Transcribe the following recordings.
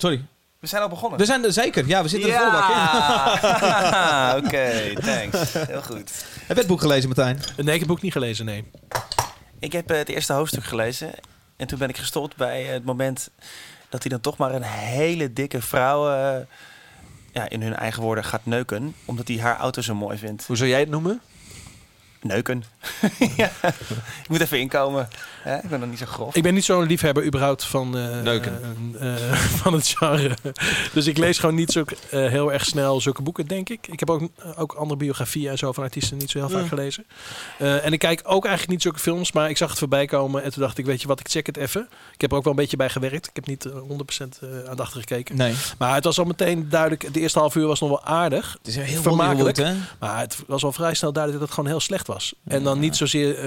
Sorry. We zijn al begonnen. We zijn er zeker. Ja, we zitten er volle bak in. Ja, oké, thanks. Heel goed. Heb je het boek gelezen, Martijn? Nee, ik heb het boek niet gelezen, nee. Ik heb eh, het eerste hoofdstuk gelezen. En toen ben ik gestopt bij het moment dat hij dan toch maar een hele dikke vrouw... eh, ja, in hun eigen woorden gaat neuken. Omdat hij haar auto zo mooi vindt. Hoe zou jij het noemen? Neuken. ja. Ik moet even inkomen. Hè? Ik ben nog niet zo grof. Ik ben niet zo'n liefhebber überhaupt van, eh, Neuken. eh, eh, van het genre. Dus ik lees gewoon niet zo eh, heel erg snel zulke boeken, denk ik. Ik heb ook, ook andere biografieën en zo van artiesten niet zo heel vaak gelezen. Eh, en ik kijk ook eigenlijk niet zulke films, maar ik zag het voorbij komen en toen dacht ik, weet je wat, ik check het even. Ik heb er ook wel een beetje bij gewerkt. Ik heb niet eh, 100% eh, aandachtig gekeken. Nee. Maar het was al meteen duidelijk, de eerste half uur was nog wel aardig. Het is heel Vermakelijk. Hollywood, hè? Maar het was al vrij snel duidelijk dat het gewoon heel slecht was. En dan niet zozeer,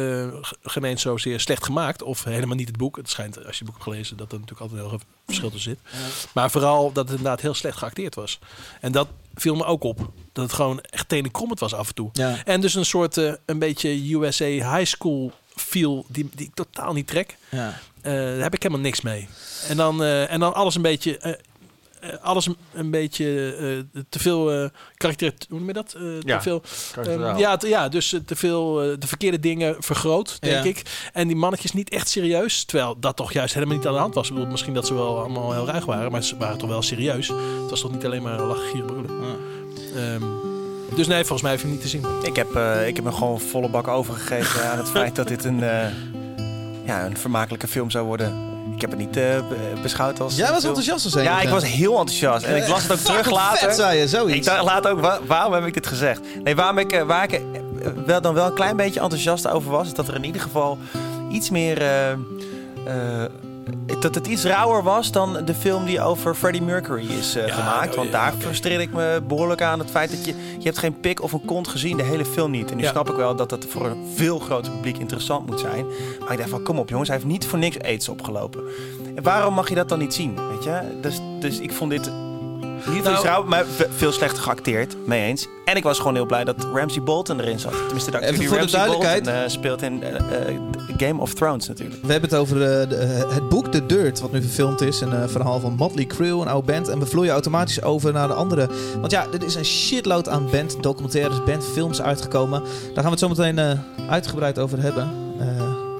eens zozeer slecht gemaakt. Of helemaal niet het boek. Het schijnt, als je het boek hebt gelezen, dat er natuurlijk altijd heel veel verschil tussen zit. Maar vooral dat het inderdaad heel slecht geacteerd was. En dat viel me ook op. Dat het gewoon echt tenenkrommend was af en toe. Ja. En dus een soort, eh, een beetje USA high school feel die, die ik totaal niet trek. Ja. Eh, daar heb ik helemaal niks mee. En dan, en dan alles een beetje... eh, alles een, een beetje eh, te veel eh karakter... Hoe noem je dat? Eh, Ja, te veel, ja, te- ja, dus te veel de verkeerde dingen vergroot, denk Ja. ik. En die mannetjes niet echt serieus. Terwijl dat toch juist helemaal niet aan de hand was. Ik bedoel, misschien dat ze wel allemaal heel ruig waren, maar ze waren toch wel serieus. Het was toch niet alleen maar lachen, gieren. Ehm, dus nee, volgens mij hoef je hem niet te zien. Ik heb, eh, ik heb me gewoon volle bak overgegeven aan het feit dat dit een, eh, ja, een vermakelijke film zou worden. Ik heb het niet eh, be- beschouwd als. Jij was enthousiast als Ja, ik was heel enthousiast. En ik las het ook terug later. Vet, zei je, zoiets. Ik dacht laat ook, wa- waarom heb ik dit gezegd? Nee, waarom ik, eh, waar ik eh, wel, dan wel een klein beetje enthousiast over was, is dat er in ieder geval iets meer. Dat het iets rauwer was dan de film die over Freddie Mercury is eh, Ja, gemaakt. Want ja, daar frustreer ik me behoorlijk aan. Het feit dat je... Je hebt geen pik of een kont gezien, de hele film niet. En nu Ja. snap ik wel dat dat voor een veel groter publiek interessant moet zijn. Maar ik dacht van, kom op jongens, hij heeft niet voor niks aids opgelopen. En waarom mag je dat dan niet zien, weet je? Dus, dus ik vond dit... Niet Nou- nou, rauw, maar ve- veel slechter geacteerd, mee eens. En ik was gewoon heel blij dat Ramsey Bolton erin zat. Tenminste, de acteur Even die voor de Ramsey duidelijkheid. Bolton, eh, speelt in eh, eh, Game of Thrones natuurlijk. We hebben het over eh, de- het boek The Dirt, wat nu verfilmd is. Een verhaal van Motley Crue, een oude band. En we vloeien automatisch over naar de andere. Want ja, er is een shitload aan banddocumentaires, bandfilms uitgekomen. Daar gaan we het zo meteen eh, uitgebreid over hebben. Eh,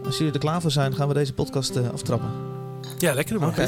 als jullie er klaar voor zijn, gaan we deze podcast aftrappen. Ja, lekker man. Oké.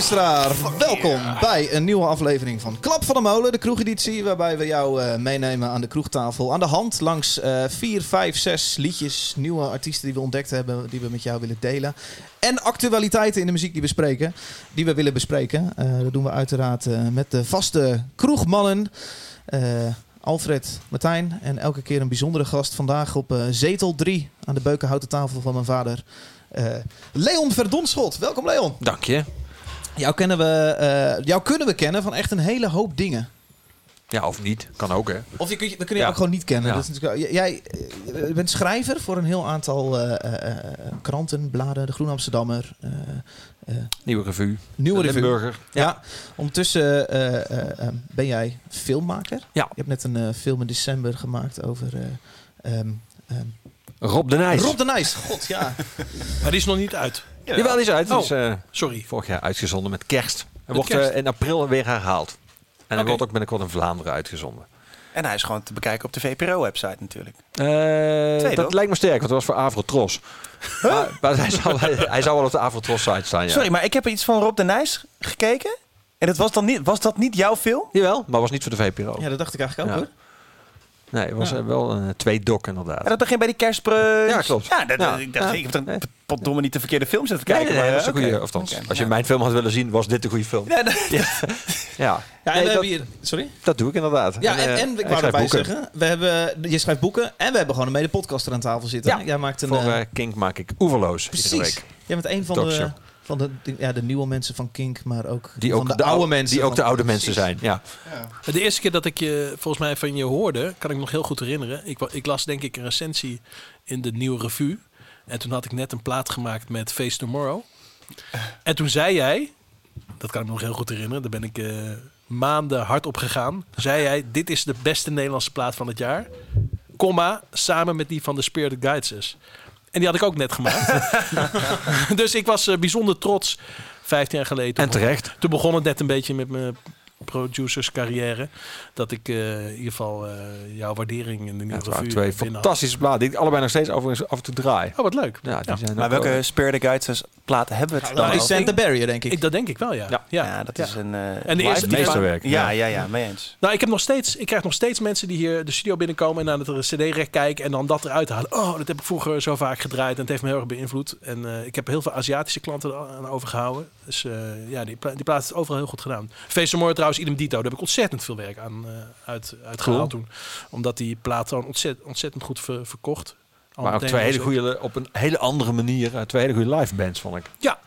luisteraar, welkom bij een nieuwe aflevering van Klap van de Molen, de kroegeditie, waarbij we jou eh, meenemen aan de kroegtafel. Aan de hand langs eh vier, vijf, zes liedjes, nieuwe artiesten die we ontdekt hebben, die we met jou willen delen. En actualiteiten in de muziek die we spreken, die we willen bespreken. Eh, dat doen we uiteraard eh, met de vaste kroegmannen. eh, Alfred, Martijn en elke keer een bijzondere gast. Vandaag op eh, zetel 3 aan de beukenhouten tafel van mijn vader. eh, Leon Verdonschot. Welkom Leon. Dank je. Jou, kennen we, eh, jou kunnen we kennen van echt een hele hoop dingen. Ja, of niet. Kan ook, hè. Of je, kun je, we kunnen je Ja. ook gewoon niet kennen. Ja. Dat is natuurlijk, jij eh, bent schrijver voor een heel aantal eh, eh, eh, kranten, bladen. De Groen Amsterdammer, eh, eh, Nieuwe revue. Nieuwe Revue. Limburger. Ja. Ondertussen eh, eh, eh, ben jij filmmaker. Ja. Je hebt net een film in december gemaakt over... eh, ehm, ehm, Rob de Nijs. Rob de Nijs. God, ja. Maar die is nog niet uit. Jawel, die is uit. Oh. is eh, Sorry. vorig jaar uitgezonden met kerst. Hij Met wordt kerst? eh, in april weer herhaald. En hij Oké. wordt ook binnenkort in Vlaanderen uitgezonden. En hij is gewoon te bekijken op de VPRO-website natuurlijk. Eh, dat toch? lijkt me sterk, want dat was voor Avrotros. Maar, maar hij, hij, hij zou wel op de Avrotros-site staan, ja. Sorry, maar ik heb iets van Rob de Nijs gekeken. En dat was, dan niet, was dat niet jouw film? Jawel, maar was niet voor de VPRO. ja, dat dacht ik eigenlijk ook Ja. hoor. Nee, het was Ja. eh, wel een twee dok inderdaad. Ja, dat begint bij die kerstbrunch. Ja, klopt. Ja, dat, Ja. ik dacht, Ja. ik heb dan potdomme niet de verkeerde film zitten kijken. nee, nee, maar, dat is een oké. goede. Of althans, Oké, als je ja. mijn film had willen zien, was dit de goede film. Ja, dat- Ja, Ja, en Nee, we dat, hebben hier... Sorry? dat doe ik inderdaad. Ja, en, eh, en ik ik wou erbij zeggen, we hebben, je schrijft boeken en we hebben gewoon een mede-podcaster aan tafel zitten. Ja, Jij maakt een... Voor eh, eh, Kink maak ik oeverloos precies. week. Jij bent een van de. Van de, de- ja, de nieuwe mensen van Kink, maar ook Die van ook de, de, oude ou- mensen. Die ook de oude mensen zijn. Ja. De eerste keer dat ik je volgens mij van je hoorde, kan ik me nog heel goed herinneren. Ik, ik las denk ik een recensie in de Nieuwe Revue. En toen had ik net een plaat gemaakt met Face Tomorrow. En toen zei jij, dat kan ik me nog heel goed herinneren, daar ben ik eh, maanden hard op gegaan. Zei jij, dit is de beste Nederlandse plaat van het jaar. Komma, samen met die van de Spirit Guides. En die had ik ook net gemaakt. dus ik was eh, bijzonder trots, 15 jaar geleden. En terecht. Toen begon het net een beetje met mijn producers carrière. Dat ik eh, in ieder geval eh, jouw waardering in de Ja, nieuwe revue twee fantastische bladen die ik allebei nog steeds overigens af en toe draai. Oh, wat leuk. Ja, die Ja. zijn Maar welke wel- Spare the Guides platen hebben we het Dat dan is over? Santa Barrier, denk ik. Ik, dat denk ik wel, ja. Ja. ja. Ja, dat Ja. is een... eh, En de eerste- Meesterwerk, Ja, ja, ja, mee eens. Nou, ik, heb nog steeds, ik krijg nog steeds mensen die hier de studio binnenkomen en naar het cd-rek kijken en dan dat eruit halen. Oh, dat heb ik vroeger zo vaak gedraaid en het heeft me heel erg beïnvloed. En eh, ik heb heel veel Aziatische klanten aan overgehouden. Dus eh, ja, die, pla- die plaat is overal heel goed gedaan. Face trouwens, idem dito. Daar heb ik ontzettend veel werk aan eh uit, uitgehaald toen. Omdat die plaat ontzettend, ontzettend goed ver- verkocht. Al Maar ook twee hele goede, op een hele andere manier, eh, twee hele goede live bands vond ik. Ja,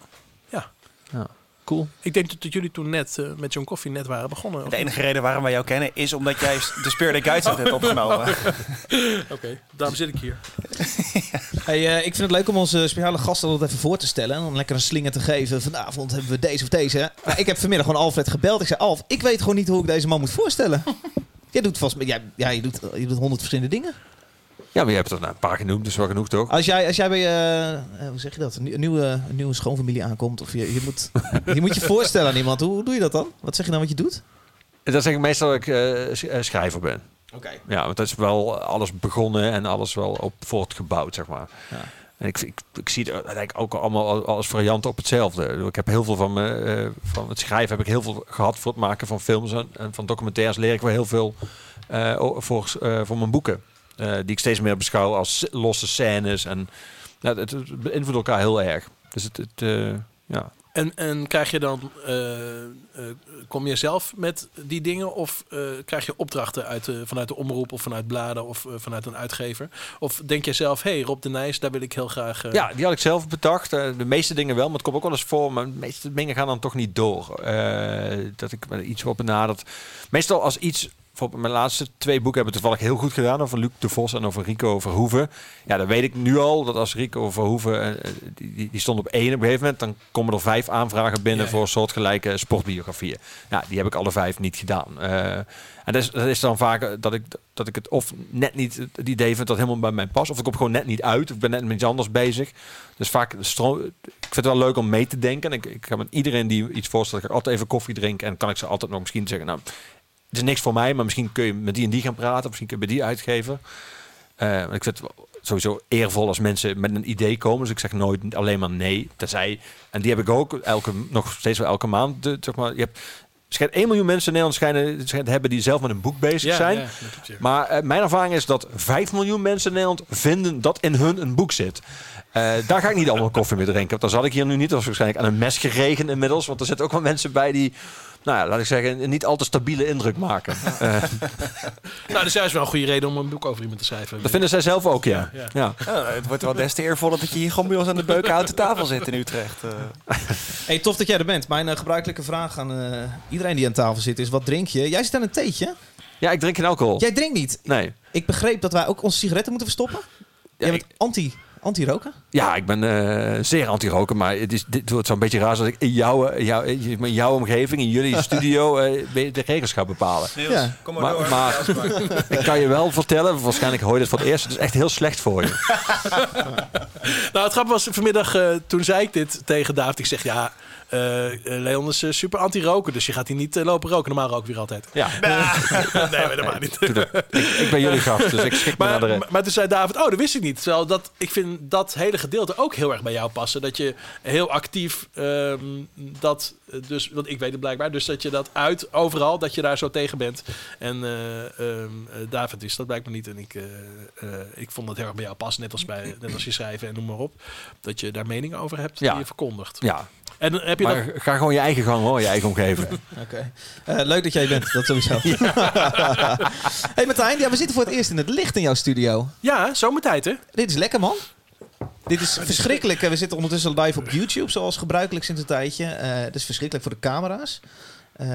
ja. Ja. Cool. Ik denk dat, dat jullie toen net eh, met John Coffee net waren begonnen. De enige reden waarom wij jou kennen is omdat jij de the Guides hebt opgenomen. Oké, daarom zit ik hier. Hey, eh, ik vind het leuk om onze speciale gasten altijd even voor te stellen. En om lekker een slinger te geven. Vanavond hebben we deze of deze. Maar ik heb vanmiddag gewoon Alfred gebeld. Ik zei, Alf, ik weet gewoon niet hoe ik deze man moet voorstellen. Jij doet vast... Jij, ja, je doet, je doet honderd verschillende dingen. Ja, maar je hebt er nou een paar genoemd, dus wel genoeg toch? Als jij, als jij bij, eh, hoe zeg je dat, een, nieuw- een nieuwe, een nieuwe schoonfamilie aankomt. Of je, je, moet, je moet je voorstellen aan iemand. Hoe, hoe doe je dat dan? Wat zeg je dan wat je doet? Dat zeg ik meestal dat ik eh, sch- schrijver ben. Oké. Ja, want dat is wel alles begonnen en alles wel op voortgebouwd, zeg maar. Ja. En ik, ik, ik zie het eigenlijk ook allemaal al- als varianten op hetzelfde. Ik heb heel veel van, me, van het schrijven heb ik heel veel gehad voor het maken van films en, en van documentaires leer ik wel heel veel voor, voor mijn boeken. Eh, die ik steeds meer beschouw als losse scènes en ja, het, het beïnvloedt elkaar heel erg. Dus het, het eh, ja. En, en krijg je dan, eh, kom je zelf met die dingen of krijg je opdrachten uit vanuit de omroep of vanuit bladen of vanuit een uitgever? Of denk je zelf, hey Rob de Nijs, daar wil ik heel graag... Ja, die had ik zelf bedacht. De meeste dingen wel, maar het komt ook wel eens voor. Maar de meeste dingen gaan dan toch niet door. Dat ik iets op benaderd. Meestal als iets... Bijvoorbeeld mijn laatste twee boeken hebben toevallig heel goed gedaan. Over Luc de Vos en over Rico Verhoeven. Ja, dan weet ik nu al dat als Rico Verhoeven... eh, die, die, stond op één op een gegeven moment... dan komen er vijf aanvragen binnen Ja, ja. voor soortgelijke sportbiografieën. Ja, die heb ik alle vijf niet gedaan. Eh, en dat is, dat is dan vaak eh, dat ik, dat ik het of net niet het idee vind dat helemaal bij mij past. Of ik kom gewoon net niet uit. Of ik ben net met iets anders bezig. Dus vaak, stro- ik vind het wel leuk om mee te denken. En ik, ik ga met iedereen die iets voorstelt, ga ik altijd even koffie drinken. En kan ik ze altijd nog misschien zeggen, nou, het is niks voor mij. Maar misschien kun je met die en die gaan praten. Of misschien kun je bij die uitgeven. Eh, ik vind het sowieso eervol als mensen met een idee komen. Dus ik zeg nooit alleen maar nee. Tenzij, en die heb ik ook elke, nog steeds wel elke maand. De, zeg maar, je hebt, schijnt 1 miljoen mensen in Nederland schijnen, schijnt hebben die zelf met een boek bezig ja, zijn. ja. Maar eh, mijn ervaring is dat 5 miljoen mensen in Nederland vinden dat in hun een boek zit. Eh, daar ga ik niet allemaal koffie mee drinken. Want dan zat ik hier nu niet. Dat was waarschijnlijk aan een mes geregen inmiddels. Want er zitten ook wel mensen bij die, nou ja, laat ik zeggen, een niet al te stabiele indruk maken. Eh, Nou, dus juist wel een goede reden om een boek over iemand te schrijven. dat vinden zij zelf ook, ja. Ja, ja. Ja, het wordt wel des te eervoller dat je hier gewoon bij ons aan de beukenhouten tafel zit in Utrecht. eh. Hey, tof dat jij er bent. Mijn eh, gebruikelijke vraag aan eh, iedereen die aan tafel zit is: wat drink je? Jij zit aan een theetje. Ja, ik drink geen alcohol. Jij drinkt niet. Nee. Ik begreep dat wij ook onze sigaretten moeten verstoppen. Jij bent anti, anti-roken? Ja, ik ben eh, zeer anti-roken, maar het, is, dit wordt zo'n beetje raar als ik in jouw, eh, jouw, in jouw omgeving, in jullie studio, eh, de regels ga bepalen. Ja. kom Maar, maar ik kan je wel vertellen, waarschijnlijk hoor je dit voor het eerst, het is echt heel slecht voor je. Nou, het grappige was vanmiddag, eh, toen zei ik dit tegen David. Ik zeg, ja, eh, eh, Leon is eh, super anti-roken. Dus je gaat hier niet lopen roken. Normaal rook weer altijd. Ja, nee, maar helemaal niet. ik, ik ben jullie gast, dus ik schik me Maar, naar de... maar, maar toen zei David, oh, dat wist ik niet. Terwijl dat, ik vind dat hele gedeelte ook heel erg bij jou passen. Dat je heel actief ehm, dat, dus, want ik weet het blijkbaar, dus dat je dat uit overal, dat je daar zo tegen bent. En eh, ehm, eh, David wist dat blijkbaar niet. En ik, ik vond dat heel erg bij jou passen, net als, bij, net als je schrijven en noem maar op. Dat je daar meningen over hebt Ja. die je verkondigt. Ja, En dan heb je dat... Maar ga gewoon je eigen gang hoor, je eigen omgeving. Oké. Eh, leuk dat jij bent, dat sowieso. hey Martijn, ja, we zitten voor het eerst in het licht in jouw studio. Ja, zomertijd hè? Dit is lekker, man. Dit is verschrikkelijk. Eh, We zitten ondertussen live op YouTube, zoals gebruikelijk sinds een tijdje. Eh het is verschrikkelijk voor de camera's. Eh,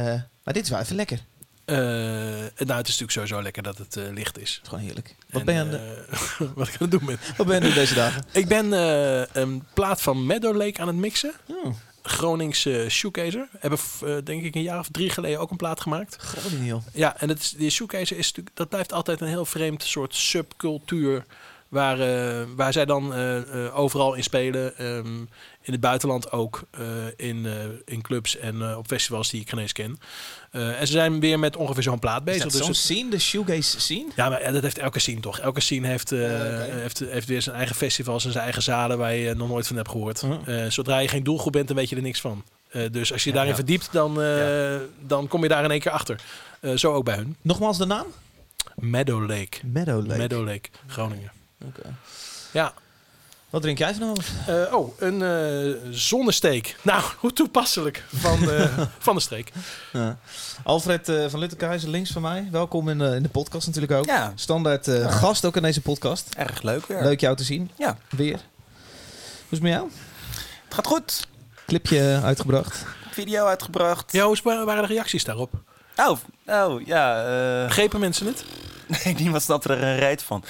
maar dit is wel even lekker. Het Eh, nou, het is natuurlijk sowieso lekker dat het eh, licht is. is gewoon heerlijk. Wat En, ben je aan, de- eh, wat ik aan het doen ben. wat ben je aan het doen deze dagen? Ik ben eh, een plaat van Meadow Lake aan het mixen. Oh, Groningse shoegazer. Hebben eh, denk ik een jaar of drie geleden ook een plaat gemaakt. Groningen. Ja, en het die shoegazer is natuurlijk, dat blijft altijd een heel vreemd soort subcultuur. Waar, eh, waar zij dan eh, eh, overal in spelen. Ehm, in het buitenland ook. in, in clubs en op festivals die ik geen eens ken. En ze zijn weer met ongeveer zo'n plaat Is bezig. dat Dus scene, de shoegaze scene? ja, maar dat heeft elke scene toch. Elke scene heeft, oké. heeft, heeft weer zijn eigen festivals en zijn eigen zalen waar je nog nooit van hebt gehoord. Mhm. Eh, zodra je geen doelgroep bent, dan weet je er niks van. Dus als je Ja, daarin ja. verdiept, dan, dan kom je daar in één keer achter. Zo ook bij hun. Nogmaals de naam? Meadow Lake. Meadow Lake. Meadow Lake, Groningen. Oké. Ja. Wat drink jij vanavond? Eh, oh, een eh, zonnesteek. Nou, hoe toepasselijk van, eh, van de streek. Ja. Alfred eh, van Luttekhuizen, links van mij. Welkom in, in de podcast natuurlijk ook. Ja, Standaard eh, gast ook in deze podcast. erg leuk weer. Leuk jou te zien. Ja. Weer. Hoe is het met jou? Het gaat goed. Clipje uitgebracht. Video uitgebracht. Ja, hoe waren de reacties daarop? Oh, oh ja. eh, Begrepen mensen het? Nee, niemand snapt er een reet van.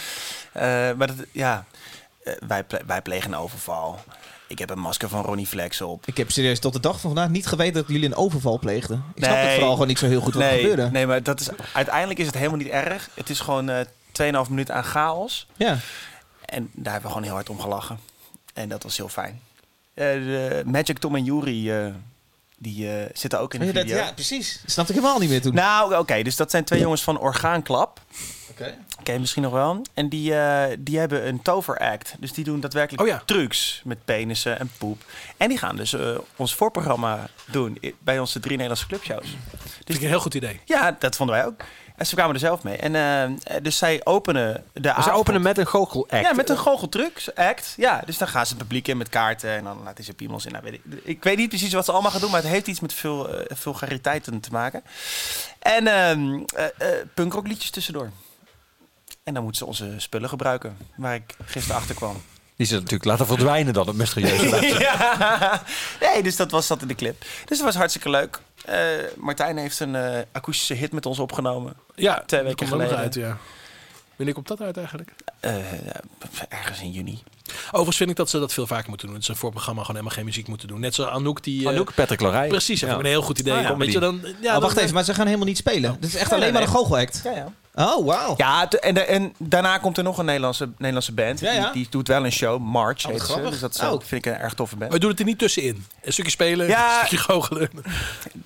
Eh, maar dat, ja, eh, wij, ple- wij plegen een overval. Ik heb een masker van Ronnie Flex op. Ik heb serieus tot de dag van vandaag niet geweten dat jullie een overval pleegden. Ik snap Nee. het vooral gewoon niet zo heel goed wat er nee, gebeurde. nee, maar dat is, uiteindelijk is het helemaal niet erg. Het is gewoon eh 2,5 minuten aan chaos. Ja. En daar hebben we gewoon heel hard om gelachen. En dat was heel fijn. Eh, Magic Tom en eh, die eh, zitten ook in de Ja, dat- video. ja, precies. Dat snapte ik helemaal niet meer toen. Nou, oké, dus dat zijn twee jongens van Orgaanklap. Oké. Ken je misschien nog wel. En die, eh, die hebben een toveract. Dus die doen daadwerkelijk Oh ja. trucs met penissen en poep. En die gaan dus eh, ons voorprogramma doen bij onze drie Nederlandse clubshows. Vind ik een heel goed idee. Ja, dat vonden wij ook. En ze kwamen er zelf mee. En eh, dus zij openen de ze openen met een goochel act. Ja, met een goocheltrucs act. Ja, dus dan gaan ze het publiek in met kaarten en dan laten ze piemels in. Nou, weet ik, ik weet niet precies wat ze allemaal gaan doen, maar het heeft iets met veel eh, vulgariteiten te maken. En ehm eh, eh, punkrockliedjes tussendoor. En dan moeten ze onze spullen gebruiken, waar ik gisteren achter kwam. Die ze natuurlijk laten verdwijnen dan, het mysterieuze. ja. Nee, dus dat was dat in de clip. Dus dat was hartstikke leuk. Eh, Martijn heeft een eh, akoestische hit met ons opgenomen. Ja, Twee weken geleden. uit, ja. Wanneer komt dat uit eigenlijk? Eh, ergens in juni. Overigens vind ik dat ze dat veel vaker moeten doen. Dat ze voor het programma gewoon helemaal geen muziek moeten doen. Net zoals Anouk die... eh, Anouk, Patrick Lorij. Precies, dat Ja. een heel goed idee. Ah, ja, Weet je, dan, ja, oh, wacht dan- even, maar ze gaan helemaal niet spelen. Dit is echt alleen nee, maar een goochelact. Ja, ja. Oh, wauw. Ja, en, de- en daarna komt er nog een Nederlandse, Nederlandse band. Ja, ja. Die, die doet wel een show, March wat heet ze. Dus dat is, Oh. dat vind ik een erg toffe band. Maar doe het er niet tussenin. Een stukje spelen, Ja. een stukje goochelen.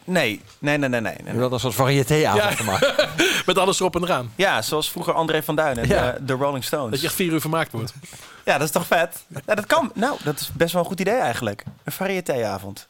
Nee, nee, nee, nee. nee, Je dat een soort variété-avond maken. Met alles erop en eraan. Ja, zoals vroeger André van Duin en Ja. de, de Rolling Stones. Dat je echt vier uur vermaakt wordt. Ja, dat is toch vet? Ja, dat kan. Nou, dat is best wel een goed idee eigenlijk. Een variétéavond.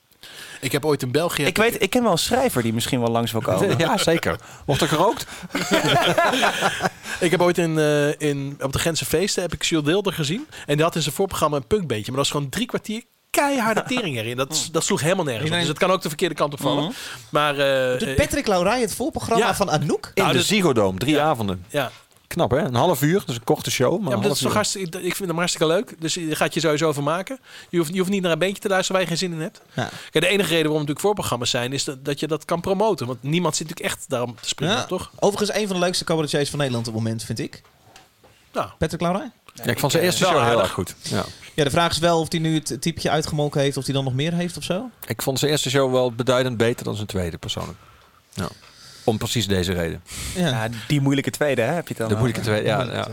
Ik heb ooit in België... Ik weet, ik ken wel een schrijver die misschien wel langs wil komen. Ja, zeker. Wordt er gerookt? Ik heb ooit in, eh, in, op de Gentse feesten heb ik Jules Deelder gezien. En die had in zijn voorprogramma een punkbeetje. Maar dat was gewoon drie kwartier keiharde tering erin. Dat, dat sloeg helemaal nergens op. Dus het kan ook de verkeerde kant op vallen. Mhm. Maar eh, Doet ik- Patrick Laurij het voorprogramma Ja. van Anouk? In Nou, de dus- Ziggo Dome, drie Ja. avonden. ja, Knap hè? Een half uur, dus een korte show. Maar ja, maar een dat is toch hartstikke, ik vind hem hartstikke leuk. Dus je gaat je sowieso vermaken. Je hoeft, je hoeft niet naar een beentje te luisteren waar je geen zin in hebt. Ja. Kijk, de enige reden waarom natuurlijk voorprogramma's zijn, is dat, dat je dat kan promoten. Want niemand zit natuurlijk echt daarom te springen, Ja. toch? Overigens een van de leukste cabaretiers van Nederland op het moment, vind ik. Nou, Patrick Laurij. Ja, ik vond zijn eerste show heel erg goed. Ja. Ja, de vraag is wel of hij nu het typje uitgemolken heeft, of hij dan nog meer heeft of zo. Ik vond zijn eerste show wel beduidend beter dan zijn tweede, persoonlijk. Ja. Om precies deze reden. Ja. Ja, die moeilijke tweede hè, heb je dan. De moeilijke tweede, ja. ja.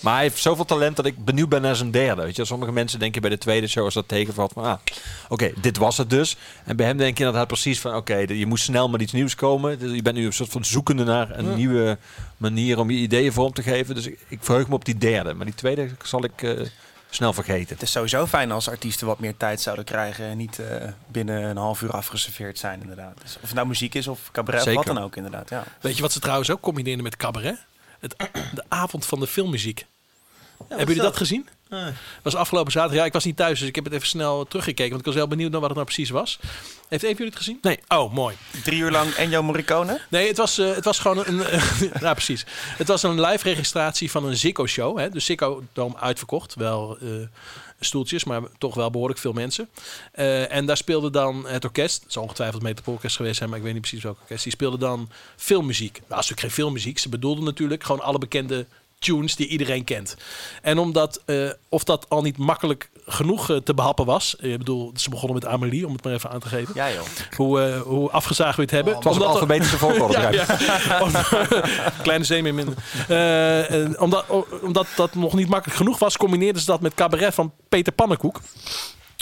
Maar hij heeft zoveel talent dat ik benieuwd ben naar zijn derde. Weet je? Sommige mensen denken bij de tweede show als dat tegenvalt van... Ah, oké, dit was het dus. En bij hem denk je inderdaad precies van... Oké, je moest snel met iets nieuws komen. Je bent nu een soort van zoekende naar een Ja. nieuwe manier om je ideeën vorm te geven. Dus ik, ik verheug me op die derde. Maar die tweede zal ik eh, snel vergeten. Het is sowieso fijn als artiesten wat meer tijd zouden krijgen en niet eh, binnen een half uur afgeserveerd zijn, inderdaad. Dus of het nou muziek is of cabaret of wat dan ook, inderdaad. Ja. weet je wat ze trouwens ook combineren met cabaret? Het, de avond van de filmmuziek. Hebben jullie dat gezien? Was afgelopen zaterdag. Ja, ik was niet thuis, dus ik heb het even snel teruggekeken. Want ik was heel benieuwd naar wat het nou precies was. Heeft een van jullie het gezien? Nee. Oh, mooi. Drie uur lang Ennio Morricone? Nee, het was, eh, het was gewoon een... ja, precies. Het was een live registratie van een Ziggo-show. Hè? De Ziggo Dome uitverkocht. Wel eh, stoeltjes, maar toch wel behoorlijk veel mensen. En daar speelde dan het orkest. Het zal ongetwijfeld het Metropoolorkest geweest zijn, maar ik weet niet precies welk orkest. Die speelde dan filmmuziek. Nou, natuurlijk geen filmmuziek. Ze bedoelden natuurlijk gewoon alle bekende tunes die iedereen kent. En omdat, eh, of dat al niet makkelijk genoeg eh, te behappen was. Ik bedoel, ze begonnen met Amelie, om het maar even aan te geven. Ja, joh. Hoe, eh, hoe afgezaagd we het hebben. Het was een Omdat alfabetische volgorde. ja, ja. Kleine zee meer minder. Eh, omdat, omdat dat nog niet makkelijk genoeg was, combineerden ze dat met cabaret van Peter Pannenkoek.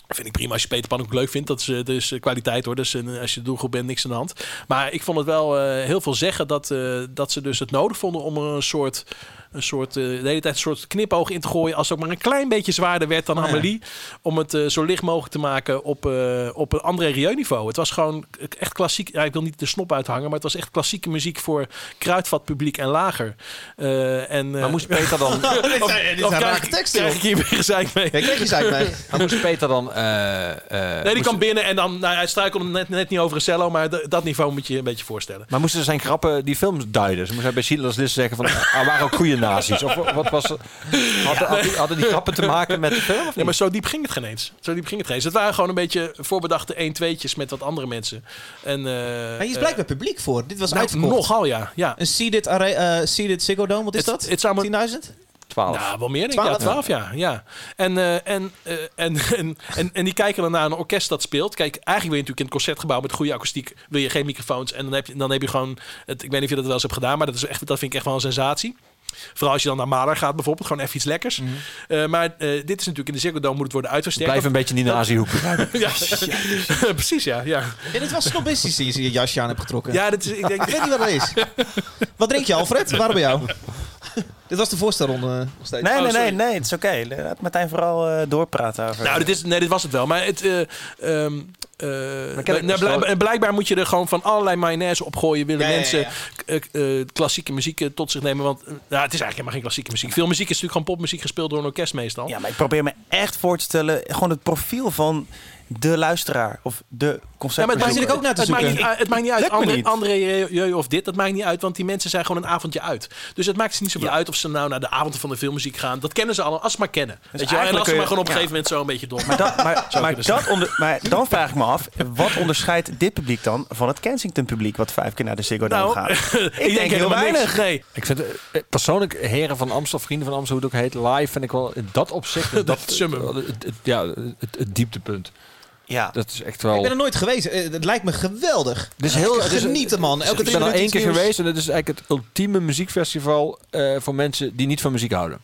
Vind ik prima als je Peter Pannenkoek leuk vindt. Dat is, eh, dat is eh, kwaliteit hoor. Dus eh, als je doelgroep bent, niks aan de hand. Maar ik vond het wel eh, heel veel zeggen dat, eh, dat ze dus het nodig vonden om er een soort, een soort eh, de hele tijd een soort knipoog in te gooien. Als het ook maar een klein beetje zwaarder werd dan Amelie. Om het eh, zo licht mogelijk te maken op, eh, op een André Rieu niveau. Het was gewoon echt klassiek. Ja, ik wil niet de snop uithangen, maar het was echt klassieke muziek voor kruidvatpubliek en lager. Eh, en, Maar moest Peter dan, dit zijn, dit of zijn krijg, teksten, ik hier weer gezeik mee? Ja, kijk je zei mee. maar moest Peter dan... eh, eh, Nee, die kwam binnen en dan, nou, hij struikelde net, net niet over een cello, maar dat niveau moet je je een beetje voorstellen. Maar moesten zijn grappen die films duiden? Ze moest hij bij List zeggen van... Ah, waren ook goede nazi's? Of wat was... het? Hadden, hadden, hadden die grappen te maken met de film of Ja, niet? maar zo diep ging het geen eens. Zo diep ging het geen eens. Het waren gewoon een beetje voorbedachte 1-2'tjes met wat andere mensen. En, eh Maar je is blijkbaar publiek voor. Dit was nou, uitverkocht. nogal, ja. ja. Een eh, Seeded Ziggo Dome, wat is Het- dat? het zou maar- 10.000? 12. Nou, wel meer denk ik. Ja, Twaalf? 12 jaar. Ja. En, eh, en, eh, en, en, en, en die kijken dan naar een orkest dat speelt. Kijk, eigenlijk wil je natuurlijk in het concertgebouw met goede akoestiek... wil je geen microfoons. En dan heb je, dan heb je gewoon... Het, ik weet niet of je dat wel eens hebt gedaan... maar dat, is echt, dat vind ik echt wel een sensatie. Vooral als je dan naar Mahler gaat bijvoorbeeld. Gewoon even iets lekkers. Eh, maar eh, dit is natuurlijk in de Ziggo Dome moet het worden uitversterkt. Blijf een beetje in die nazi-hoek. Ja, precies, ja. Ja, Ja, dit was snobistisch die je je jasje aan hebt getrokken. ja dit is, ik denk, Ik weet niet wat het is. wat drink je, Alfred? Waarom bij jou? Dit was de voorstelronde eh, nog steeds. Nee, Oh, nee, nee, nee, het is oké. Laat Martijn vooral eh, doorpraten over... Nou, dit is, nee, dit was het wel. Maar het, eh, ehm, eh, nou, zo- blijk- blijkbaar moet je er gewoon van allerlei mayonaise opgooien. Willen Ja, ja, ja, mensen ja. klassieke muziek tot zich nemen? Want nou, het is eigenlijk helemaal geen klassieke muziek. Veel muziek is natuurlijk gewoon popmuziek gespeeld door een orkest meestal. Ja, maar ik probeer me echt voor te stellen... gewoon het profiel van de luisteraar of de Ja, maar het ik ook naar te het maakt zoeken. niet, uit- het maakt niet uit. André. André Rieu of dit, dat maakt niet uit. Want die mensen zijn gewoon een avondje uit. Dus het maakt ze niet zoveel uit of ze nou naar de avonden van de filmmuziek gaan. Dat kennen ze allemaal, als ze maar kennen. Weet je wel? En eigenlijk als ze maar je- gewoon op een ja. gegeven moment zo een beetje door. Maar, dat, maar, maar, dat onder, maar dan vraag ik me af, wat onderscheidt dit publiek dan van het Kensington publiek wat vijf keer naar de Ziggo Dome Nou, gaat? ik, denk heel weinig. Nee. Ik vind eh, persoonlijk Heren van Amstel, Vrienden van Amstel, hoe het ook heet, live vind ik wel in dat opzicht dat, summum. het, het- ja, het, het dieptepunt. Ja, Dat is echt Ik wel. ben er nooit geweest. Eh, Het lijkt me geweldig. Het is heel Genieten, man. Elke ik ben er één keer nieuws. geweest en het is eigenlijk het ultieme muziekfestival eh, voor mensen die niet van muziek houden.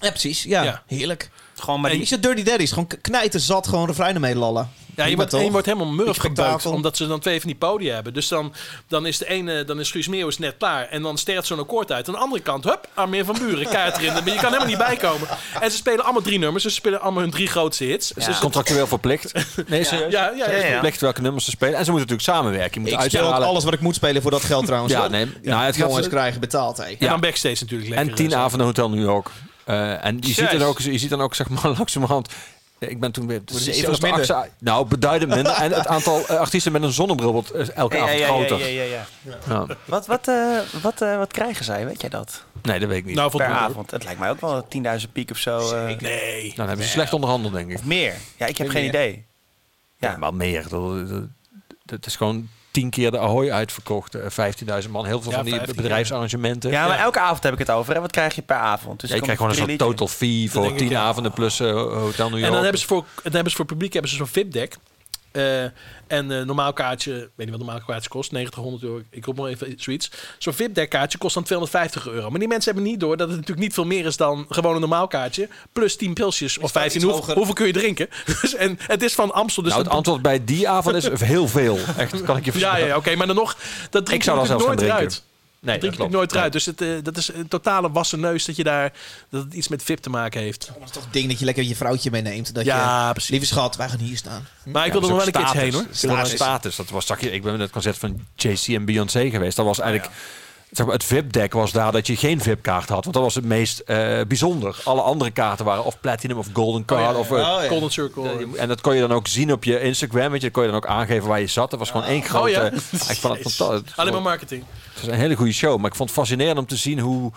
Ja, precies. Ja, Ja. heerlijk. gewoon maar Die die... is Dirty Daddies. Gewoon knijten zat, gewoon refreinen mee lallen. Ja, je wordt, en je wordt helemaal murf gebeukt, omdat ze dan twee van die podia hebben. Dus dan, dan is de ene, dan is Guus Meeuwis net klaar. En dan sterft zo'n akkoord uit. Aan de andere kant, hup, Armin van Buren, kaart erin. Maar je kan helemaal niet bijkomen. En ze spelen allemaal drie nummers. Dus ze spelen allemaal hun drie grootste hits. Dus Contractueel verplicht. Nee, serieus? ja, ja, Ja, ja. Verplicht welke nummers ze spelen. En ze moeten natuurlijk samenwerken. Je moet Ik speel ook alles wat ik moet spelen voor dat geld trouwens. Ja, nee, nou, het jongens krijgen betaald. Hé. En Ja. dan backstage natuurlijk lekker. En tien eh, avonden Hotel New York. Eh, en je ziet, dan ook, je ziet dan ook, zeg maar, langzamerhand... Ik ben toen weer zeven of achtste- Nou, beduidend minder. En het aantal eh, artiesten met een zonnebril wordt eh, elke Ja, avond ja, ja, groter. ja, ja. Wat, wat, eh, wat, eh, wat krijgen zij, weet jij dat? Nee, dat weet ik niet. Nou, Per avond. Het lijkt mij ook wel 10.000 piek of zo. Nee. Dan hebben ze slecht onderhandeld, denk ik. Of meer. Ja, ik heb geen meer. idee. Ja, Ja. maar meer. Dat, dat, dat is gewoon tien keer de Ahoy uitverkocht. eh, 15.000 man. Heel veel Ja, van die 15 keer. bedrijfsarrangementen. Ja, maar Ja. elke avond heb ik het over. Hè? Wat krijg je per avond? Dus Ja, je krijgt gewoon een soort total fee voor tien ja. avonden plus eh, Hotel New York. En dan hebben ze voor, dan hebben ze voor publiek hebben ze zo'n VIP-deck. Eh, en eh normaal kaartje, weet niet wat normaal kaartje kost, 90, 100 euro. Ik roep maar even zoiets. Zo'n VIP-deck kaartje kost dan 250 euro. Maar die mensen hebben niet door dat het natuurlijk niet veel meer is dan gewoon een normaal kaartje. Plus 10 pilsjes of dat 15. iets Hoe, hoger? hoeveel kun je drinken? Dus, en het is van Amstel. Dus nou, het antwoord bij die avond is heel veel. Echt, kan ik je ja, vertellen. ja, oké, maar dan nog, dat drink Ik zou dan zelfs nooit gaan eruit. Nee, Dat drink je nooit eruit. Dus het, eh, dat is een totale wassen neus dat je daar dat het iets met VIP te maken heeft. Dat is toch het ding dat je lekker je vrouwtje meeneemt. Dat Ja, je, precies. lieve schat, wij gaan hier staan. Maar ik Ja, wil er nog wel een keertje heen hoor. status. Status. status. Dat was, zag je, ik ben met het concert van JC en Beyoncé geweest. Dat was eigenlijk zeg maar, het VIP-deck was daar dat je geen VIP-kaart had. Want dat was het meest eh, bijzonder. Alle andere kaarten waren of Platinum of Golden Card. of, eh, Oh, ja. Golden Circle. en dat kon je dan ook zien op je Instagram. Weet je, dat kon je dan ook aangeven waar je zat. Dat was gewoon één grote... ja? ik vond het fantastisch. Alleen maar marketing. Het was een hele goede show. Maar ik vond het fascinerend om te zien hoe,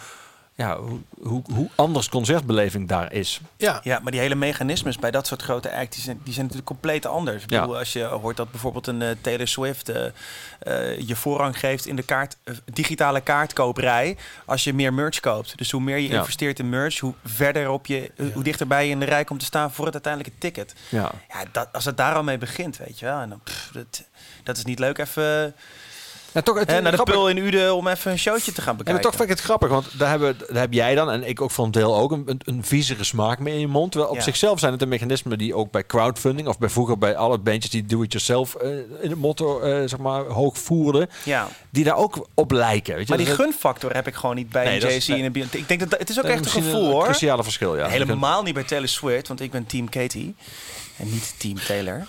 ja, hoe, hoe, hoe anders concertbeleving daar is. Ja. Ja, maar die hele mechanismes bij dat soort grote acts, die zijn, die zijn natuurlijk compleet anders. Ik Ja. bedoel, als je hoort dat bijvoorbeeld een eh, Taylor Swift eh, eh, je voorrang geeft in de kaart, digitale kaartkoperij als je meer merch koopt. Dus hoe meer je Ja. investeert in merch, hoe verder op je, hoe dichterbij je in de rij komt te staan voor het uiteindelijke ticket. Ja. Ja, dat, als het daar al mee begint, weet je wel. En dan, pff, dat, dat is niet leuk even Ja, toch, het, hè, naar de grappig- pul in Uden om even een showtje te gaan bekijken. toch vind ik het grappig, want daar, hebben, daar heb jij dan, en ik ook voor een deel ook, een, een, een viezere smaak mee in je mond. Terwijl op Ja. zichzelf zijn het de mechanismen die ook bij crowdfunding, of bij vroeger bij alle bandjes die do-it-yourself eh, in het motto eh, zeg maar, hoog voerden, ja. die daar ook op lijken. Weet je? Maar die gunfactor heb ik gewoon niet bij Nee, een JC en een Beyoncé. Ik denk dat het is ook dat echt een gevoel hoor. cruciale verschil, ja. Helemaal niet bij Taylor Swift, want ik ben team Katie en niet team Taylor.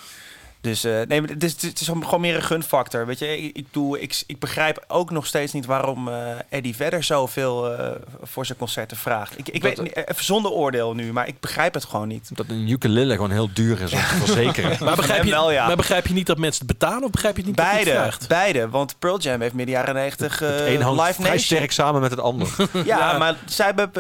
Dus eh, nee, maar het is, het is gewoon meer een gunfactor. Weet je, ik, ik, doe, ik, ik begrijp ook nog steeds niet waarom eh, Eddie verder zoveel eh voor zijn concerten vraagt. Ik, ik Dat- weet niet, even zonder oordeel nu, maar ik begrijp het gewoon niet. Dat een ukulele gewoon heel duur is om te verzekeren. Maar begrijp, je, wel, ja. maar begrijp je niet dat mensen het betalen of begrijp je niet dat Beide, het vraagt? beide. Want Pearl Jam heeft midden jaren 90 eh Eén hangt Live vrij Nation. sterk samen met het ander. Ja, maar zij hebben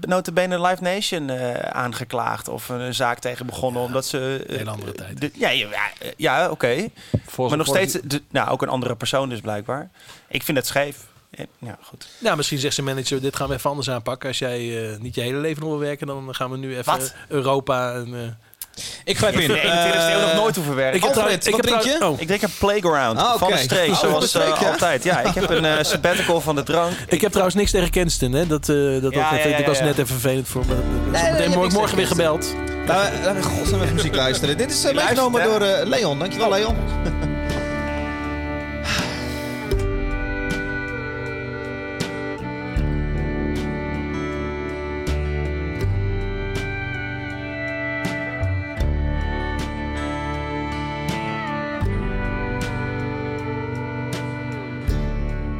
notabene Live Nation eh, aangeklaagd. Of een zaak tegen begonnen omdat ze... Hele andere tijd. de- ja, ja, ja, ja, oké. Voor- Maar nog steeds... De, nou, ook een andere persoon dus blijkbaar. Ik vind het scheef. Eh, Ja, goed. Nou, misschien zegt zijn manager, dit gaan we even anders aanpakken. Als jij eh, niet je hele leven nog wil werken, dan gaan we nu even Wat? Europa en... eh, Ik grijp in. 21ste eeuw nog Eh, nooit hoeven werken. ik heb Alfred, trouw- ik wat heb drink je? oh. Ik drink een Playground Ah, van oké. de streek, Oh, zoals eh, ja? altijd. Ja, ik heb een eh, sabbatical van de drank. Ik heb trouwens niks tegen Kenston, hè? Dat, eh, dat Ja, ook ik was net even vervelend voor me. nee, ik niks morgen weer gebeld. Laten we, laten we godsnaam even muziek luisteren. Dit is luistert, meegenomen door eh, Leon. Dankjewel, Leon.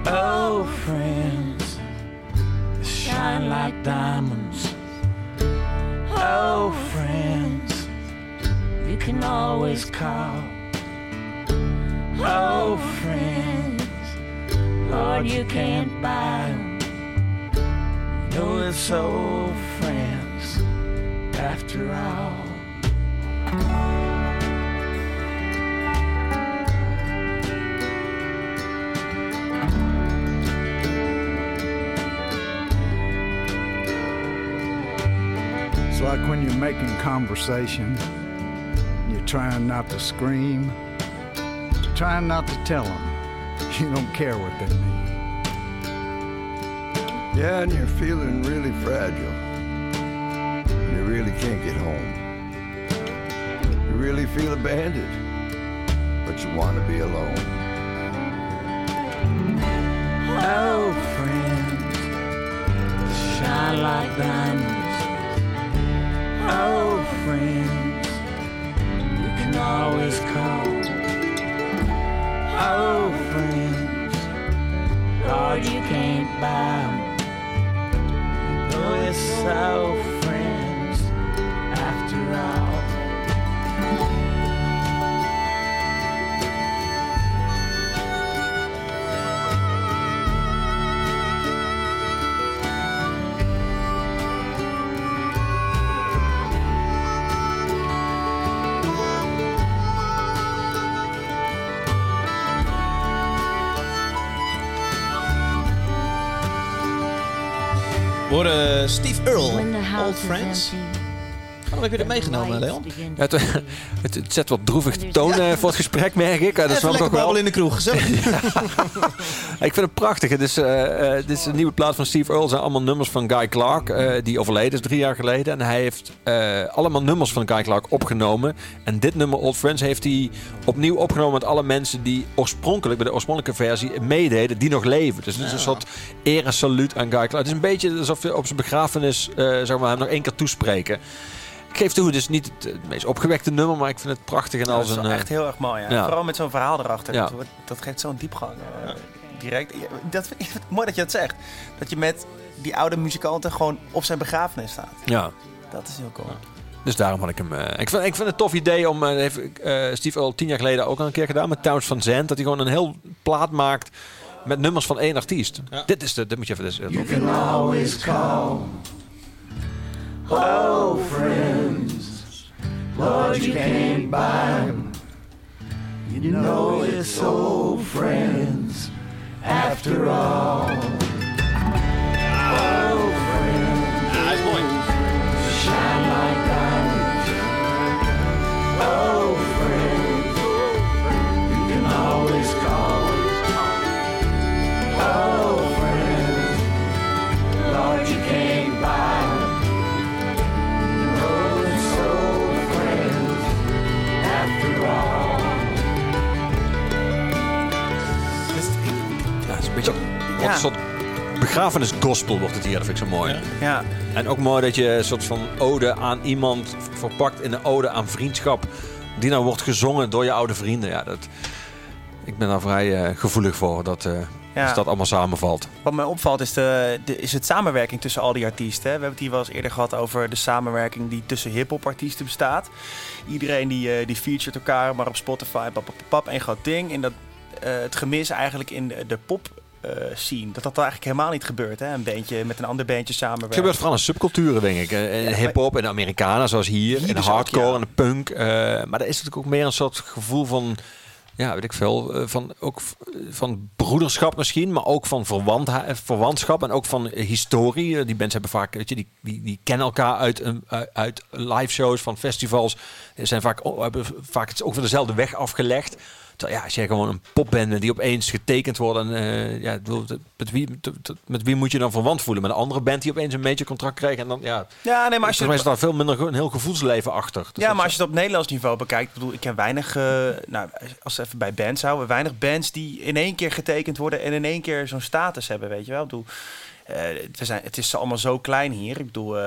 Oh, friends, shine like diamonds. Always call. Oh, friends, Lord, you can't buy 'em. You it's old friends after all. It's like when you're making conversation, trying not to scream, trying not to tell them you don't care what they mean. Yeah, and you're feeling really fragile. You really can't get home. You really feel abandoned, but you want to be alone. Oh, friends, shine like diamonds. Oh, friends, you can always call. Oh, friends, Lord, you can't buy 'em. You know it's so Steve Earl, When the house Old Friends. Waarom heb je the meegenomen, Leon? Ja, het, het, het zet wat droevig de toon eh, voor het gesprek, merk ik. Dat Even snap ik ook wel. in de kroeg. Gezellig. Ik vind het prachtig. Het is, eh, eh, dit is een nieuwe plaat van Steve Earle. Het zijn allemaal nummers van Guy Clark. eh, die overleden is drie jaar geleden. En hij heeft allemaal nummers van Guy Clark opgenomen. En dit nummer, Old Friends, heeft hij opnieuw opgenomen met alle mensen die oorspronkelijk bij de oorspronkelijke versie meededen. Die nog leven. Dus het is een soort eer en saluut aan Guy Clark. Het is een beetje alsof je op zijn begrafenis zeg maar, hem nog één keer toespreken. Ik geef toe, het is niet het, meest opgewekte nummer, maar ik vind het prachtig en als is een... echt heel erg mooi. Ja. ja. Vooral met zo'n verhaal erachter. Dat geeft zo'n diepgang. Direct. Dat vind ik mooi dat je dat zegt. Dat je met die oude muzikanten gewoon op zijn begrafenis staat. Ja. Dat is heel cool. Dus daarom had ik hem. eh, ik, vind, ik vind het een tof idee om. eh, heeft eh, Steve al tien jaar geleden ook al een keer gedaan met Towns van Zandt. Dat hij gewoon een heel plaat maakt met nummers van één artiest. Dit is de. Dit moet je even. Dit is, You can always call. Oh, friends. Lord, you can't buy 'em. You know it's old friends after all. Een soort begrafenis gospel wordt het hier. Dat vind ik zo mooi. Ja. En ook mooi dat je een soort van ode aan iemand verpakt in een ode aan vriendschap. Die nou wordt gezongen door je oude vrienden. Ja, dat, ik ben daar vrij eh, gevoelig voor dat, eh, Ja. dat allemaal samenvalt. Wat mij opvalt is, de, de, is het samenwerking tussen al die artiesten. hè. We hebben het hier wel eens eerder gehad over de samenwerking die tussen hip-hop artiesten bestaat. Iedereen die, eh, die featuret elkaar, maar op Spotify, pap, pap, pap, één groot ding. En dat, het gemis eigenlijk in de, de pop eh, scene, dat dat eigenlijk helemaal niet gebeurt. Hè? Een bandje met een ander bandje Het samenwerken. gebeurt vooral in subculturen, denk ik. Eh, In Ja, hip-hop, in de Amerikanen, zoals hier. De dus ook, hardcore, ja. en de punk. eh, maar er is natuurlijk ook meer een soort gevoel van. Ja, weet ik veel. eh, van, ook van broederschap misschien, maar ook van eh, verwantschap en ook van eh, historie. Eh, Die bands hebben vaak, weet je, die, die, die kennen elkaar uit, een, uit- live shows van festivals. Ze zijn vaak, hebben vaak het ook van dezelfde weg afgelegd. Terwijl, ja, als jij gewoon een popband bent die opeens getekend wordt en eh, ja, met wie, met wie moet je dan verwant voelen? Met een andere band die opeens een major contract krijgt en dan ja, Ja, nee, maar als Volgens mij je, is daar veel minder een heel gevoelsleven achter. Dus ja, maar als je het op Nederlands niveau bekijkt, ik bedoel, ik ken weinig, eh, nou, als we even bij bands houden, weinig bands die in één keer getekend worden en in één keer zo'n status hebben, weet je wel. Ik bedoel, eh, we zijn, het is allemaal zo klein hier. Ik bedoel, eh,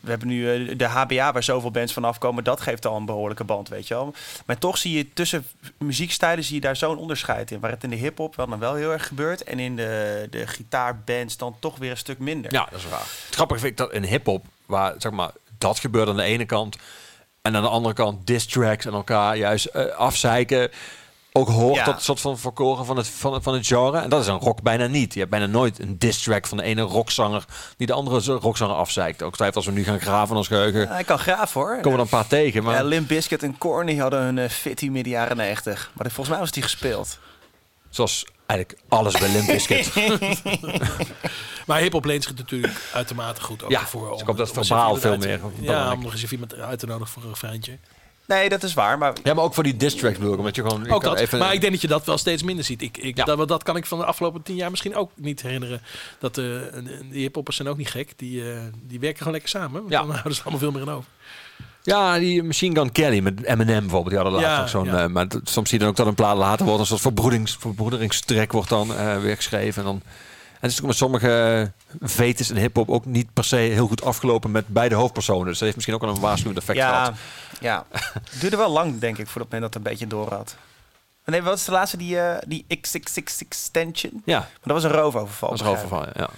we hebben nu eh, de HBA waar zoveel bands vanaf komen, dat geeft al een behoorlijke band, weet je wel. Maar toch zie je tussen muziekstijlen zie je daar zo'n onderscheid in, waar het in de hip-hop wel dan wel heel erg gebeurt en in de, de gitaarbands dan toch weer een stuk minder. Ja, dat is waar. Het grappige vind ik dat in hip-hop, waar zeg maar dat gebeurt aan de ene kant. En aan de andere kant diss tracks en elkaar juist eh, afzeiken. Ook hoort Ja. tot soort van verkoren van het, van, het- van het genre. En dat is een rock bijna niet. Je hebt bijna nooit een diss track van de ene rockzanger die de andere rockzanger afzeikt. Ook twijfel als we nu gaan graven in ons geheugen, Hij kan graaf hoor. komen we er een paar tegen. Maar Ja, Limp Bizkit en Korn die hadden hun uh, fitty midden jaren 90. Maar volgens mij was die gespeeld. zoals eigenlijk alles bij Limp Bizkit. Maar hip-hop leent zich natuurlijk uitermate goed ook Ja, voor. dus ik om- hoop dat verbaal iemand veel meer Ja, om nog eens even iemand uit te nodigen voor een refreintje. Nee, dat is waar. Maar ja, maar ook voor die diss tracks bedoel ik. Omdat je gewoon... Ook dat. even- maar ik denk dat je dat wel steeds minder ziet. Ik, ik, Ja. dat, dat kan ik van de afgelopen tien jaar misschien ook niet herinneren. Dat eh, die hiphoppers zijn ook niet gek. Die, eh, die werken gewoon lekker samen. Want Ja. Dan houden ze allemaal veel meer in over. Ja, die Machine Gun Kelly met Eminem bijvoorbeeld. Die hadden laatst Ja, ook zo'n... ja. eh, maar soms zie je dan ook dat een plaat later wordt. Een soort verbroedings, verbroederingstrek wordt dan eh, weer geschreven. En dan... En het is ook met sommige vetes in hip-hop ook niet per se heel goed afgelopen met beide hoofdpersonen. Dus dat heeft misschien ook een waarschuwend effect ja, gehad. ja. het duurde wel lang, denk ik, voordat men dat een beetje door had. Nee, wat is de laatste? Die, eh, die X66 Extension? Ja, Maar dat was een roofoverval. dat is begrijp ik. overval. Ja.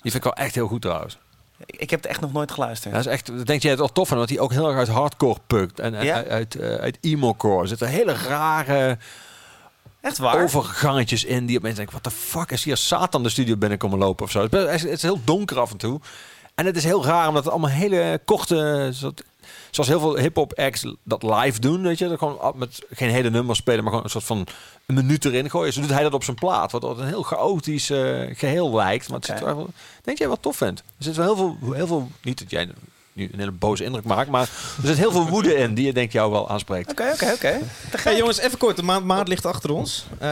Die vind ik wel echt heel goed trouwens. Ik heb het echt nog nooit geluisterd. Dat is echt, denk jij het wel tof van, want hij ook heel erg uit hardcore pukt en, en Ja? uit, uit, eh, uit emo-core. Er zitten hele rare Echt waar? overgangetjes in die opeens denken, wat de fuck is hier Satan de studio binnenkomen lopen of zo. Het is, best- het is heel donker af en toe. En het is heel raar omdat het allemaal hele korte, soort- zoals heel veel hip-hop acts dat live doen, weet je, dat gewoon met geen hele nummers spelen, maar gewoon een soort van een minuut erin gooien. Zo doet hij dat op zijn plaat, wat wat een heel chaotisch eh, geheel lijkt. Maar het zit wel, denk jij wat tof vindt. Er zit wel heel veel, heel veel, niet dat jij nu een hele boze indruk maakt, maar er zit heel veel woede in die je denk jou wel aanspreekt. Oké, oké, oké. Hey jongens, even kort. De maand ligt achter ons. Eh,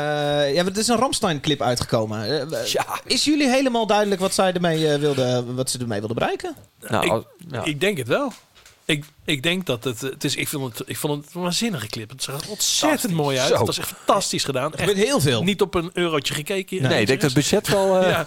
ja, er is een Ramstein-clip uitgekomen. Eh, Ja. Is jullie helemaal duidelijk wat zij ermee eh, wilden, wat ze ermee wilden bereiken? Nou, ik, als- ja. ik denk het wel. Ik, ik denk dat het, het is. Ik vond het, ik vond het een waanzinnige clip. Het zag er ontzettend mooi uit. Zo. Het was echt fantastisch gedaan. Echt gebeurt heel veel. niet op een eurotje gekeken. Nee, ik denk dat het budget wel... eh, ja.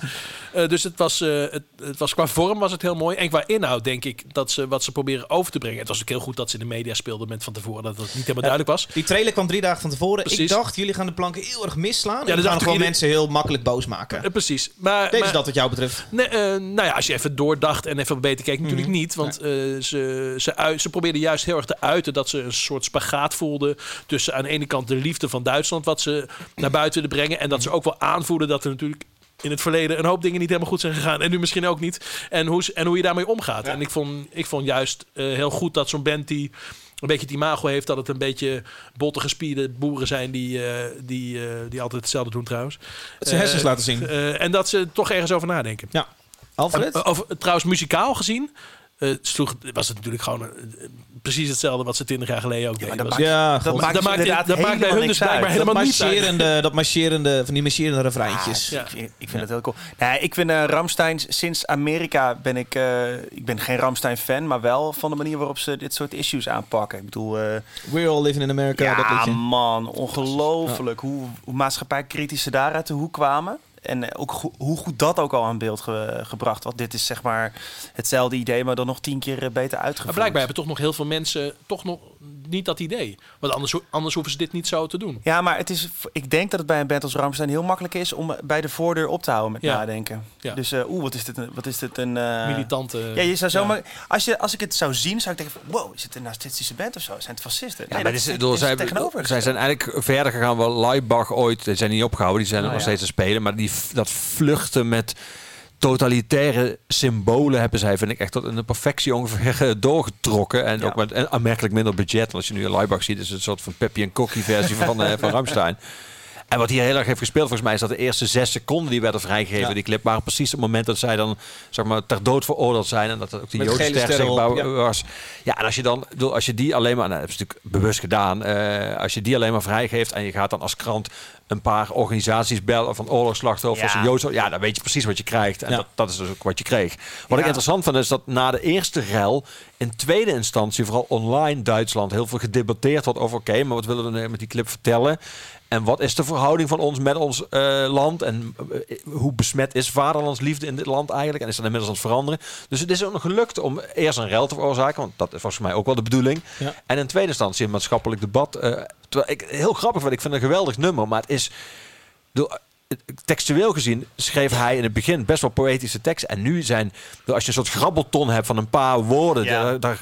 Eh, dus het was, eh, het, het was qua vorm was het heel mooi. En qua inhoud denk ik dat ze wat ze proberen over te brengen. Het was ook heel goed dat ze in de media speelden met van tevoren dat het niet helemaal duidelijk was. Die trailer kwam drie dagen van tevoren. Ik dacht, jullie gaan de planken heel erg misslaan. dat en gaan ik gewoon mensen heel makkelijk boos maken. Eh, precies. Maar, Deze maar- dat wat jou betreft. Nee, eh, nou ja, als je even doordacht en even beter keek, natuurlijk Mhm. niet. Want eh, ze, ze, uit, ze probeerden juist heel erg te uiten dat ze een soort spagaat voelden. Tussen aan de ene kant de liefde van Duitsland, wat ze naar buiten willen brengen. En dat ze ook wel aanvoelen dat er natuurlijk in het verleden een hoop dingen niet helemaal goed zijn gegaan. En nu misschien ook niet. En hoe, en hoe je daarmee omgaat. En ik vond, ik vond juist eh, heel goed dat zo'n band die een beetje het imago heeft dat het een beetje botte gespierde boeren zijn die, eh, die, eh, die altijd hetzelfde doen trouwens. Dat ze hersens laten zien. en dat ze toch ergens over nadenken. Alfred? Eh, Over, trouwens, muzikaal gezien eh, sloeg, was het natuurlijk gewoon eh, precies hetzelfde wat ze twintig jaar geleden ook deden. dat maakt- ja, dat maakt dat dus maakt, inderdaad dat maakt bij hun dus blijkbaar dat helemaal niet uit. dat marcherende, van die marcherende refreintjes. Ja. Ik vind, ik vind het heel cool. Nee, ik vind eh Ramstein sinds Amerika ben ik, eh, ik ben geen Ramstein fan, maar wel van de manier waarop ze dit soort issues aanpakken. Ik bedoel, eh, We're all living in America, dat ja man, ongelooflijk hoe, hoe maatschappijkritisch ze daaruit de hoek kwamen. En ook go- hoe goed dat ook al aan beeld ge- gebracht. Want dit is zeg maar hetzelfde idee, maar dan nog tien keer eh, beter Maar uitgevoerd. blijkbaar hebben toch nog heel veel mensen toch nog niet dat idee. Want anders, anders hoeven ze dit niet zo te doen. Ja, maar het is, ik denk dat het bij een band als Ramstein heel makkelijk is om bij de voordeur op te houden met Ja. nadenken. Ja. Dus eh, oeh, wat is dit een, wat is dit een eh, Militante. Ja, je zou zomaar, Als, je, als ik het zou zien, zou ik denken: van, wow, is het een nazistische band of zo? Zijn het fascisten? Ja, Nee, maar dat is, is, door, het zij, tegenover. zij zijn eigenlijk verder gegaan. Wel Leibach ooit, die zijn niet opgehouden, die zijn Oh, nog ja. steeds te spelen. Maar die, dat vluchten met totalitaire symbolen hebben zij, vind ik, echt tot in de perfectie ongeveer eh, doorgetrokken. En Ja. ook met een aanmerkelijk minder budget. Want als je nu een Leibach ziet, is het een soort van Peppy en Kokkie versie van, eh van Ramstein. En wat hier heel erg heeft gespeeld, volgens mij, is dat de eerste zes seconden die werden vrijgegeven, Ja. die clip, waren precies het moment dat zij dan, zeg maar, ter dood veroordeeld zijn. En dat ook Joodster sterren op, zichtbaar ja. was. Ja, en als je dan, bedoel, als je die alleen maar, nou, dat is natuurlijk bewust gedaan, eh, als je die alleen maar vrijgeeft en je gaat dan als krant een paar organisaties bellen van oorlogsslachtoffers, Ja. en Joodse, ja, dan weet je precies wat je krijgt. En Ja. dat, dat is dus ook wat je kreeg. Wat ik interessant vind is dat na de eerste rel in tweede instantie, vooral online Duitsland, heel veel gedebatteerd wordt over, oké, maar wat willen we nou met die clip vertellen? En wat is de verhouding van ons met ons eh, land? En eh, hoe besmet is vaderlandsliefde in dit land eigenlijk? En is dat inmiddels aan het veranderen? Dus het is ook nog gelukt om eerst een rel te veroorzaken. Want dat is volgens mij ook wel de bedoeling. Ja. En in tweede instantie een maatschappelijk debat. eh, terwijl ik heel grappig vind. Ik vind het een geweldig nummer. Maar het is... bedoel, eh, Textueel gezien schreef hij in het begin best wel poëtische teksten. En nu zijn, als je een soort grabbelton hebt van een paar woorden, Ja. daar, daar-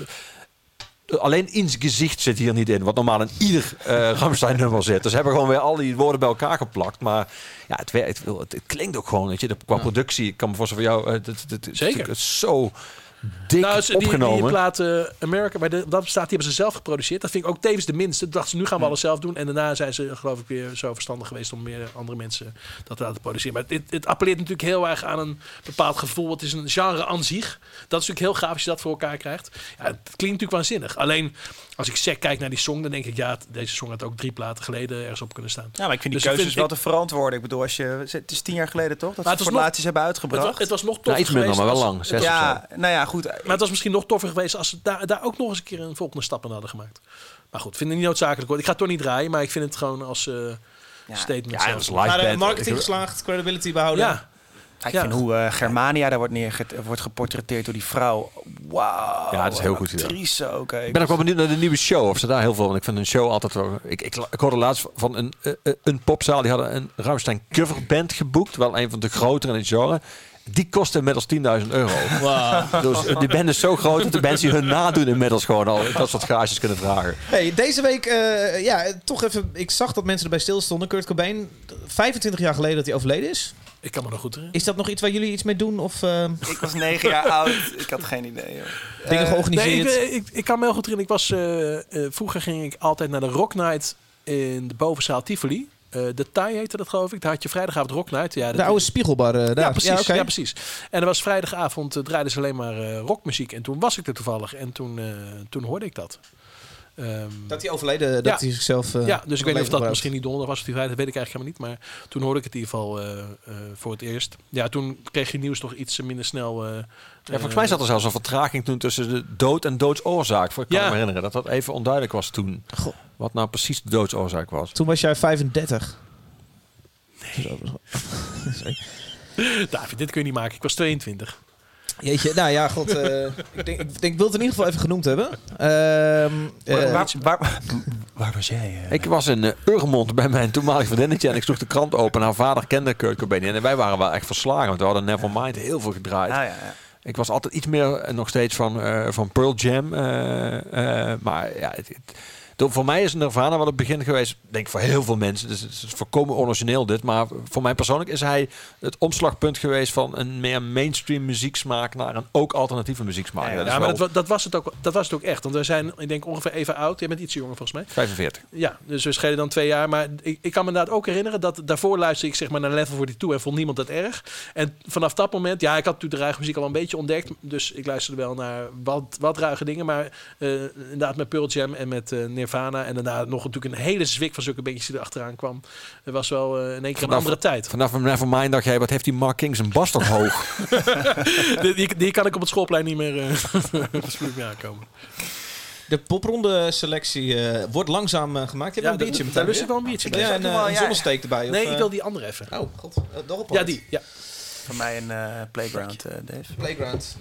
alleen ins gezicht zit hier niet in. Wat normaal in ieder eh Ramstein nummer zit. Dus hebben gewoon weer al die woorden bij elkaar geplakt. Maar ja, het, werkt, het, het klinkt ook gewoon. Weet je, de, qua productie, ik kan me voorstellen voor jou. eh, het, het, het, Zeker. Het is zo dik Nou, ze- die, opgenomen. die plaat eh, America, de, dat bestaat, die hebben ze zelf geproduceerd. Dat vind ik ook tevens de minste. Toen dachten ze, nu gaan we alles zelf doen. En daarna zijn ze, geloof ik, weer zo verstandig geweest om meer andere mensen dat te laten produceren. Maar dit, het appelleert natuurlijk heel erg aan een bepaald gevoel. Het is een genre aan zich. Dat is natuurlijk heel gaaf als je dat voor elkaar krijgt. Ja, het klinkt natuurlijk waanzinnig. Alleen, als ik sec kijk naar die song, dan denk ik, ja, deze song had ook drie platen geleden ergens op kunnen staan. Ja, maar ik vind die Dus keuzes vind- wel te verantwoorden. Ik bedoel, als je, het is tien jaar geleden toch? Dat ze het het voor het nog- hebben Het uitgebracht. was, het was nog Nou, toffer iets minder, geweest maar wel als- lang. het Zes was- of zo. ja, nou ja, goed. Maar het was misschien nog toffer geweest als ze daar, daar ook nog eens een keer een volgende stap in hadden gemaakt. Maar goed, ik vind het niet noodzakelijk. hoor. Ik ga het toch niet draaien, maar ik vind het gewoon als eh, statement. ja, zelf. dat is live Maar marketing geslaagd, credibility behouden. Ja, Ik Ja. vind hoe eh, Germania daar wordt, neerget, wordt geportretteerd door die vrouw. Wauw. Ja, dat is heel goed gedaan. Actrice ook. hè. Ik ben ook wel benieuwd naar de nieuwe show. Of ze daar heel veel. Want ik vind een show altijd wel. Ik, ik, ik hoorde laatst van een, eh, eh, een popzaal. Die hadden een Ramstein coverband geboekt. Wel een van de grotere in het genre. Die kostte inmiddels 10.000 euro. Wauw. Dus die band is zo groot dat de bands die hun nadoen inmiddels gewoon al dat soort gages kunnen vragen. Hey, deze week, eh, ja, toch even. Ik zag dat mensen erbij stilstonden. Kurt Cobain, 25 jaar geleden dat hij overleden is. Ik kan me nog goed herinneren. Is dat nog iets waar jullie iets mee doen? Of eh, Ik was negen jaar oud. Ik had geen idee. joh. dingen Eh, georganiseerd? Nee, ik, ik, ik kan me heel goed herinneren. Ik was, eh, eh, vroeger ging ik altijd naar de Rock Night in de bovenzaal Tivoli. Eh, de Thai heette dat geloof ik. Daar had je vrijdagavond Rock Night. Ja, de oude spiegelbar daar. Ja, precies. ja, precies. En er was vrijdagavond, draaiden ze alleen maar eh, rockmuziek. En toen was ik er toevallig. En toen, eh, toen hoorde ik dat. Ehm, Dat hij overleden, dat Ja. hij zichzelf... eh, ja, dus ik weet niet of dat gebruikt. misschien niet donderdag was of die vrijdag, dat weet ik eigenlijk helemaal niet. Maar toen hoorde ik het in ieder geval eh, eh, voor het eerst. Ja, toen kreeg je nieuws toch iets minder snel. eh, Ja, volgens mij zat er zelfs een vertraging toen tussen de dood en doodsoorzaak. Ik kan Ja. me herinneren dat dat even onduidelijk was toen. Goh. Wat nou precies de doodsoorzaak was. Toen was jij 35. David, dit kun je niet maken. Ik was 22. Jeetje, nou ja, god. eh, ik, denk, ik, denk, ik wil het in ieder geval even genoemd hebben. Ehm, eh, waar, waar, waar was jij? eh? Ik was in uh, Urgemond bij mijn toenmalig vriendinnetje en ik sloeg de krant open. En haar vader kende Kurt Cobain niet. En wij waren wel echt verslagen, want we hadden Nevermind heel veel gedraaid. Ah, ja, ja. Ik was altijd iets meer nog steeds van, eh, van Pearl Jam. eh, eh, maar ja, het, het- door- voor mij is Nirvana wel het begin geweest. Denk ik voor heel veel mensen. Dus het is voorkomen origineel dit. Maar voor mij persoonlijk is hij het omslagpunt geweest van een meer mainstream muzieksmaak naar een ook alternatieve muzieksmaak. Ja, ja. Dat Ja, maar wel dat, dat, was het ook, dat was het ook echt. Want we zijn, ik denk, ongeveer even oud. Jij bent iets jonger volgens mij. 45. Ja, dus we schelen dan twee jaar. Maar ik, ik kan me inderdaad ook herinneren dat daarvoor luisterde ik zeg maar naar Level 42 en vond niemand dat erg. En vanaf dat moment, ja, ik had natuurlijk de ruige muziek al een beetje ontdekt. Dus ik luisterde wel naar wat, wat ruige dingen. Maar eh, inderdaad met Pearl Jam en met eh, Nirvana. En daarna nog natuurlijk een hele zwik van zulke beetjes die erachteraan kwam. Het was wel eh, in één keer een andere tijd. Vanaf Nevermind dacht jij, wat heeft die Mark King zijn bas toch hoog? die, die, die kan ik op het schoolplein niet meer eh aankomen. de popronde selectie eh, wordt langzaam gemaakt. Je hebt Ja, een biertje daar- met daar lust ik wel een biertje. Een, Wel, eh, een ja, zonnesteek erbij? of, Nee, ik wil die andere even. Oh, god. Uh, daarop Ja, die. Ja. Van mij een eh, playground, eh, Dave. Playground.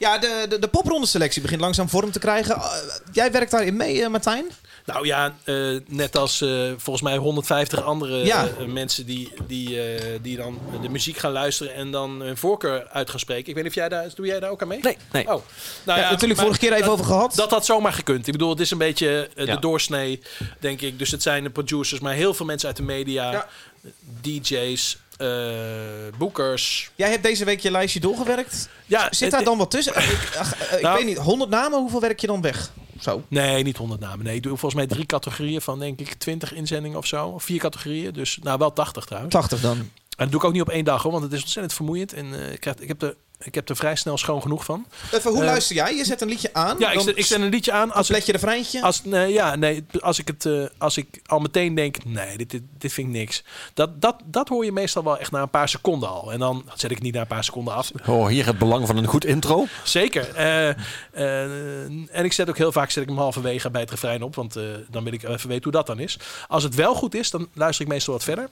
Ja, de, de, de popronde selectie begint langzaam vorm te krijgen. Uh, jij werkt daarin mee, eh, Martijn? Nou ja, eh, net als eh, volgens mij 150 andere Ja. eh, mensen die, die, eh, die dan de muziek gaan luisteren en dan hun voorkeur uit gaan spreken. Ik weet niet of jij daar, doe jij daar ook aan mee? Nee, nee. Oh, nou Ja, ja, natuurlijk maar vorige keer even dat- over gehad. Dat had zomaar gekund. Ik bedoel, het is een beetje eh, Ja. de doorsnee, denk ik. Dus het zijn de producers, maar heel veel mensen uit de media, Ja. DJ's, eh, boekers. Jij hebt deze week je lijstje doorgewerkt. Ja, Zit daar dan wat tussen? ik ach, eh, ik Nou- weet niet, 100 namen, hoeveel werk je dan weg? Zo. Nee, niet 100 namen. Nee, ik doe volgens mij drie categorieën van denk ik 20 inzendingen of zo. Of vier categorieën. Dus nou wel 80 trouwens. 80 dan. En dat doe ik ook niet op één dag hoor, want het is ontzettend vermoeiend. En eh, ik, krijg, ik, heb er, ik heb er vrij snel schoon genoeg van. Even, hoe Eh, luister jij? Je zet een liedje aan. Ja, ik dan zet, ik zet een liedje aan. Als Let je refreintje? als, nee, ja, nee, als, ik het, eh, als ik al meteen denk, nee, dit, dit, dit vind ik niks. Dat, dat, dat hoor je meestal wel echt na een paar seconden al. En dan zet ik het niet na een paar seconden af. Oh, hier het belang van een goed intro. Zeker. Eh, eh, en ik zet ook heel vaak zet ik hem halverwege bij het refrein op. Want eh, dan wil ik even weten hoe dat dan is. Als het wel goed is, dan luister ik meestal wat verder.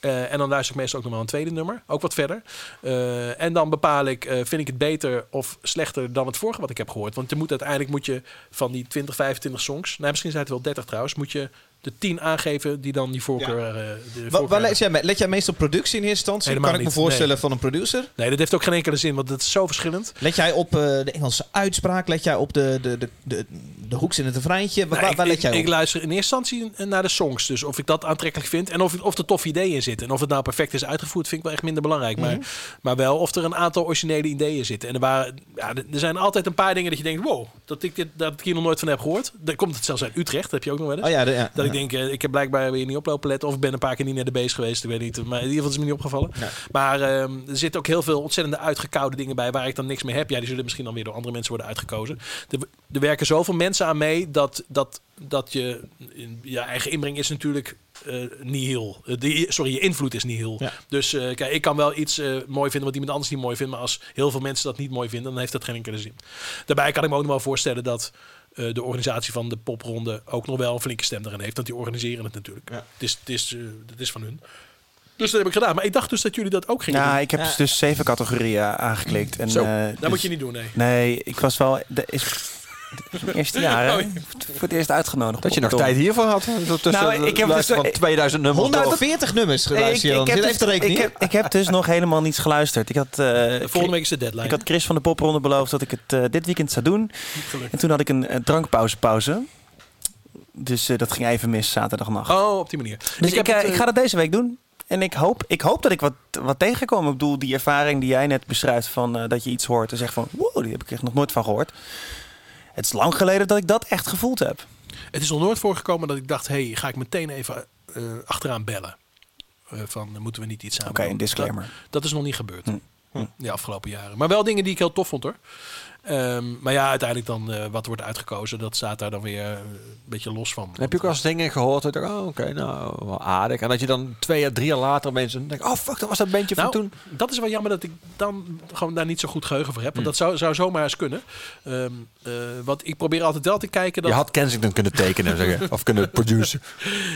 Eh, en dan luister ik meestal ook nog wel een tweede nummer. Ook wat verder. Eh, en dan bepaal ik, eh, vind ik het beter of slechter dan het vorige wat ik heb gehoord. Want je moet uiteindelijk moet je van die 20, 25 songs... Nou, misschien zijn het wel 30 trouwens. Moet je de 10 aangeven die dan die voorkeur... eh, de Wa- voorkeur waar let, jij, let jij meestal productie in eerste instantie? Helemaal kan ik me voorstellen van een producer. Nee, dat heeft ook geen enkele zin, want het is zo verschillend. Let jij op eh, de Engelse uitspraak? Let jij op de, de, de, de, de hoeks in het refreintje? Waar, Nou, waar- waar ik, let jij ik, op? ik luister in eerste instantie naar de songs. Dus of ik dat aantrekkelijk vind en of, of er tof ideeën in zitten. En of het nou perfect is uitgevoerd, vind ik wel echt minder belangrijk. Mhm. maar, maar wel of er een aantal originele ideeën zitten. En er, waren, ja, er zijn altijd een paar dingen dat je denkt: wow, dat ik, dit, dat ik hier nog nooit van heb gehoord. Dan komt het zelfs uit Utrecht, dat heb je ook nog wel eens. Oh ja, de, ja. Dat ik denk, eh, ik heb blijkbaar weer niet oplopen letten. Of ik ben een paar keer niet naar de beest geweest. Ik weet niet. Maar in ieder geval is me niet opgevallen. Ja. Maar ehm, er zitten ook heel veel ontzettende uitgekoude dingen bij. Waar ik dan niks mee heb. Ja, die zullen misschien dan weer door andere mensen worden uitgekozen. Er, er werken zoveel mensen aan mee. Dat, dat, dat je, je eigen inbreng is natuurlijk eh nihil. Eh, die, sorry, je invloed is nihil. Ja. Dus eh, kijk, ik kan wel iets eh, mooi vinden wat iemand anders niet mooi vindt. Maar als heel veel mensen dat niet mooi vinden, dan heeft dat geen enkele zin. Daarbij kan ik me ook nog wel voorstellen dat eh, de organisatie van de popronde ook nog wel een flinke stem erin heeft. Want die organiseren het natuurlijk. Ja. Het, is, het, is, het is van hun. Dus dat heb ik gedaan. Maar ik dacht dus dat jullie dat ook gingen Ja, doen. ik heb Ja. dus zeven categorieën aangeklikt. En, Zo, eh, Dat dus- moet je niet doen, nee. Nee, ik was wel... Dat is, eerste jaar, hè? Oh, Voor het eerst uitgenodigd. Dat je nog tijd hiervoor had. Tussen Nou, ik heb dus- van 2000 nummers. door. 140 nummers geluisterd dus, ik, heb, ik heb dus nog helemaal niets geluisterd. Ik had, eh, Volgende week is de deadline. ik had Chris van de Popronde beloofd dat ik het eh, dit weekend zou doen. Niet gelukt. En toen had ik een, drankpauze pauze. Dus eh, dat ging even mis zaterdagnacht. Oh, op die manier. dus ik, het, ik ga dat deze week doen. En ik hoop, ik hoop dat ik wat, wat tegenkom. Ik bedoel, die ervaring die jij net beschrijft van eh, dat je iets hoort en zegt van wow, die heb ik echt nog nooit van gehoord. Het is lang geleden dat ik dat echt gevoeld heb. Het is nog nooit voorgekomen dat ik dacht, hey, ga ik meteen even eh, achteraan bellen. Eh, van, eh, moeten we niet iets samen Oké, een disclaimer. Dat, dat is nog niet gebeurd. Hm. Hm, De afgelopen jaren. Maar wel dingen die ik heel tof vond hoor. Ehm, maar ja, uiteindelijk dan eh, wat wordt uitgekozen, dat staat daar dan weer eh, een beetje los van. heb je ook wel eens dingen gehoord dat oh, oké, nou, wel aardig. En dat je dan twee à drie jaar later mensen denkt, oh fuck, dat was dat bandje Nou, van toen. Dat is wel jammer dat ik dan gewoon daar niet zo goed geheugen voor heb. Want dat zou, zou zomaar eens kunnen. Ehm eh, want ik probeer altijd wel te kijken. Dat, Je had Kensington kunnen tekenen zeggen, of kunnen produceren.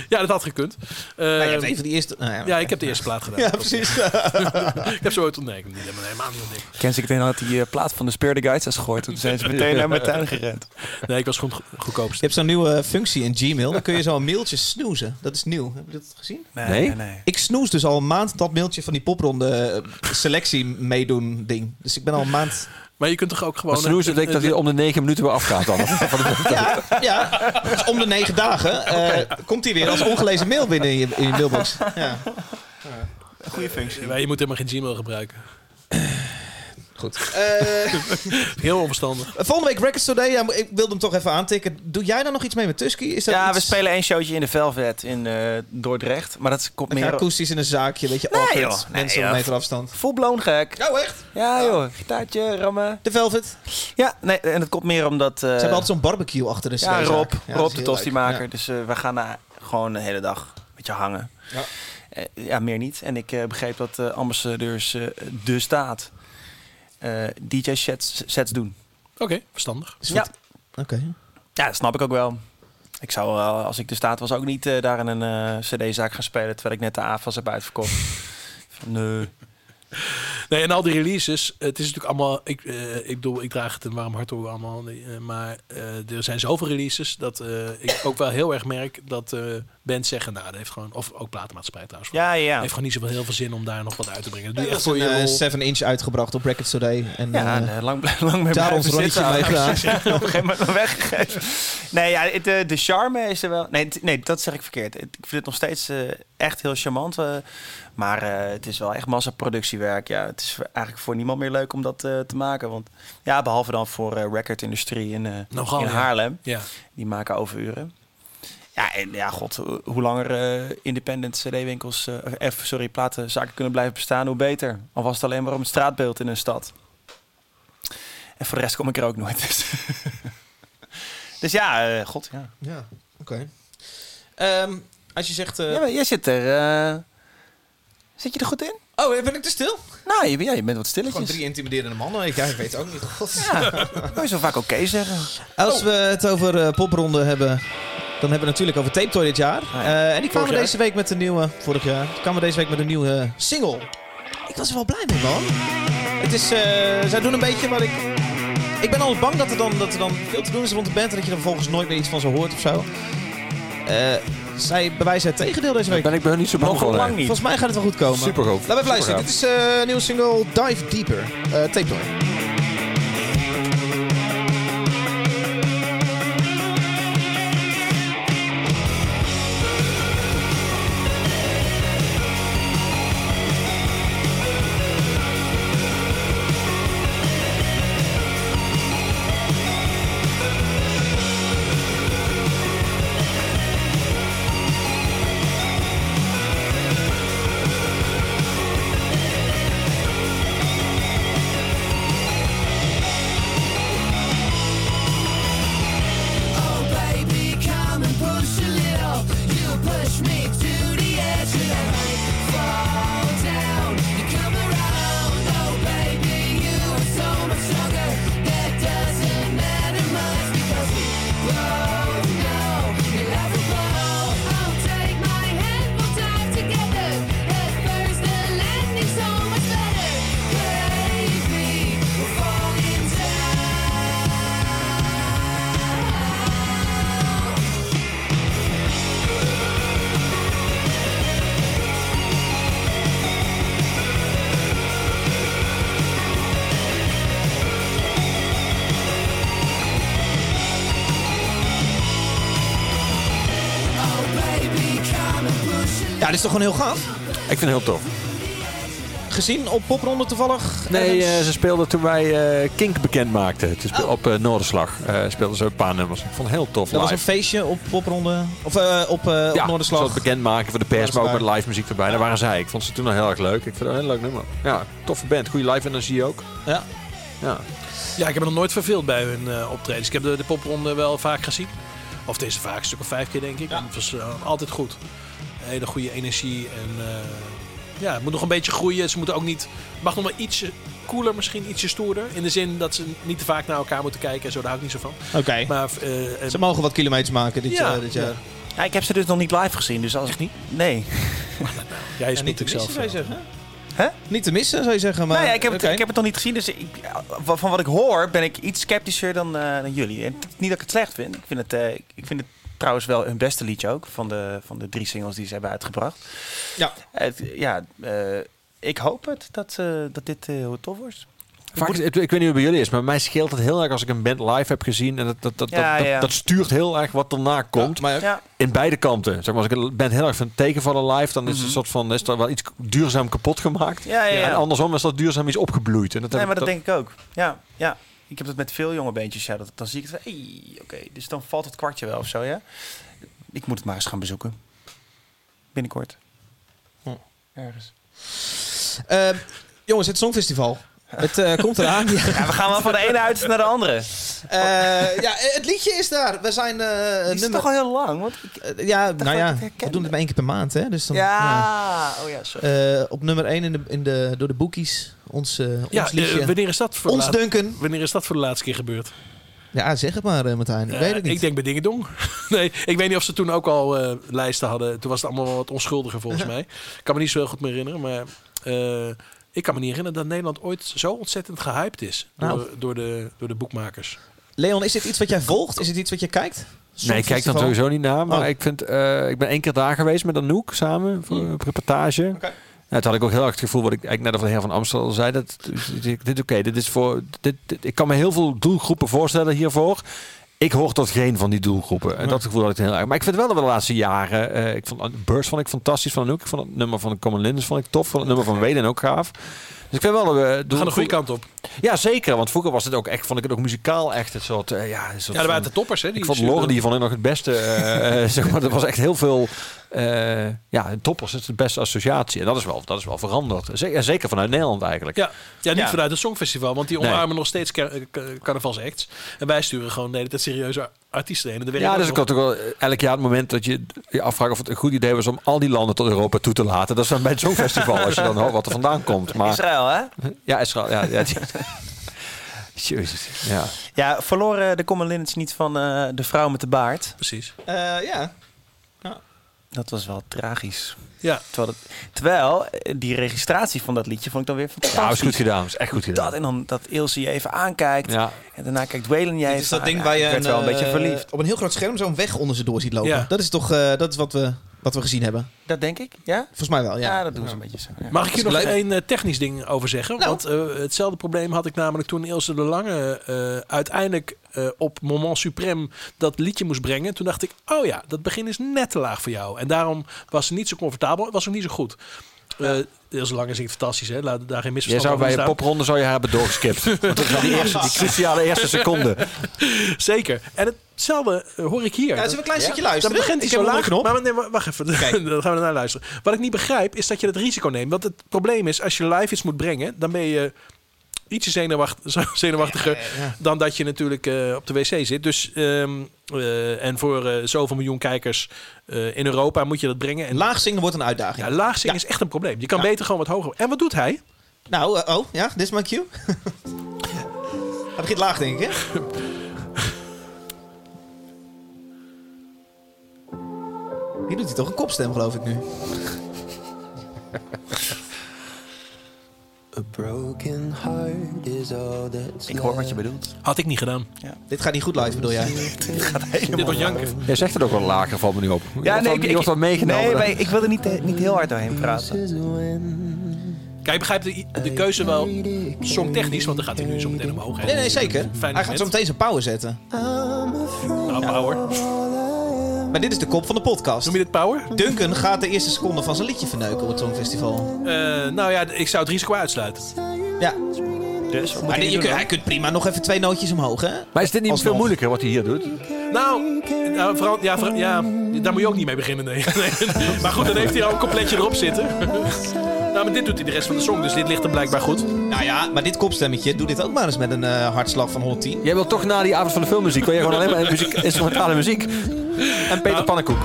Ja, dat had gekund. Nou, je Ehm, hebt een van die eerste... Nou, ja. ja, ik heb de eerste plaat gedaan. Ja, precies. ik heb zo ooit ontdekt. Niet helemaal, helemaal niet ontdekt. Ken ik had die plaat van de Spear the Guides eens gegooid. Toen zijn ze meteen naar mijn tuin gerend. Nee, ik was gewoon go- Je hebt zo'n nieuwe functie in Gmail. Dan kun je zo een mailtje snoezen. Dat is nieuw. Heb je dat gezien? Nee? nee. Ik snoes dus al een maand dat mailtje van die popronde eh, selectie meedoen ding. Dus ik ben al een maand... Maar je kunt toch ook gewoon... Een- ik dat hij om de negen minuten weer afgaat dan. Ja, ja. Dus om de negen dagen eh, komt hij weer als ongelezen mail binnen in je, in je mailbox. Ja. Goede functie. Maar je moet helemaal geen Gmail gebruiken. Goed. Eh, Heel onverstandig. volgende week Records Today. Ja, ik wilde hem toch even aantikken. Doe jij dan nog iets mee met Tusky? Is dat Ja, we spelen één showtje in de Velvet in eh, Dordrecht. Maar dat komt meer akoestisch in een zaakje, weet je, Nee, awkward. joh. Nee, Mensen op een meter afstand. full blown gek. Oh, echt? Ja joh, gitaartje, rammen. De Velvet. Ze Ja, nee, en het komt meer omdat... eh, hebben altijd zo'n barbecue achter de Ja. Rob, Ja, Rob de tostimaker. Dus eh, we gaan daar gewoon de hele dag een beetje hangen. Ja. Eh, ja, meer niet. En ik eh, begreep dat eh, ambassadeurs eh, de staat eh, DJ-sets sets doen. Oké, verstandig. Is Ja. Oké. Ja, dat snap ik ook wel. Ik zou, eh, als ik de staat was, ook niet eh, daar in een eh, cd-zaak gaan spelen... terwijl ik net de AFAS heb uitverkocht. Van, nee. Nee, en al die releases, het is natuurlijk allemaal, ik, eh, ik bedoel, ik draag het een warm hart door allemaal, eh, maar eh, er zijn zoveel releases dat eh, ik ook wel heel erg merk dat eh bands zeggen, nou, dat heeft gewoon, of ook platenmaatschappij trouwens, Ja, ja. heeft gewoon niet zoveel heel veel zin om daar nog wat uit te brengen. Dat doe je echt is voor een je eh, lol. 7 inch uitgebracht op Records Today. En, Ja, en, eh, lang, lang mee daar ons rondje zitten. mee gedaan. Op een gegeven moment weggegeven. Nee, ja, het, eh, de charme is er wel... Nee, t- nee, dat zeg ik verkeerd. Ik vind het nog steeds echt heel charmant. maar eh, het is wel echt massaproductiewerk. Ja, het is eigenlijk voor niemand meer leuk om dat eh, te maken. Want ja, behalve dan voor eh recordindustrie in, eh, Nogal, in ja. Haarlem. Ja. Die maken overuren. Ja, en ja, god, ho- hoe langer eh, independent cd-winkels, eh, F, sorry, platenzaken kunnen blijven bestaan, hoe beter. Al was het alleen maar om het straatbeeld in een stad. En voor de rest kom ik er ook nooit. Dus, dus ja, eh, god, ja. Ja, oké. Ehm, als je zegt... eh, ja maar jij zit er... eh, zit je er goed in? Oh, ben ik te stil? Nou, je, ja, je bent wat Gewoon stilletjes. drie intimiderende mannen. Ik, ja, ik weet het ook niet. God. Ja, kan je zo vaak oké zeggen. Als we het over eh, popronde hebben, dan hebben we natuurlijk over Tape Toy dit jaar. ja. Eh, en die kwamen deze week met een nieuwe... Vorig jaar. Die kwamen deze week met een nieuwe single. Ik was er wel blij mee, man. Het is... eh, zij doen een beetje wat ik... Ik ben altijd bang dat er, dan, dat er dan veel te doen is rond de band... en dat je dan volgens nooit meer iets van ze hoort of zo. Eh, zij bewijzen het tegendeel deze week. ben ik ben niet zo bang voor. nee. lang niet. Volgens mij gaat het wel goed komen. Super goed. Laten we even luisteren. Dit is eh, een nieuwe single Dive Deeper. Eh Tape Toy. Toch gewoon heel gaaf. Ik vind het heel tof. Gezien op popronde toevallig? Nee, eh, ze speelden toen wij eh, Kink bekend maakten. Speel- Op eh, Noorderslag eh, speelden ze een paar nummers. Ik vond het heel tof dat was een live. feestje op popronde. Of eh, op, eh op ja, Noorderslag. ze het bekend maken voor de pers, maar ook met live muziek erbij. Daar waren zij. Ik vond ze toen al heel erg leuk. Ik vind het een heel leuk nummer. Ja, toffe band. Goede live energie ook. Ja. Ja. Ja, ik heb me nog nooit verveeld bij hun eh, optredens. Ik heb de, de popronde wel vaak gezien. Of deze vaak, een stuk of vijf keer denk ik. En het was altijd goed. Hele goede energie. En eh, ja, het moet nog een beetje groeien. Ze moeten ook niet... Het mag nog maar ietsje cooler, misschien ietsje stoerder. In de zin dat ze niet te vaak naar elkaar moeten kijken. En zo, daar hou ik niet zo van. Oké. Maar eh, eh, Ze mogen wat kilometers maken dit, Ja, jaar, dit jaar. ja. Ja, ik heb ze dus nog niet live gezien. Dus als... Echt niet? Nee. jij is Ja, niet te zelf. missen, zou je zeggen. Hè? Niet te missen, zou je zeggen. Maar, ja, ik heb, het, ik heb het nog niet gezien. Dus ik, van wat ik hoor ben ik iets sceptischer dan, eh, dan jullie. En het is niet dat ik het slecht vind. Ik vind het, eh, ik vind het trouwens wel hun beste liedje ook. Van de, van de drie singles die ze hebben uitgebracht. Ja. Het, ja, eh, ik hoop het dat, eh, dat dit eh, heel tof wordt. Vaak, is- ik, ik weet niet hoe bij jullie is, maar mij scheelt het heel erg als ik een band live heb gezien. En dat, dat, dat, Ja, dat, ja. dat, dat stuurt heel erg wat erna komt. Maar Ja. In beide kanten. Zeg maar, als ik een band heel erg van tegenvallen live, dan is het Mhm. een soort van is er wel iets duurzaam kapot gemaakt. Ja, ja, ja. En andersom is dat duurzaam iets opgebloeid. En dat Nee, maar dat denk ik ook. Ja, ja. Ik heb dat met veel jonge beentjes. Ja, dat, dan zie ik het hey, oké. Dus dan valt het kwartje wel of zo, ja. Ik moet het maar eens gaan bezoeken. Binnenkort. Hm. Ergens. Eh, jongens, het Songfestival. Het eh, komt eraan. Ja. Ja, we gaan wel van de ene uit naar de andere. Eh, ja, het liedje is daar. We zijn eh Het is nummer... toch al heel lang? Want ik- ja, nou ja, we doen het maar één keer per maand, hè? Dus dan, ja. oh ja, sorry. Eh, op nummer 1 in de, in de, door de boekies. Ons, ons Ja, liedje. wanneer, is dat voor de ons laat- Duncan. wanneer is dat voor de laatste keer gebeurd? Ja, zeg het maar, eh, Martijn. Ik weet het niet. Ik denk bij Dingedong. nee, ik weet niet of ze toen ook al eh, lijsten hadden. Toen was het allemaal wel wat onschuldiger volgens mij. Ik kan me niet zo heel goed meer herinneren. Maar eh, ik kan me niet herinneren dat Nederland ooit zo ontzettend gehyped is. Door, Nou. door, de, door de boekmakers. Leon, is dit iets wat jij volgt? Is het iets wat je kijkt? Nee, ik kijk dan sowieso niet naar. Maar Oh. ik, vind, eh, ik ben één keer daar geweest met Anouk samen voor een reportage. Ja, toen had ik ook heel erg het gevoel, wat ik eigenlijk net van de heer van Amstel zei. Dat, dit, dit oké, dit is voor. Dit, dit- ik kan me heel veel doelgroepen voorstellen hiervoor. Ik hoor tot geen van die doelgroepen. En dat gevoel had ik heel erg. Maar ik vind wel dat we de laatste jaren. eh, ik vond Burst vond ik fantastisch van Anouk. Ik vond het nummer van Common Linders vond ik tof. Vond het nummer van Weden ook gaaf. Dus ik vind wel dat we. We gaan de goede kant op. Ja, zeker. Want vroeger was het ook echt, vond ik het ook muzikaal echt een soort. eh, ja, soort Ja, er waren de toppers. Hè, die ik vond Loren die vond ik nog het beste. eh, eh, zeg maar, er was echt heel veel. eh ja, toppers is de beste associatie. En dat is wel, dat is wel veranderd. Zeker, zeker vanuit Nederland eigenlijk. Ja, ja niet Ja. vanuit het Songfestival, want die Nee. omarmen nog steeds car- eh, carnavalsacts. En wij sturen gewoon de hele tijd serieuze artiesten heen. En dat werkt Ja, dus ik had toch wel elk jaar het moment dat je je afvraagt of het een goed idee was om al die landen tot Europa toe te laten. Dat is dan bij het Songfestival, als je dan hoort wat er vandaan komt. Maar Israël, hè? ja, Israël. Ja, ja, Jezus. Ja. Ja, verloren de Common Linnets niet van eh, de vrouw met de baard. Precies. Eh, ja. Dat was wel tragisch. Ja. Terwijl, het- terwijl eh, die registratie van dat liedje vond ik dan weer fantastisch. ja, is goed gedaan. Is echt goed gedaan. Dat en dan dat Ilse je even aankijkt. Ja. En daarna kijkt Waylon jij even is dat aan. ding waar je werd wel een eh, beetje verliefd. op een heel groot scherm zo'n weg onder ze door ziet lopen. Ja. Dat is toch eh, dat is wat, we, wat we gezien hebben. Dat denk ik, ja? Volgens mij wel, ja. Ja, dat doen ze een beetje zo. ja. Mag ik hier Is nog één eh, technisch ding over zeggen? Nou. Want eh, hetzelfde probleem had ik namelijk toen Ilse de Lange eh, uiteindelijk eh, op Moment Supreme dat liedje moest brengen. Toen dacht ik, oh ja, dat begin is net te laag voor jou. En daarom was ze niet zo comfortabel. Het was ook niet zo goed. Eh Ilse de Lange zingt fantastisch, hè? Laat daar geen Jij misverstand zou bij over een popronde zou je hebben doorgeskipt. Want dat is wel die, eerste, die cruciale eerste seconde. Zeker. En hetzelfde eh, hoor ik hier. Ja, zullen we een klein stukje Dan luisteren? begint hij Ik heb zo laag. knop. Maar nee, wa- wacht even. Dan gaan we ernaar luisteren. Wat ik niet begrijp is dat je het risico neemt. Want het probleem is, als je live iets moet brengen, dan ben je ietsje zenuwacht, zenuwachtiger dan dat je natuurlijk eh, op de wc zit. Dus, ehm, eh, en voor eh, zoveel miljoen kijkers in Europa moet je dat brengen. En Laag zingen wordt een uitdaging. ja, laag zingen is echt een probleem. Je kan beter gewoon wat hoger. En wat doet hij? Nou, oh, ja, dit is mijn cue. Hij begint laag, denk ik, hè? Hier doet hij toch een kopstem, geloof ik nu. Ik hoor wat je bedoelt. Had ik niet gedaan. Dit gaat niet goed live, bedoel jij? Dit wordt janken. Jij zegt het ook wel lager, valt me niet op. Je wordt wel- je wordt wel meegenomen. Nee, ik wilde niet, eh, niet heel hard doorheen praten. Kijk, ik begrijp de, de keuze wel songtechnisch, want dan gaat hij nu zo meteen omhoog. hè. Nee, nee, zeker. Fijn Hij gaat zo meteen zijn power zetten. Nou, power. Maar dit is de kop van de podcast. Noem je dit power? Duncan gaat de eerste seconde van zijn liedje verneuken op het Songfestival. Eh, nou ja, ik zou het risico uitsluiten. Ja, Dus wat moet maar hij je doen kunt, dan? hij kunt prima nog even twee nootjes omhoog, hè? Maar is dit niet Alsnog. veel moeilijker wat hij hier doet? Nou, nou, vooral, ja, vooral- ja, daar moet je ook niet mee beginnen, nee. Nee. Maar goed, dan heeft hij al een completje erop zitten. Nou, maar dit doet hij de rest van de song, dus dit ligt hem blijkbaar goed. Nou ja, maar dit kopstemmetje, doe dit ook maar eens met een eh, hartslag van 110. Jij wilt toch na die avond van de filmmuziek, wil je gewoon alleen maar muziek, instrumentale muziek. En Peter Pannenkoek.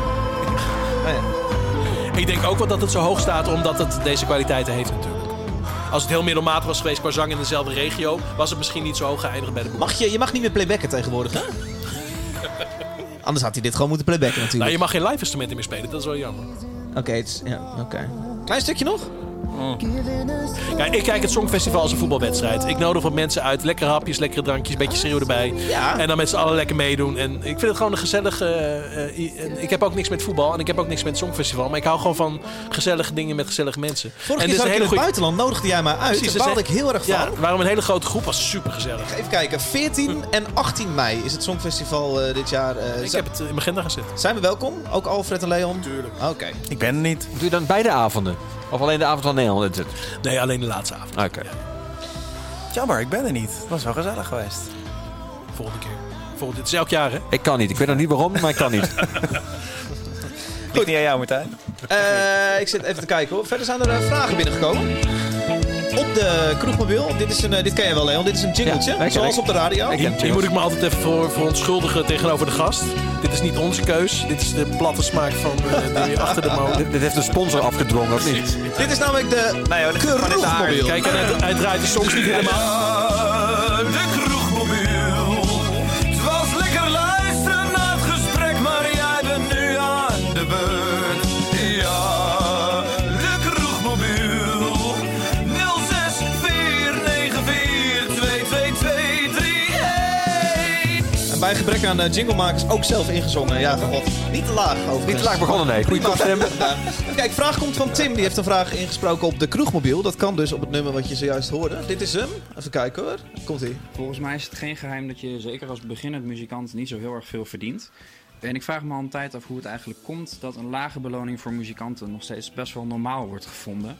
Ik denk ook wel dat het zo hoog staat omdat het deze kwaliteiten heeft natuurlijk. Als het heel middelmatig was geweest qua zang in dezelfde regio, was het misschien niet zo hoog geëindigd bij de boek. Mag je, je mag niet meer playbacken tegenwoordig, hè? Anders had hij dit gewoon moeten playbacken Nou, natuurlijk. je mag geen live instrumenten meer spelen, dat is wel jammer. Oké, ja, oké. Klein stukje nog? Kijk, ik kijk het Songfestival als een voetbalwedstrijd. Ik nodig wat mensen uit. Lekkere hapjes, lekkere drankjes, beetje schreeuw erbij. Ja. En dan met z'n allen lekker meedoen. En ik vind het gewoon een gezellige... eh, ik heb ook niks met voetbal en ik heb ook niks met het Songfestival. Maar ik hou gewoon van gezellige dingen met gezellige mensen. Vorige en keer dit is zat een ik in hele het goede... buitenland, nodigde jij mij uit. Precies, Daar dat is baalde ik heel erg van. Ja, waarom een hele grote groep was super gezellig. Even kijken, 14 en 18 mei is het Songfestival eh, dit jaar. eh, Ik heb het in mijn agenda gezet. Zijn we welkom? Ook Alfred en Leon? Tuurlijk. Oké. Ik ben er niet. Doe je dan beide avonden? Of alleen de avond van Nederland? is het? Nee, alleen de laatste avond. Oké. Jammer, ik ben er niet. Het was wel gezellig geweest. Volgende keer. Volgende, het is elk jaar, hè? Ik kan niet. Ik weet nog niet waarom, maar ik kan niet. Ligt niet aan jou, Martijn. Eh, ik zit even te kijken hoor. Verder zijn er eh, vragen binnengekomen. Op de kroegmobiel. Dit, is een, eh, dit ken je wel, Leon. Dit is een jingletje. Ja, zoals ik. op de radio. Hier moet ik me altijd even voor verontschuldigen tegenover de gast. Dit is niet onze keus. Dit is de platte smaak van eh, de achter de molen. Dit, dit heeft een sponsor afgedwongen, of niet? Dit is namelijk de Nee hoor, dit kroegmobiel. Kijk, en draait de songs niet helemaal. Bij gebrek aan eh, jinglemakers ook zelf ingezongen. Ja, god. Niet te laag overigens. Niet te laag begonnen, nee. Goeie. Ja. Kijk, vraag komt van Tim. Die heeft een vraag ingesproken op de kroegmobiel. Dat kan dus op het nummer wat je zojuist hoorde. Dit is hem. Even kijken hoor. Komt ie. Volgens mij is het geen geheim dat je zeker als beginnend muzikant niet zo heel erg veel verdient. En ik vraag me al een tijd af hoe het eigenlijk komt dat een lage beloning voor muzikanten nog steeds best wel normaal wordt gevonden.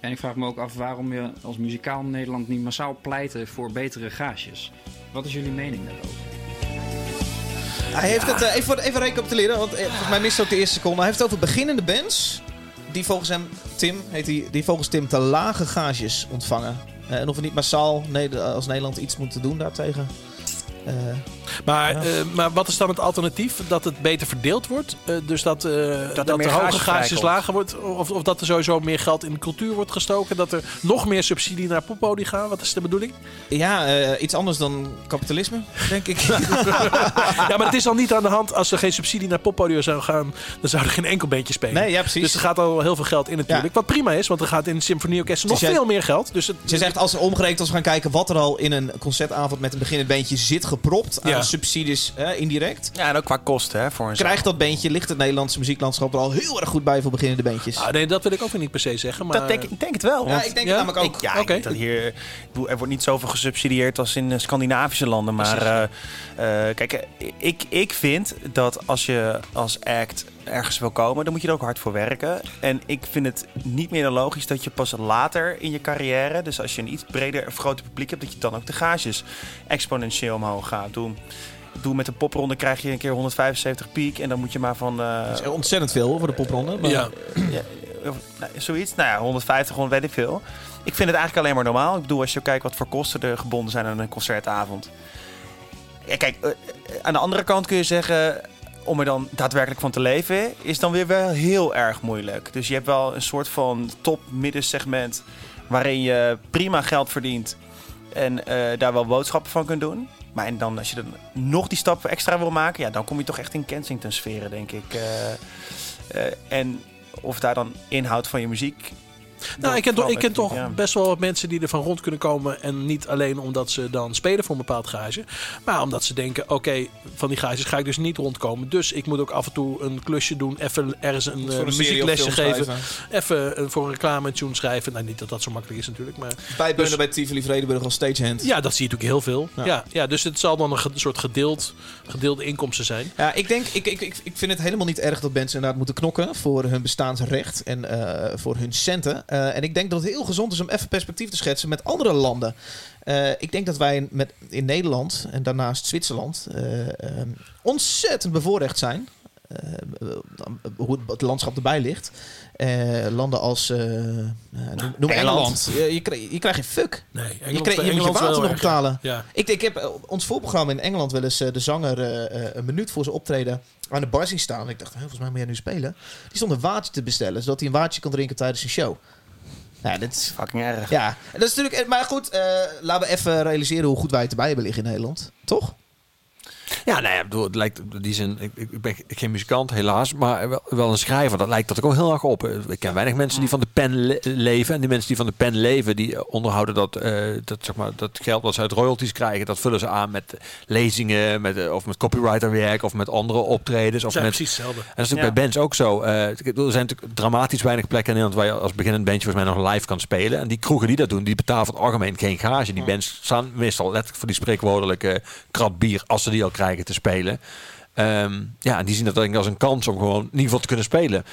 En ik vraag me ook af waarom je als muzikaal Nederland niet massaal pleiten voor betere gages. Wat is jullie mening daarover? Hij heeft het, eh, even, voor- even recapituleren, want eh, volgens mij mist ook de eerste seconde. Hij heeft het over beginnende bands. Die volgens hem, Tim, heet die, die volgens Tim te lage gages ontvangen. Eh, en of we niet massaal Neder- als Nederland iets moeten doen daartegen. Eh, Maar, Ja. eh, maar wat is dan het alternatief? Dat het beter verdeeld wordt? Eh, dus dat, eh, dat, er meer de hoge vrijkomt. lager wordt? Of, of dat er sowieso meer geld in de cultuur wordt gestoken? Dat er nog meer subsidie naar poppodium gaan? Wat is de bedoeling? ja, eh, iets anders dan kapitalisme, denk ik. Ja, maar het is al niet aan de hand. Als er geen subsidie naar poppodium zou gaan, dan zou er geen enkel beentje spelen. nee, ja, precies. Dus er gaat al heel veel geld in natuurlijk. Wat prima is, want er gaat in het symfonieorkest nog Dus jij- veel meer geld. Dus het, Ze zegt als er omgerekend als we gaan kijken wat er al in een concertavond met een beginnend bandje zit gepropt aan Ja. subsidies eh, indirect. Ja, en ook qua kosten hè, voor een. Krijgt dat bandje, ligt het Nederlandse muzieklandschap er al heel erg goed bij voor beginnende bandjes. Ah, nee, dat wil ik ook weer niet per se zeggen. Maar, Dat denk, ik denk het wel. ja, want ik denk ja, het namelijk ook. Ik, ja, Oké. ik, dat hier, er wordt niet zoveel gesubsidieerd als in eh, Scandinavische landen. Maar eh, eh, kijk, ik, ik vind dat als je als act ergens wil komen, dan moet je er ook hard voor werken. En ik vind het niet meer dan logisch dat je pas later in je carrière, dus als je een iets breder of groter publiek hebt, dat je dan ook de gages exponentieel omhoog gaat doen. Doe met de popronde krijg je een keer 175 piek en dan moet je maar van eh, Dat is ontzettend veel hoor, voor de popronde. Maar ja. ja, nou, zoiets. Nou ja, 150, 100, weet ik veel. Ik vind het eigenlijk alleen maar normaal. Ik bedoel, als je kijkt wat voor kosten er gebonden zijn aan een concertavond. Ja, kijk, eh, eh, aan de andere kant kun je zeggen... om er dan daadwerkelijk van te leven... is dan weer wel heel erg moeilijk. Dus je hebt wel een soort van top-middensegment... waarin je prima geld verdient... en eh, daar wel boodschappen van kunt doen. Maar en dan, als je dan nog die stap extra wil maken... ja, dan kom je toch echt in Kensington-sferen, denk ik. Eh, eh, en of daar dan inhoud van je muziek... Nou, ik ken, toch, ik ken toch Ja. best wel wat mensen die er van rond kunnen komen. En niet alleen omdat ze dan spelen voor een bepaald gage. Maar omdat ze denken, oké, van die gages ga ik dus niet rondkomen. Dus ik moet ook af en toe een klusje doen. Even ergens een, eh, een muzieklesje geven. Even eh, voor een reclame een tune schrijven. Nou, niet dat dat zo makkelijk is natuurlijk. Maar Bijbeunen Dus- bij Tivoli Vredenburg als stagehand. ja, dat zie je natuurlijk heel veel. Ja. Ja. Ja, dus het zal dan een soort gedeeld, gedeelde inkomsten zijn. Ja, ik denk, ik, ik, ik, ik vind het helemaal niet erg dat mensen inderdaad moeten knokken voor hun bestaansrecht en eh, voor hun centen. Eh, en ik denk dat het heel gezond is om even perspectief te schetsen met andere landen. Eh, ik denk dat wij met, in Nederland en daarnaast Zwitserland eh, ontzettend bevoorrecht zijn. hoe het, het landschap erbij ligt. Landen als noem, noem Engeland. Je, je, krijgt, je krijgt geen fuck. Nee, je, Engeland, je moet je Engeland water nog betalen. Ja. Ik, ik heb ons voorprogramma in Engeland wel eens de zanger een minuut voor zijn optreden aan de bar zien staan. En ik dacht, "Hè, volgens mij moet jij nu spelen. Die stond een watertje te bestellen, zodat hij een watertje kon drinken tijdens zijn show. Ja, dit is... Fucking erg. Ja, en dat is natuurlijk... Maar goed, eh, laten we even realiseren hoe goed wij het erbij hebben liggen in Nederland. Toch? Ja, nou ja, bedoel, het lijkt die zin, ik, ik ben geen muzikant helaas, maar wel, wel een schrijver. Dat lijkt dat ook heel erg op. Ik ken weinig mensen die van de pen le- leven. En die mensen die van de pen leven, die onderhouden dat, eh, dat, zeg maar, dat geld wat ze uit royalties krijgen, dat vullen ze aan met lezingen, met, eh, of met copywriterwerk, of met andere optredens. Of zijn met, precies hetzelfde. en dat is natuurlijk bij bands ook zo. Eh, er zijn natuurlijk dramatisch weinig plekken in Nederland waar je als beginnend bandje volgens mij nog live kan spelen. En die kroegen die dat doen, die betalen voor het algemeen geen gage. Die bands staan meestal letterlijk voor die spreekwoordelijke krat bier als ze die al krijgen te spelen. Ehm, ja, en die zien dat denk ik als een kans om gewoon in ieder geval te kunnen spelen.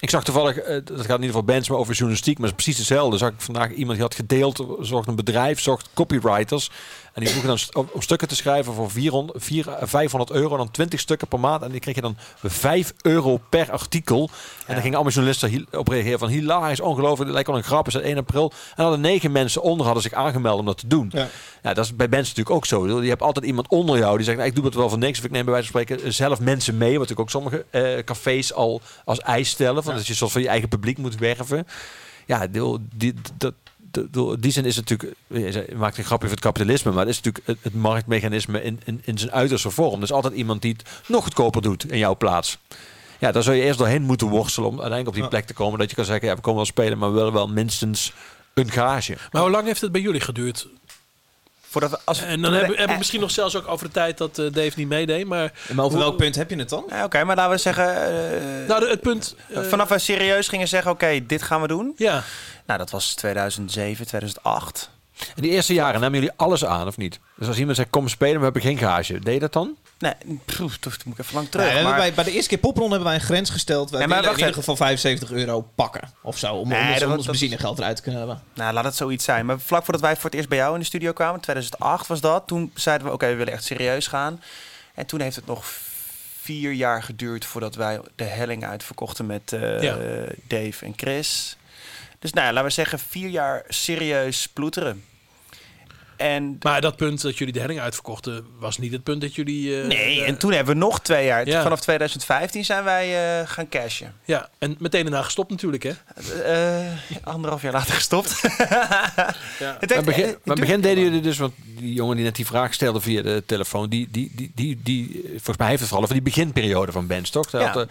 Ik zag toevallig, eh, dat gaat in ieder geval bands, maar over journalistiek, maar is precies hetzelfde. Zag ik vandaag iemand die had gedeeld, zocht een bedrijf, zocht copywriters. En die vroegen dan om, stukken te schrijven voor 400, 4, eh, 500 euro, dan 20 stukken per maand. En die kreeg je dan 5 euro per artikel. En dan gingen allemaal journalisten op reageren van hilarisch, ongelooflijk, dit lijkt wel een grap, is het 1 april. En hadden negen mensen onder hadden zich aangemeld om dat te doen. Ja. Ja, dat is bij bands natuurlijk ook zo. Je hebt altijd iemand onder jou die zegt, nou, ik doe het wel voor niks. Of ik neem bij wijze van spreken zelf mensen mee. Wat natuurlijk ook sommige eh, cafés al als eis stellen. Van Dat je soort van je eigen publiek moet werven. Ja, die, die, dat, die zin is natuurlijk, je maakt een grapje voor het kapitalisme, maar het is natuurlijk het, het marktmechanisme in, in, in zijn uiterste vorm. Er is altijd iemand die het nog goedkoper doet in jouw plaats. Ja, daar zou je eerst doorheen moeten worstelen om uiteindelijk op die plek te komen. Dat je kan zeggen, ja, we komen wel spelen, maar we willen wel minstens een garage. Maar hoe lang heeft het bij jullie geduurd? Voordat we, als, En dan hebben heb ik misschien nog zelfs ook over de tijd dat eh, Dave niet meedeed. Maar, Maar over Hoe- welk punt heb je het dan? Ja, Oké, maar laten we zeggen... eh, nou, de- het punt... eh, vanaf we serieus gingen zeggen, oké, dit gaan we doen. Ja, Nou, dat was 2007, 2008. In die eerste jaren namen jullie alles aan, of niet? Dus als iemand zegt, kom spelen, we hebben geen garage. Deed je dat dan? Nee, pff, toen moet ik even lang terug. Maar, bij, bij de eerste keer popron hebben wij een grens gesteld. Wij Nee, maar willen in ieder geval 75 euro pakken. Of zo. Om, Nee, om, ons- dat- om ons dat- benzinegeld eruit te kunnen hebben. Nou, laat het zoiets zijn. Maar vlak voordat wij voor het eerst bij jou in de studio kwamen, 2008 was dat. Toen zeiden we, oké, we willen echt serieus gaan. En toen heeft het nog vier jaar geduurd voordat wij de helling uitverkochten met eh, Ja. Dave en Chris. Dus nou ja, laten we zeggen vier jaar serieus ploeteren. En maar dat punt dat jullie de helling uitverkochten... was niet het punt dat jullie... eh, nee, eh, en toen hebben we nog twee jaar. Ja. Vanaf 2015 zijn wij eh, gaan cashen. Ja, en meteen daarna gestopt natuurlijk, hè? Eh, anderhalf jaar later gestopt. Ja. Het Maar begin, maar deden jullie dus, want die jongen die net die vraag stelde via de telefoon, die, die, die, die, die volgens mij heeft het vooral over die beginperiode van? Dat Ja. had,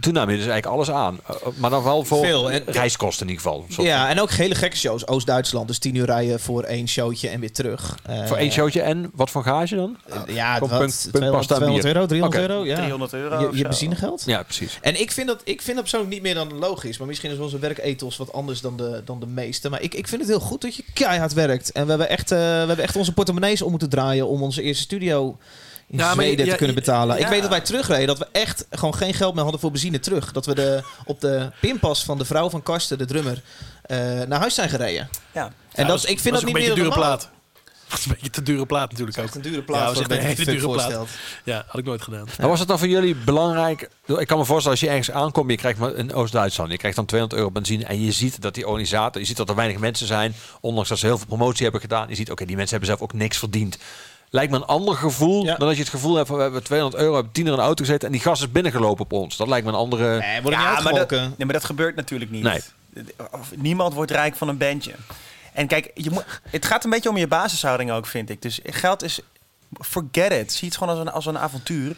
toen nam je dus eigenlijk alles aan. Eh, maar dan wel voor Veel, en- reiskosten in ieder geval. Ja, en ook hele gekke shows. Oost-Duitsland, dus 10 uur rijden voor één showtje en weer terug. van- voor één showtje en wat voor gage dan? Ja, wat, punt- punt 200, pasta en 200 bier. euro, 300 Oké. euro. Ja. 300 euro Je, zo. benzinegeld. Ja, precies. En ik vind, dat, ik vind dat persoonlijk niet meer dan logisch. Maar misschien is onze werkethos wat anders dan de, dan de meeste. Maar ik, ik vind het heel goed dat je keihard werkt. En we hebben echt, eh, we hebben echt onze portemonnees om moeten draaien... om onze eerste studio in Ja, je- Zweden ja, te kunnen betalen. Ik ja. weet dat wij terugreden. Dat we echt gewoon geen geld meer hadden voor benzine terug. Dat we de, op de pinpas van de vrouw van Karsten, de drummer... eh, naar huis zijn gereden. Ja. En Ja, dat, ik vind dat, is niet een meer beetje dan dure normaal. plaat. Dat is een beetje te dure plaat natuurlijk ook. Een dure Ja, plaat was voor echt een een hele dure plaat. voorstelt. Ja, had ik nooit gedaan. Maar was het dan voor jullie belangrijk? Ik kan me voorstellen als je ergens aankomt, je krijgt maar in Oost-Duitsland, je krijgt dan 200 euro benzine en je ziet dat die organisator, je ziet dat er weinig mensen zijn, ondanks dat ze heel veel promotie hebben gedaan. Je ziet, oké, die mensen hebben zelf ook niks verdiend. Lijkt me een ander gevoel Ja. dan dat je het gevoel hebt van we hebben 200 euro, hebben 10 er in een auto gezeten en die gast is binnengelopen op ons. Dat lijkt me een andere. Nee, worden Ja, niet maar dat, nee, maar dat gebeurt natuurlijk niet. Nee. Of, niemand wordt rijk van een bandje. En kijk, je moet, het gaat een beetje om je basishouding ook, vind ik. Dus geld is... Forget it. Zie het gewoon als een, als een avontuur.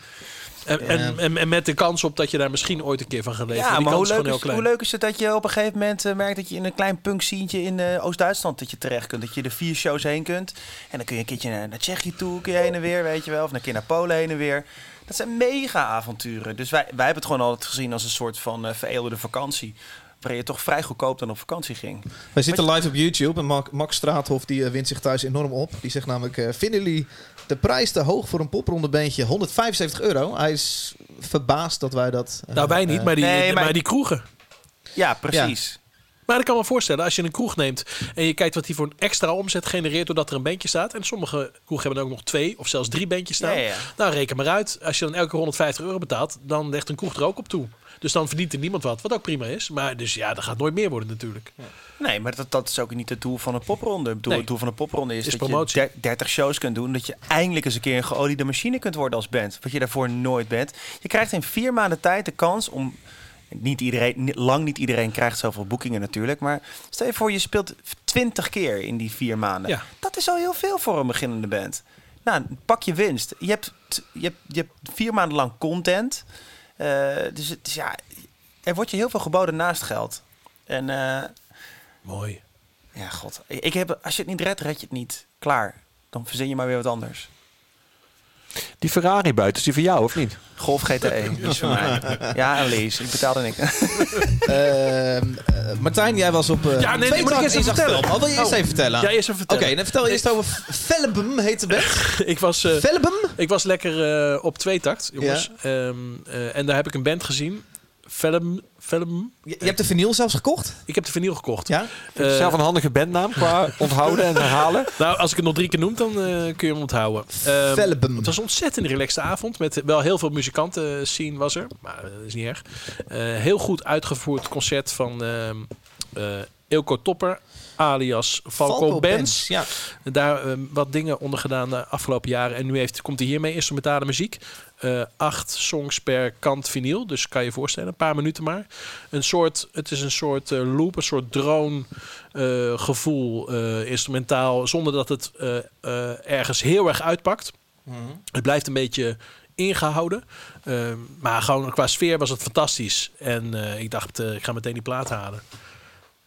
En, en, en, en met de kans op dat je daar misschien ooit een keer van gaat leven. Ja, die maar hoe leuk, is, heel hoe klein. leuk is het dat je op een gegeven moment eh, merkt dat je in een klein punksientje in eh, Oost-Duitsland dat je terecht kunt. Dat je de vier shows heen kunt. En dan kun je een keertje naar, naar Tsjechië toe, kun je heen en weer, weet je wel. Of een keer naar Polen heen en weer. Dat zijn mega avonturen. Dus wij, wij hebben het gewoon altijd gezien als een soort van eh veredelde vakantie. Waarin je toch vrij goedkoop dan op vakantie ging. Wij zitten live op YouTube en Max Straathof die wint zich thuis enorm op. Die zegt namelijk, eh, vinden jullie de prijs te hoog voor een popronde beentje? 175 euro. Hij is verbaasd dat wij dat... eh, Nou, wij niet, eh, maar die, Nee, maar, maar- die kroegen. Ja, precies. Maar ik kan me voorstellen, als je een kroeg neemt en je kijkt wat die voor een extra omzet genereert doordat er een bandje staat. En sommige kroegen hebben ook nog twee of zelfs drie bandjes staan. Ja, ja, ja. Nou, reken maar uit. Als je dan elke keer 150 euro betaalt, dan legt een kroeg er ook op toe. Dus dan verdient er niemand wat, wat ook prima is. Maar dus ja, dat gaat nooit meer worden natuurlijk. Nee, maar dat, dat is ook niet het doel van een popronde. Het doel, Nee. het doel van een popronde is, Is dat promotie. je der- 30 shows kunt doen. Dat je eindelijk eens een keer een geoliede machine kunt worden als band. Wat je daarvoor nooit bent. Je krijgt in vier maanden tijd de kans om... Niet iedereen, lang niet iedereen krijgt zoveel boekingen natuurlijk. Maar stel je voor, je speelt 20 keer in die vier maanden. Ja. Dat is al heel veel voor een beginnende band. Nou, pak je winst. Je hebt, je hebt, je hebt vier maanden lang content. Eh, dus, het, is ja, er wordt je heel veel geboden naast geld. En eh, Mooi. ja, god. Ik heb, als je het niet redt, red je het niet. Klaar. Dan verzin je maar weer wat anders. Die Ferrari buiten, is die voor jou of niet? Golf GTE, die is voor mij. Ja, een lease. Ik betaalde niks. Ehm, eh, Martijn, jij was op... eh, Ja, nee, twee moet ik eerst even vertellen? Oh, wil je eerst Oh. even vertellen? Ja, eerst even Oké, vertellen. dan vertel eerst over Velbum, heet de band. Ik was, eh, Velbum? ik was lekker eh, op tweetakt, jongens. Ehm, eh, en daar heb ik een band gezien. Film, film. Je, je hebt de vinyl zelfs gekocht? Ik heb de vinyl gekocht. Ja? Eh, zelf een handige bandnaam qua onthouden en herhalen? Nou, als ik het nog drie keer noem, dan eh, kun je hem onthouden. Ehm, Velbum. het was een ontzettend relaxte avond. Met wel heel veel muzikanten eh, scene was er. Maar dat is niet erg. Eh, heel goed uitgevoerd concert van ehm eh Ilko Topper. Alias Falco, Falco Benz. Benz, ja. Daar ehm, wat dingen onder gedaan de afgelopen jaren. En nu heeft, komt hij hiermee instrumentale muziek. Eh, acht songs per kant vinyl. Dus kan je je voorstellen, een paar minuten maar. Een soort, het is een soort eh, loop, een soort drone eh, gevoel instrumentaal. Zonder dat het ergens heel erg uitpakt. Het blijft een beetje ingehouden. Ehm, maar gewoon qua sfeer was het fantastisch. En ik dacht, ik ga meteen die plaat halen.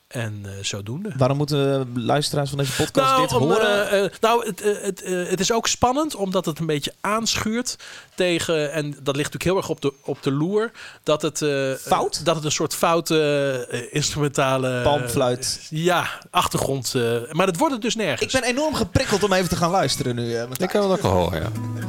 En eh, zodoende. Waarom moeten luisteraars van deze podcast dit om, horen? eh, eh, nou, het, het, het is ook spannend, omdat het een beetje aanschuurt tegen, en dat ligt natuurlijk heel erg op de, op de loer, dat het, eh, Fout? dat het een soort foute instrumentale... Palmfluit. ja, achtergrond. eh, maar dat wordt het dus nergens. Ik ben enorm geprikkeld om even te gaan luisteren nu. eh. Ik kan het ook wel horen, ja. Ja,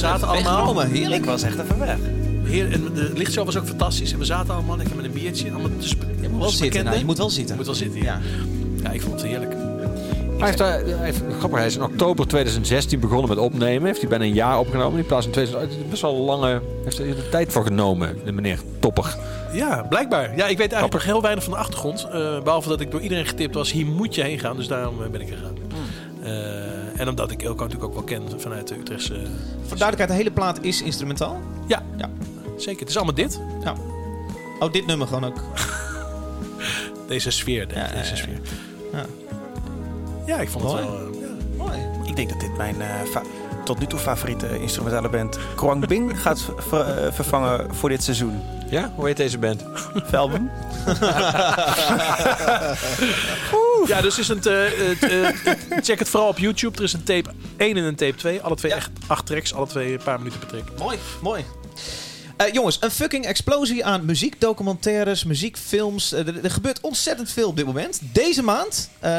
zaten allemaal... Heerlijk. Ik was echt even weg. Heer, en de lichtshow was ook fantastisch. En we zaten allemaal lekker met een biertje. Allemaal te sp- Je moet wel zitten. Nou, je moet wel zitten. Moet wel zitten, ja. Ja. Ik vond het heerlijk. Hij heeft, daar- hij heeft, grappig, hij is in oktober 2016 begonnen met opnemen. Heeft hij bijna een jaar opgenomen. In plaats van 2000, best wel een lange, heeft hij er de tijd voor genomen, de meneer Topper. Ja, blijkbaar. Ja, ik weet eigenlijk nog heel weinig van de achtergrond. eh, behalve dat ik door iedereen getipt was, hier moet je heen gaan. Dus daarom eh, ben ik gegaan. Eh, en omdat ik Elko natuurlijk ook wel ken vanuit de Utrechtse... Voor duidelijkheid, de hele plaat is instrumentaal. Ja, Ja. zeker. Het is allemaal dit. Oh, dit nummer gewoon ook. Deze sfeer. Ja, deze ja, ja. sfeer. Ja. Ja, ik vond Mooi. het wel... eh, ja. Mooi. Ik denk dat dit mijn eh, fa- tot nu toe favoriete instrumentale band Kwang Bing gaat ver- eh, vervangen voor dit seizoen. Ja, hoe heet deze band? Velbum. Ja, dus is een het, eh, check het vooral op YouTube. Er is een tape 1 en een tape 2. Alle twee Ja. echt acht tracks. Alle twee een paar minuten per track. Mooi, mooi. Eh, jongens, een fucking explosie aan muziekdocumentaires, muziekfilms. Eh, er, er gebeurt ontzettend veel op dit moment. Deze maand eh,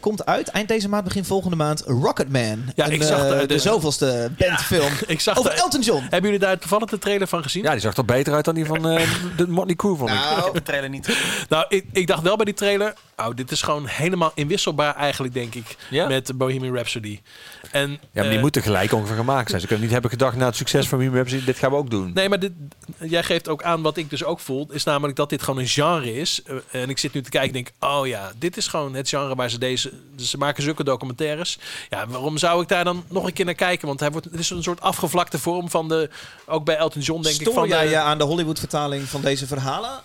komt uit, eind deze maand, begin volgende maand, Rocketman. Ja, Een, ik zag de- de, de- zoveelste bandfilm Ik zag over de- Elton John. Hebben jullie daar toevallig de trailer van gezien? Ja, die zag er beter uit dan die van eh, de Motley Crue, vond ik. Nou, De trailer niet. Nou, ik, ik dacht wel bij die trailer... Oh, dit is gewoon helemaal inwisselbaar eigenlijk, denk ik. Ja? Met Bohemian Rhapsody. En, Ja, maar die moeten gelijk ongeveer gemaakt zijn. Ze kunnen niet hebben gedacht na het succes van Bohemian Rhapsody, dit gaan we ook doen. Nee, maar dit, jij geeft ook aan wat ik dus ook voel. Is namelijk dat dit gewoon een genre is. Eh, en ik zit nu te kijken en denk... Oh ja, dit is gewoon het genre waar ze deze... Ze maken zulke documentaires. Ja, waarom zou ik daar dan nog een keer naar kijken? Want hij wordt, het is een soort afgevlakte vorm van de... Ook bij Elton John denk ik Stoor van... jij de- aan de Hollywood-vertaling van deze verhalen?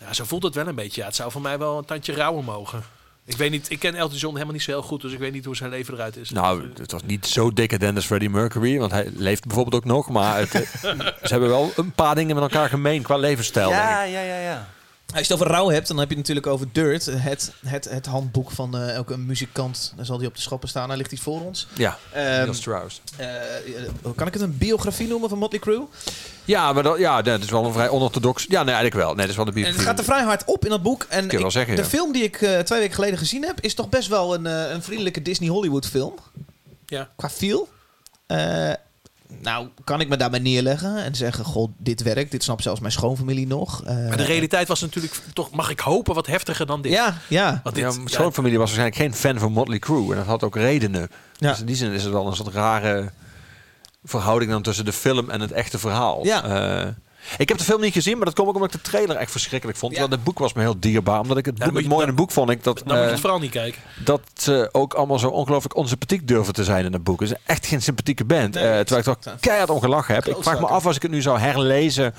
Ja, zo voelt het wel een beetje. Ja, het zou voor mij wel een tandje rauwer mogen. Ik weet niet, ik ken Elton John helemaal niet zo heel goed, dus ik weet niet hoe zijn leven eruit is. Nou, het was niet zo decadent als Freddie Mercury, want hij leeft bijvoorbeeld ook nog. Maar het, eh, ze hebben wel een paar dingen met elkaar gemeen qua levensstijl. denk ik. Ja, ja, ja, ja. Als je het over rouw hebt, dan heb je het natuurlijk over Dirt. Het, het, het handboek van eh, elke muzikant. Daar zal die op de schappen staan. Daar ligt hij voor ons. Ja, Ehm, Neil Strauss. eh, eh, kan ik het een biografie noemen van Motley Crue? Ja, maar dat, ja, dat is wel een vrij onorthodox. Ja, nee, eigenlijk wel. Nee, dat is wel de En het biografie. gaat er vrij hard op in dat boek. En Kun je wel ik- zeggen, de ja. film die ik twee weken geleden gezien heb, is toch best wel een, een vriendelijke Disney Hollywood film. Ja. Qua feel. Eh, nou, kan ik me daarbij neerleggen en zeggen: God, dit werkt. Dit snapt zelfs mijn schoonfamilie nog. Eh, Maar de realiteit was natuurlijk toch, mag ik hopen, wat heftiger dan dit. Ja, ja. Want Ja, mijn ja, schoonfamilie was waarschijnlijk geen fan van Motley Crue. En dat had ook redenen. Ja. Dus in die zin is het wel een soort rare verhouding dan tussen de film en het echte verhaal. Ja. Eh, ik heb de film niet gezien, maar dat komt ook omdat ik de trailer echt verschrikkelijk vond. Ja. Terwijl het boek was me heel dierbaar. Omdat ik het, boek, het mooie in het boek vond ik dat, dan moet je eh, het vooral niet kijken. dat ze ook allemaal zo ongelooflijk onsympathiek durven te zijn in het boek. Het is echt geen sympathieke band. Eh, terwijl ik toch keihard ongelachen heb. Ik vraag me af als ik het nu zou herlezen.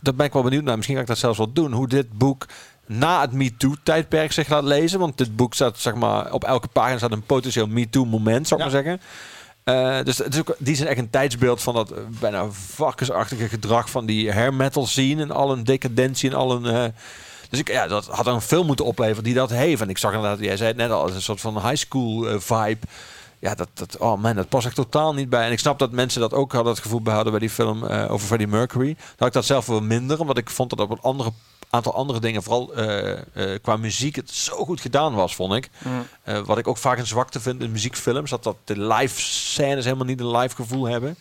Daar ben ik wel benieuwd naar. Misschien ga ik dat zelfs wel doen. Hoe dit boek na het MeToo-tijdperk zich laat lezen. Want dit boek staat, zeg maar, op elke pagina staat een potentieel MeToo-moment, zou ik Ja. maar zeggen. Eh, dus die zijn echt een tijdsbeeld van dat eh, bijna varkensachtige gedrag van die hair metal scene en al een decadentie en al een. eh, dus ik, ja, dat had een film moeten opleveren die dat heeft. En ik zag inderdaad, jij zei het net al, een soort van high school vibe. Ja, dat, dat, oh man, dat past echt totaal niet bij. En ik snap dat mensen dat ook hadden het gevoel behouden bij die film over Freddie Mercury. Had ik dat zelf wel minder, omdat ik vond dat op een andere, aantal andere dingen, vooral eh, eh, qua muziek, het zo goed gedaan was, vond ik. Eh, wat ik ook vaak een zwakte vind in muziekfilms, dat, dat de live scènes helemaal niet een live gevoel hebben.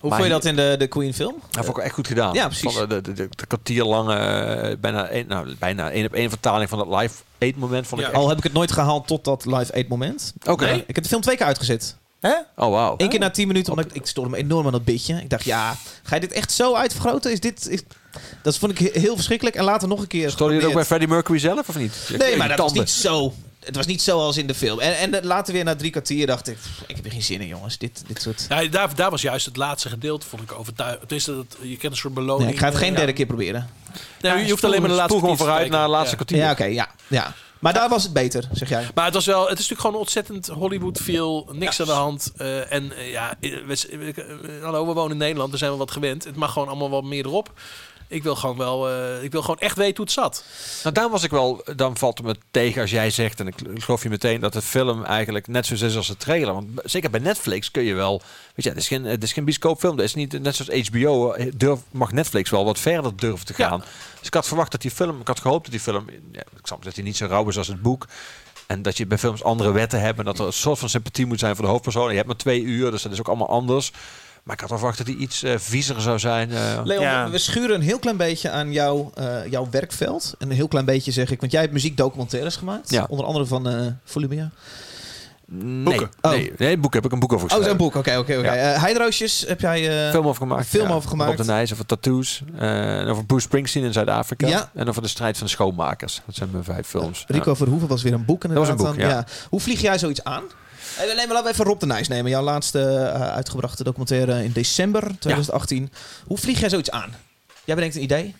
Hoe vond je dat in de, de Queen film? Dat vond ik echt goed gedaan. Ja, precies. Van de, de, de, de kwartier lange, bijna één, nou, bijna één op één vertaling van dat live eet moment vond ik Ja. echt... Al heb ik het nooit gehaald tot dat live 8 moment. Oké. Nee, ik heb de film twee keer uitgezet. Oh, wauw. Eén keer na 10 minuten, omdat ik, ik stoorde me enorm aan dat bitje. Ik dacht, ja, ga je dit echt zo uitvergroten? Is dit, is, dat vond ik he- heel verschrikkelijk. En later nog een keer. Stoorde je het ook bij. Freddie Mercury zelf of niet? Nee, maar dat was niet zo. Het was niet zo als in de film. En, en later weer na drie kwartier dacht ik, pff, ik heb er geen zin in, jongens. Dit, dit soort... Ja, daar, daar was juist het laatste gedeelte, vond ik overtuigend. Het is dat, je kent een soort beloning. Nee, ik ga het geen derde ja. keer proberen. Nee, je hoeft alleen maar de laatste gewoon vooruit naar de laatste Ja. kwartier. Ja, oké, ja, ja. Maar daar was het beter, zeg jij. Maar het was wel, het is natuurlijk gewoon ontzettend Hollywood feel, niks aan de hand. eh, en eh, ja, eh, we, hallo, we wonen in Nederland, daar zijn we wat gewend. Het mag gewoon allemaal wat meer erop. Ik wil gewoon wel, eh, ik wil gewoon echt weten hoe het zat. Nou, daar was ik wel, dan valt het me tegen als jij zegt, en ik geloof je meteen, dat de film eigenlijk net zo is als de trailer. Want zeker bij Netflix kun je wel, weet je, het is geen, het is geen bioscoopfilm. Het is niet net zoals HBO, eh, durf, mag Netflix wel wat verder durven te Ja. gaan. Dus ik had verwacht dat die film, ik had gehoopt dat die film, ja, ik snap dat hij niet zo rauw is als het boek. En dat je bij films andere wetten hebt en dat er een soort van sympathie moet zijn voor de hoofdpersoon. Je hebt maar twee uur, dus dat is ook allemaal anders. Maar ik had wel verwacht dat hij iets eh viezer zou zijn. eh. Leon, Ja. we schuren een heel klein beetje aan jouw, eh, jouw werkveld. En een heel klein beetje zeg ik, want jij hebt muziekdocumentaires gemaakt. Ja. Onder andere van eh Volumia. nee, Boeken. Oh. nee, nee, boek heb ik een boek over Oh, geschreven. zo'n boek. Oké, oké, oké. Ja. Eh, Heideroosjes heb jij... eh, film over gemaakt. film over gemaakt. Op de Nijs, over tattoos. eh, en over Bruce Springsteen in Zuid-Afrika. Ja. En over de strijd van de schoonmakers. Dat zijn mijn vijf films. Rico Verhoeven was weer een boek was inderdaad. een boek, ja. Hoe vlieg jij zoiets aan? Eh, nee, maar laten we even Rob de Nijs nemen. Jouw laatste eh, uitgebrachte documentaire in december 2018. Hoe vlieg jij zoiets aan? Jij bedenkt een idee?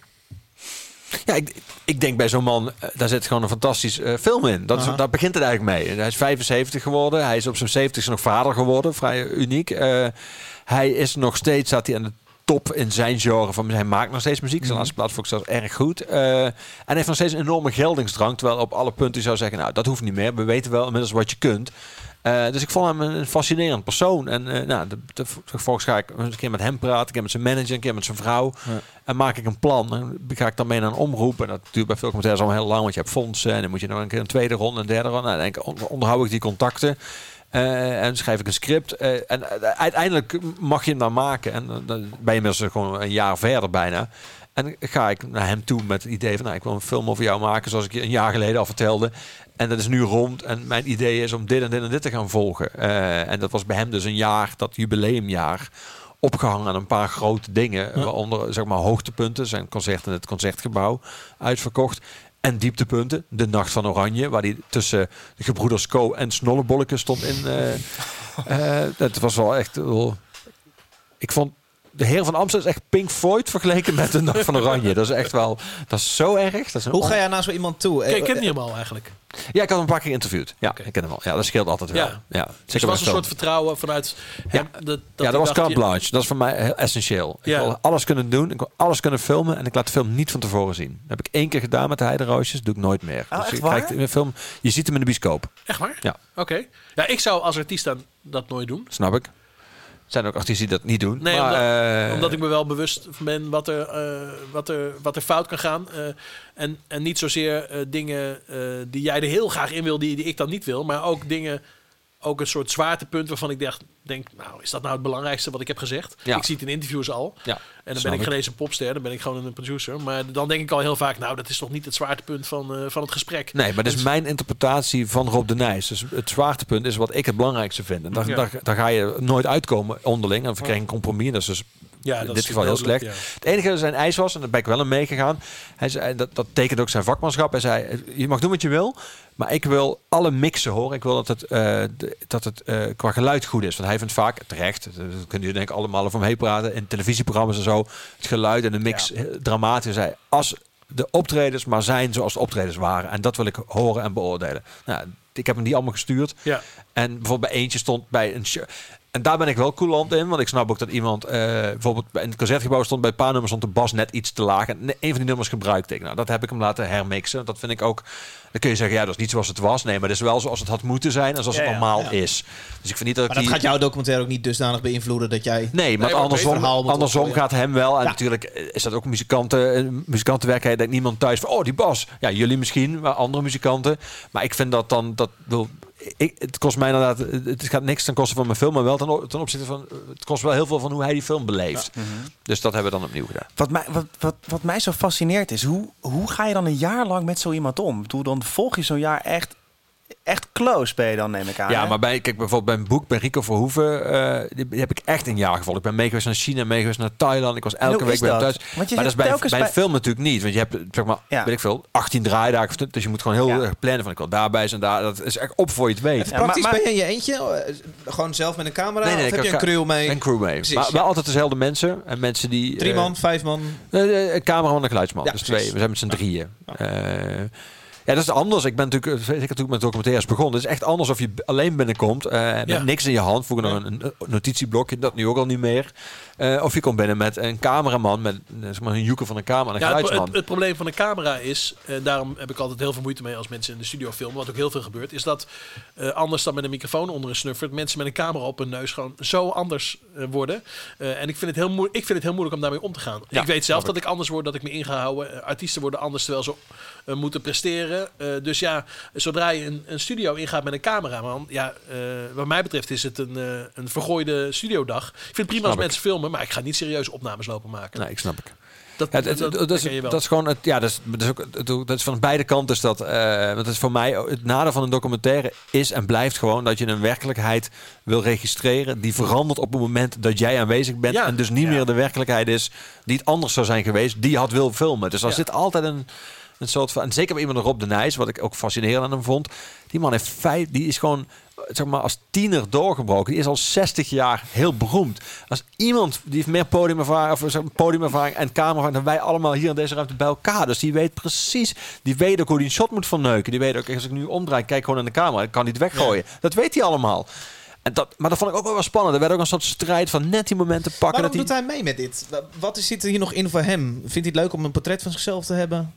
Ja, ik, ik denk bij zo'n man, eh, daar zit gewoon een fantastisch eh, film in. Dat is, daar begint het eigenlijk mee. Hij is 75 geworden. Hij is op zijn 70 nog vader geworden. Vrij uniek. Hij is nog steeds, staat hij aan de top in zijn genre. Van, hij maakt nog steeds muziek. Zijn Mhm. laatste plaat vond ik zelfs erg goed. En hij heeft nog steeds een enorme geldingsdrang. Terwijl op alle punten zou zeggen, nou, dat hoeft niet meer. We weten wel inmiddels wat je kunt. Eh, dus ik vond hem een, fascinerend persoon. En eh, nou, de, de, vervolgens ga ik een keer met hem praten, een keer met zijn manager, een keer met zijn vrouw. Ja. En maak ik een plan. En ga ik dan mee naar een omroep. En dat duurt bij veel commentaars al heel lang, want je hebt fondsen. En dan moet je nog een keer een tweede ronde, een derde ronde. Nou, dan denk onderhoud ik die contacten. Eh, en schrijf ik een script. En uiteindelijk mag je hem dan maken. En dan- dan ben je inmiddels gewoon een jaar verder bijna. En ga ik naar hem toe met het idee van... Nou, ik wil een film over jou maken, zoals ik je een jaar geleden al vertelde. En dat is nu rond. En mijn idee is om dit en dit en dit te gaan volgen. Eh, en dat was bij hem dus een jaar, dat jubileumjaar... opgehangen aan een paar grote dingen. Waaronder zeg maar hoogtepunten. Zijn concert in het Concertgebouw uitverkocht. En dieptepunten. De Nacht van Oranje. Waar die tussen de gebroeders Co en Snollebolleke stond in. eh, dat was wel echt... ik vond... De Heer van Amsterdam is echt Pink Floyd vergeleken met de Nacht van Oranje. Dat is echt wel... Dat is zo erg. Dat is Hoe on- ga jij naar zo iemand toe? Kijk, Eh, ken je hem al eigenlijk? Ja, ik had hem een paar keer geïnterviewd. Ja, ik ken hem al. Ja, dat scheelt altijd wel. Ja. Ja, Dus zeker er was een soort vertrouwen vanuit hem. Dat, dat ja, dat was carte je- blanche. Dat is voor mij heel essentieel. Ik Ja. wil alles kunnen doen. Ik wil alles kunnen filmen. En ik laat de film niet van tevoren zien. Dat heb ik één keer gedaan met de Heideroosjes. doe ik nooit meer. Oh, echt je, waar? kijkt in de film, je ziet hem in de bioscoop. Echt waar? Ja. Oké. Ja, ik zou als artiest dan dat nooit doen. Snap ik. Er zijn ook artiesten die dat niet doen. Nee, maar, omdat, eh, omdat ik me wel bewust ben wat er, eh, wat er, wat er fout kan gaan. eh, en, en niet zozeer dingen die jij er heel graag in wil, die, die ik dan niet wil. Maar ook dingen, ook een soort zwaartepunt waarvan ik dacht, denk, nou, is dat nou het belangrijkste wat ik heb gezegd? Ja. Ik zie het in interviews al. Ja, En dan ben ik geen eens een popster, dan ben ik gewoon een producer. Maar dan denk ik al heel vaak, nou, dat is toch niet het zwaartepunt van, eh, van het gesprek. Nee, maar dat is Dus- mijn interpretatie van Rob de Nijs. Dus het zwaartepunt is wat ik het belangrijkste vind. En daar, Ja. daar, daar ga je nooit uitkomen onderling. En we krijgen een compromis. Dat is dus Ja, in dat dit is geval heel slecht. ja. Het enige dat zijn eis was, en daar ben ik wel in meegegaan. Hij zei, dat, dat tekent ook zijn vakmanschap. Hij zei, je mag doen wat je wil. Maar ik wil alle mixen horen. Ik wil dat het, eh, dat het eh, qua geluid goed is. Want hij vindt vaak, terecht, daar kunnen jullie denk ik allemaal over omheen praten. In televisieprogramma's en zo. Het geluid en de mix eh, dramatisch. Hij zei, als de optredens maar zijn zoals de optredens waren. En dat wil ik horen en beoordelen. Nou, ik heb hem die allemaal gestuurd. Ja. En bijvoorbeeld bij eentje stond bij een show. En daar ben ik wel coulant in, want ik snap ook dat iemand eh, bijvoorbeeld bij- in het concertgebouw stond bij een paar nummers stond de bas net iets te laag. En een van die nummers gebruikte ik. Nou, dat heb ik hem laten hermixen. Dat vind ik ook. Dan kun je zeggen, ja, dat is niet zoals het was. Nee, maar dat is wel zoals het had moeten zijn en zoals Ja, het normaal Ja. is. Dus ik vind niet dat Maar dat die... gaat jouw documentaire ook niet dusdanig beïnvloeden dat jij... Nee, maar maar het andersom, andersom gaat hem wel. En Ja. natuurlijk is dat ook muzikanten, eh, muzikantenwerk. Hij denkt niemand thuis van, oh, die bas. Ja, jullie misschien, maar andere muzikanten. Maar ik vind dat dan, dat wil... Ik, het kost mij inderdaad, het gaat niks ten koste van mijn film, maar wel ten, ten opzichte van, het kost wel heel veel van hoe hij die film beleeft. Dus dat hebben we dan opnieuw gedaan. Wat mij, wat, wat, wat mij zo fascineert is, hoe, hoe ga je dan een jaar lang met zo iemand om? Ik bedoel, dan volg je zo'n jaar echt, echt close ben je dan, neem ik aan. Ja, hè? maar bij, kijk, bijvoorbeeld bij een boek bij Rico Verhoeven, eh die, die heb ik echt een jaar gevolgd. Ik ben meegeweest naar China, meegeweest naar Thailand. Ik was elke week bij hem dat? thuis. Want je maar dat is bij, bij een bij- film natuurlijk niet. Want je hebt, zeg maar, Ja. weet ik veel, 18 draaidagen. Dus je moet gewoon heel Ja. erg plannen van ik wil daarbij zijn. Daar, dat is echt op voor je het weet. Ja, praktisch, maar- ben je in je eentje? Eh, Gewoon zelf met een camera? Nee, nee, of ik heb je een crew mee? Een crew mee. Precies, maar ja. wel altijd dezelfde mensen. En mensen die... Drie eh, man, vijf man? eh, Een cameraman en een geluidsman. Ja, dus precies. twee. We zijn met z'n drieën. Ja, dat is anders. Ik ben natuurlijk, eh, ik met documentaires begon. Het is echt anders of je alleen binnenkomt. eh met Ja. niks in je hand. Vroeger nog een, een notitieblokje. Dat nu ook al niet meer. Eh, of je komt binnen met een cameraman. Met zeg maar, een joeker van een camera en een Ja, het, geluidsman. het, het probleem van de camera is, en daarom heb ik altijd heel veel moeite mee als mensen in de studio filmen, wat ook heel veel gebeurt, is dat anders dan met een microfoon onder een snuffert, mensen met een camera op hun neus gewoon zo anders worden. En ik vind, het heel ik vind het heel moeilijk om daarmee om te gaan. Ja, ik weet zelf dat ik anders word, dat ik me ingehouden. Artiesten worden anders terwijl ze moeten presteren. Eh, dus ja, zodra je een, een studio ingaat met een cameraman, ja, eh, wat mij betreft is het een, eh, een vergooide studiodag. Ik vind het prima als ik. mensen filmen, maar ik ga niet serieus opnames lopen maken. Nee, ik snap ik. Dat, Ja, het- het- dat, dat, dat is, dat gewoon het. Ja, dat is, dat is ook. het- Dat is van beide kanten. Is dat. eh, want het is voor mij het nadeel van een documentaire is en blijft gewoon dat je een werkelijkheid wil registreren die verandert op het moment dat jij aanwezig bent Ja. en dus niet Ja. meer de werkelijkheid is die het anders zou zijn geweest, die je had wil filmen. Dus er Ja. zit altijd een. Een soort van, en zeker bij iemand als Rob de Nijs, wat ik ook fascinerend aan hem vond. Die man heeft vijf, die is gewoon, zeg maar, als tiener doorgebroken. Die is al 60 jaar heel beroemd. Als iemand die heeft meer podiumervaring, of zeg maar, podiumervaring en camera dan wij allemaal hier in deze ruimte bij elkaar. Dus die weet precies, die weet ook hoe die een shot moet verneuken. Die weet ook, als ik nu omdraai, kijk gewoon naar de camera, ik kan niet weggooien. Dat weet hij allemaal. En dat, maar dat vond ik ook wel wel spannend. Er werd ook een soort strijd van net die momenten pakken. Waarom dat doet hij mee met dit? Wa- Wat zit er hier nog in voor hem? Vindt hij het leuk om een portret van zichzelf te hebben?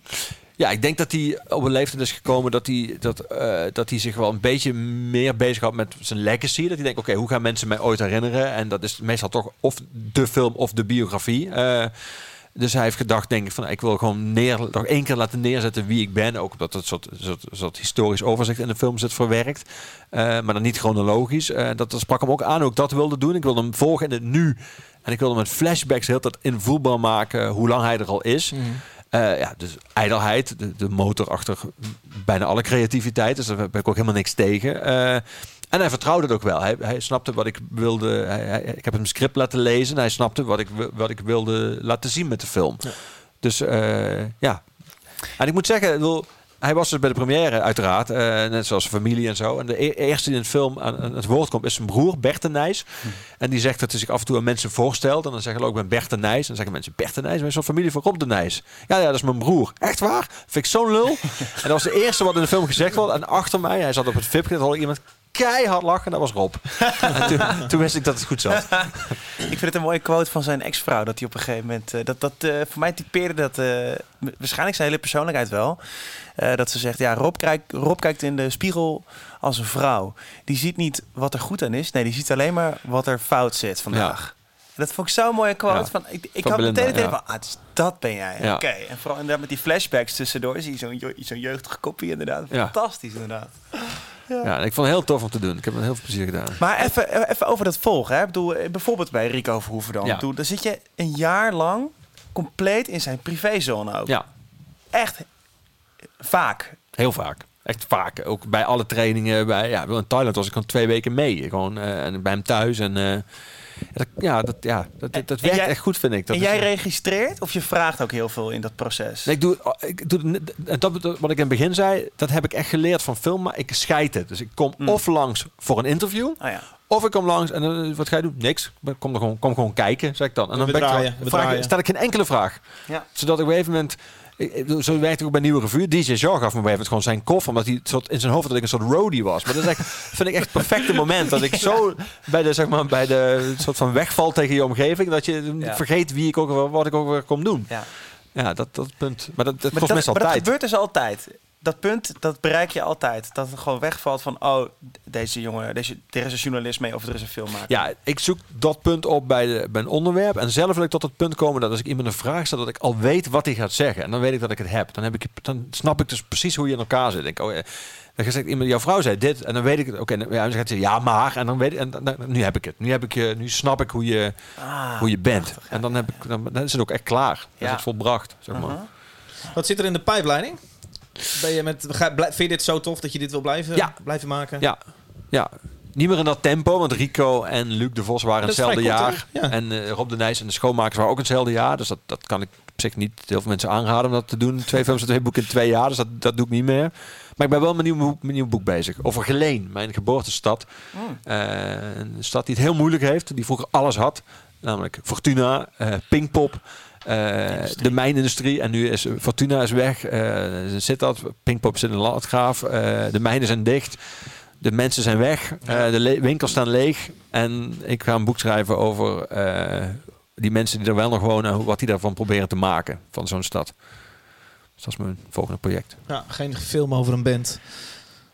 Ja, ik denk dat hij op een leeftijd is gekomen dat hij, dat, eh, dat hij zich wel een beetje meer bezighoudt met zijn legacy. Dat hij denkt, oké, hoe gaan mensen mij ooit herinneren? En dat is meestal toch of de film of de biografie. Eh, dus hij heeft gedacht, denk ik, van ik wil gewoon nog één keer laten neerzetten wie ik ben. Ook omdat het soort, historisch overzicht in de film zit verwerkt. Eh, maar dan niet chronologisch. Dat, dat sprak hem ook aan, ook dat wilde doen. Ik wilde hem volgen in het nu. En ik wilde hem met flashbacks heel dat invoelbaar maken hoe lang hij er al is. Eh, ja, dus ijdelheid, de, de motor achter bijna alle creativiteit. Dus daar heb ik ook helemaal niks tegen. Eh, en hij vertrouwde het ook wel. Hij, hij snapte wat ik wilde. Hij, hij- ik heb hem script laten lezen. En hij snapte wat ik, wat ik wilde laten zien met de film. Dus eh, ja. En ik moet zeggen, ik bedoel, hij was dus bij de première uiteraard. eh, net zoals familie en zo. En de e- eerste die in de film aan, aan het woord komt is zijn broer Bert de Nijs. En die zegt dat hij zich af en toe aan mensen voorstelt. En dan zeggen ze ook, ik ben Bert de Nijs. En dan zeggen mensen, Bert de Nijs? Wij zijn familie van Rob de Nijs. Ja, ja, dat is mijn broer. Echt waar? Vind ik zo'n lul. en dat was de eerste wat in de film gezegd wordt. En achter mij, hij zat op het VIP, hoorde ik iemand keihard lachen. En dat was Rob. en toen, toen wist ik dat het goed zat. Ik vind het een mooie quote van zijn ex-vrouw. Dat hij op een gegeven moment. eh, dat, dat, eh, voor mij typeerde dat. eh, waarschijnlijk zijn hele persoonlijkheid wel. Dat ze zegt: Ja, Rob, kijkt Rob kijkt in de spiegel als een vrouw. Die ziet niet wat er goed aan is. Nee, die ziet alleen maar wat er fout zit vandaag. Dat vond ik zo'n mooie quote. Ja, Van, ik ik van had meteen het ja. van, ah, dus dat ben jij. Ja. Oké. En vooral inderdaad met die flashbacks tussendoor. Zie je zo'n jeugdige kopie inderdaad. Fantastisch inderdaad. Ja, en ik vond het heel tof om te doen. Ik heb het heel veel plezier gedaan. Maar even, even over dat volgen. Hè. Ik bedoel, eh, bijvoorbeeld bij Rico Verhoeven dan. Ja. Bedoel, daar zit je een jaar lang compleet in zijn privézone ook. Ja, Echt vaak. heel vaak. Echt vaak. Ook bij alle trainingen. Bij, ja, in Thailand was ik gewoon twee weken mee. Gewoon eh, en bij hem thuis. En eh, dat, ja, dat, ja, dat, dat, werkt jij- echt goed, vind ik. Dat en is- jij registreert of je vraagt ook heel veel in dat proces? Nee, ik doe, ik doe en dat, wat ik in het begin zei, dat heb ik echt geleerd van film, maar ik scheid het. Dus ik kom Mm. of langs voor een interview, Ah ja. of ik kom langs en eh, wat ga je doen? Niks. Ik Kom, er gewoon, kom gewoon kijken, zeg ik dan. En dan ben ik vraag, stel ik geen enkele vraag. Ja. Zodat ik op een gegeven moment... ik- ik- Zo werkt het ook bij Nieuwe Revue. DJ Jean gaf me gegeven moment gewoon zijn koffer. Omdat hij soort, in zijn hoofd dat ik een soort roadie was. Maar dat is echt, vind ik echt het perfecte moment. Dat ik zo bij de, zeg maar, bij de soort van wegval tegen je omgeving. Dat je Ja. vergeet wie ik ook, wat ik ook weer kom doen. Ja. Ja, dat, dat punt. Maar dat, dat Maar kost dat, meestal maar dat gebeurt dus altijd. Dat punt, dat bereik je altijd. Dat het gewoon wegvalt van, oh, deze jongen, deze, er is een journalist mee of er is een filmmaker. Ja, ik zoek dat punt op bij, de, bij een onderwerp. En zelf wil ik tot het punt komen dat als ik iemand een vraag stel, dat ik al weet wat hij gaat zeggen. En dan weet ik dat ik het heb. Dan, heb ik, dan snap ik dus precies hoe je in elkaar zit. Ik, oh, ja. Dan zegt iemand, jouw vrouw zei dit. En dan weet ik het. Oké, ja, dan gaat ze ja, maar. En dan weet ik, en dan, nu heb ik het. Nu, heb ik, je- nu snap ik hoe je, Ah, hoe je bent. prachtig, ja. En dan, heb ik, dan, dan is het ook echt klaar. Dan Ja. is het volbracht, zeg maar. Uh-huh. Wat zit er in de pijpleiding? Ben je met, vind je dit zo tof dat je dit wil blijven, Ja. blijven maken? Ja, ja. Niet meer in dat tempo, want Rico en Luc de Vos waren Dat is hetzelfde jaar. Ja. En eh, Rob de Nijs en de schoonmakers waren ook hetzelfde jaar. Dus dat, dat kan ik op zich niet heel veel mensen aanraden om dat te doen. Twee films en twee boeken in twee jaar, dus dat, dat doe ik niet meer. Maar ik ben wel met mijn nieuw, nieuw boek bezig. Over Geleen, mijn geboortestad. Mm. Eh, een stad die het heel moeilijk heeft, die vroeger alles had. Namelijk Fortuna, eh Pinkpop, de mijnindustrie. En nu is Fortuna is weg. eh zit dat. Pinkpop zit in de landgraaf. eh, de mijnen zijn dicht. De mensen zijn weg. eh, de winkels staan leeg. En ik ga een boek schrijven over eh, die mensen die er wel nog wonen. Wat die daarvan proberen te maken. Van zo'n stad. Dus dat is mijn volgende project. Ja, geen film over een band.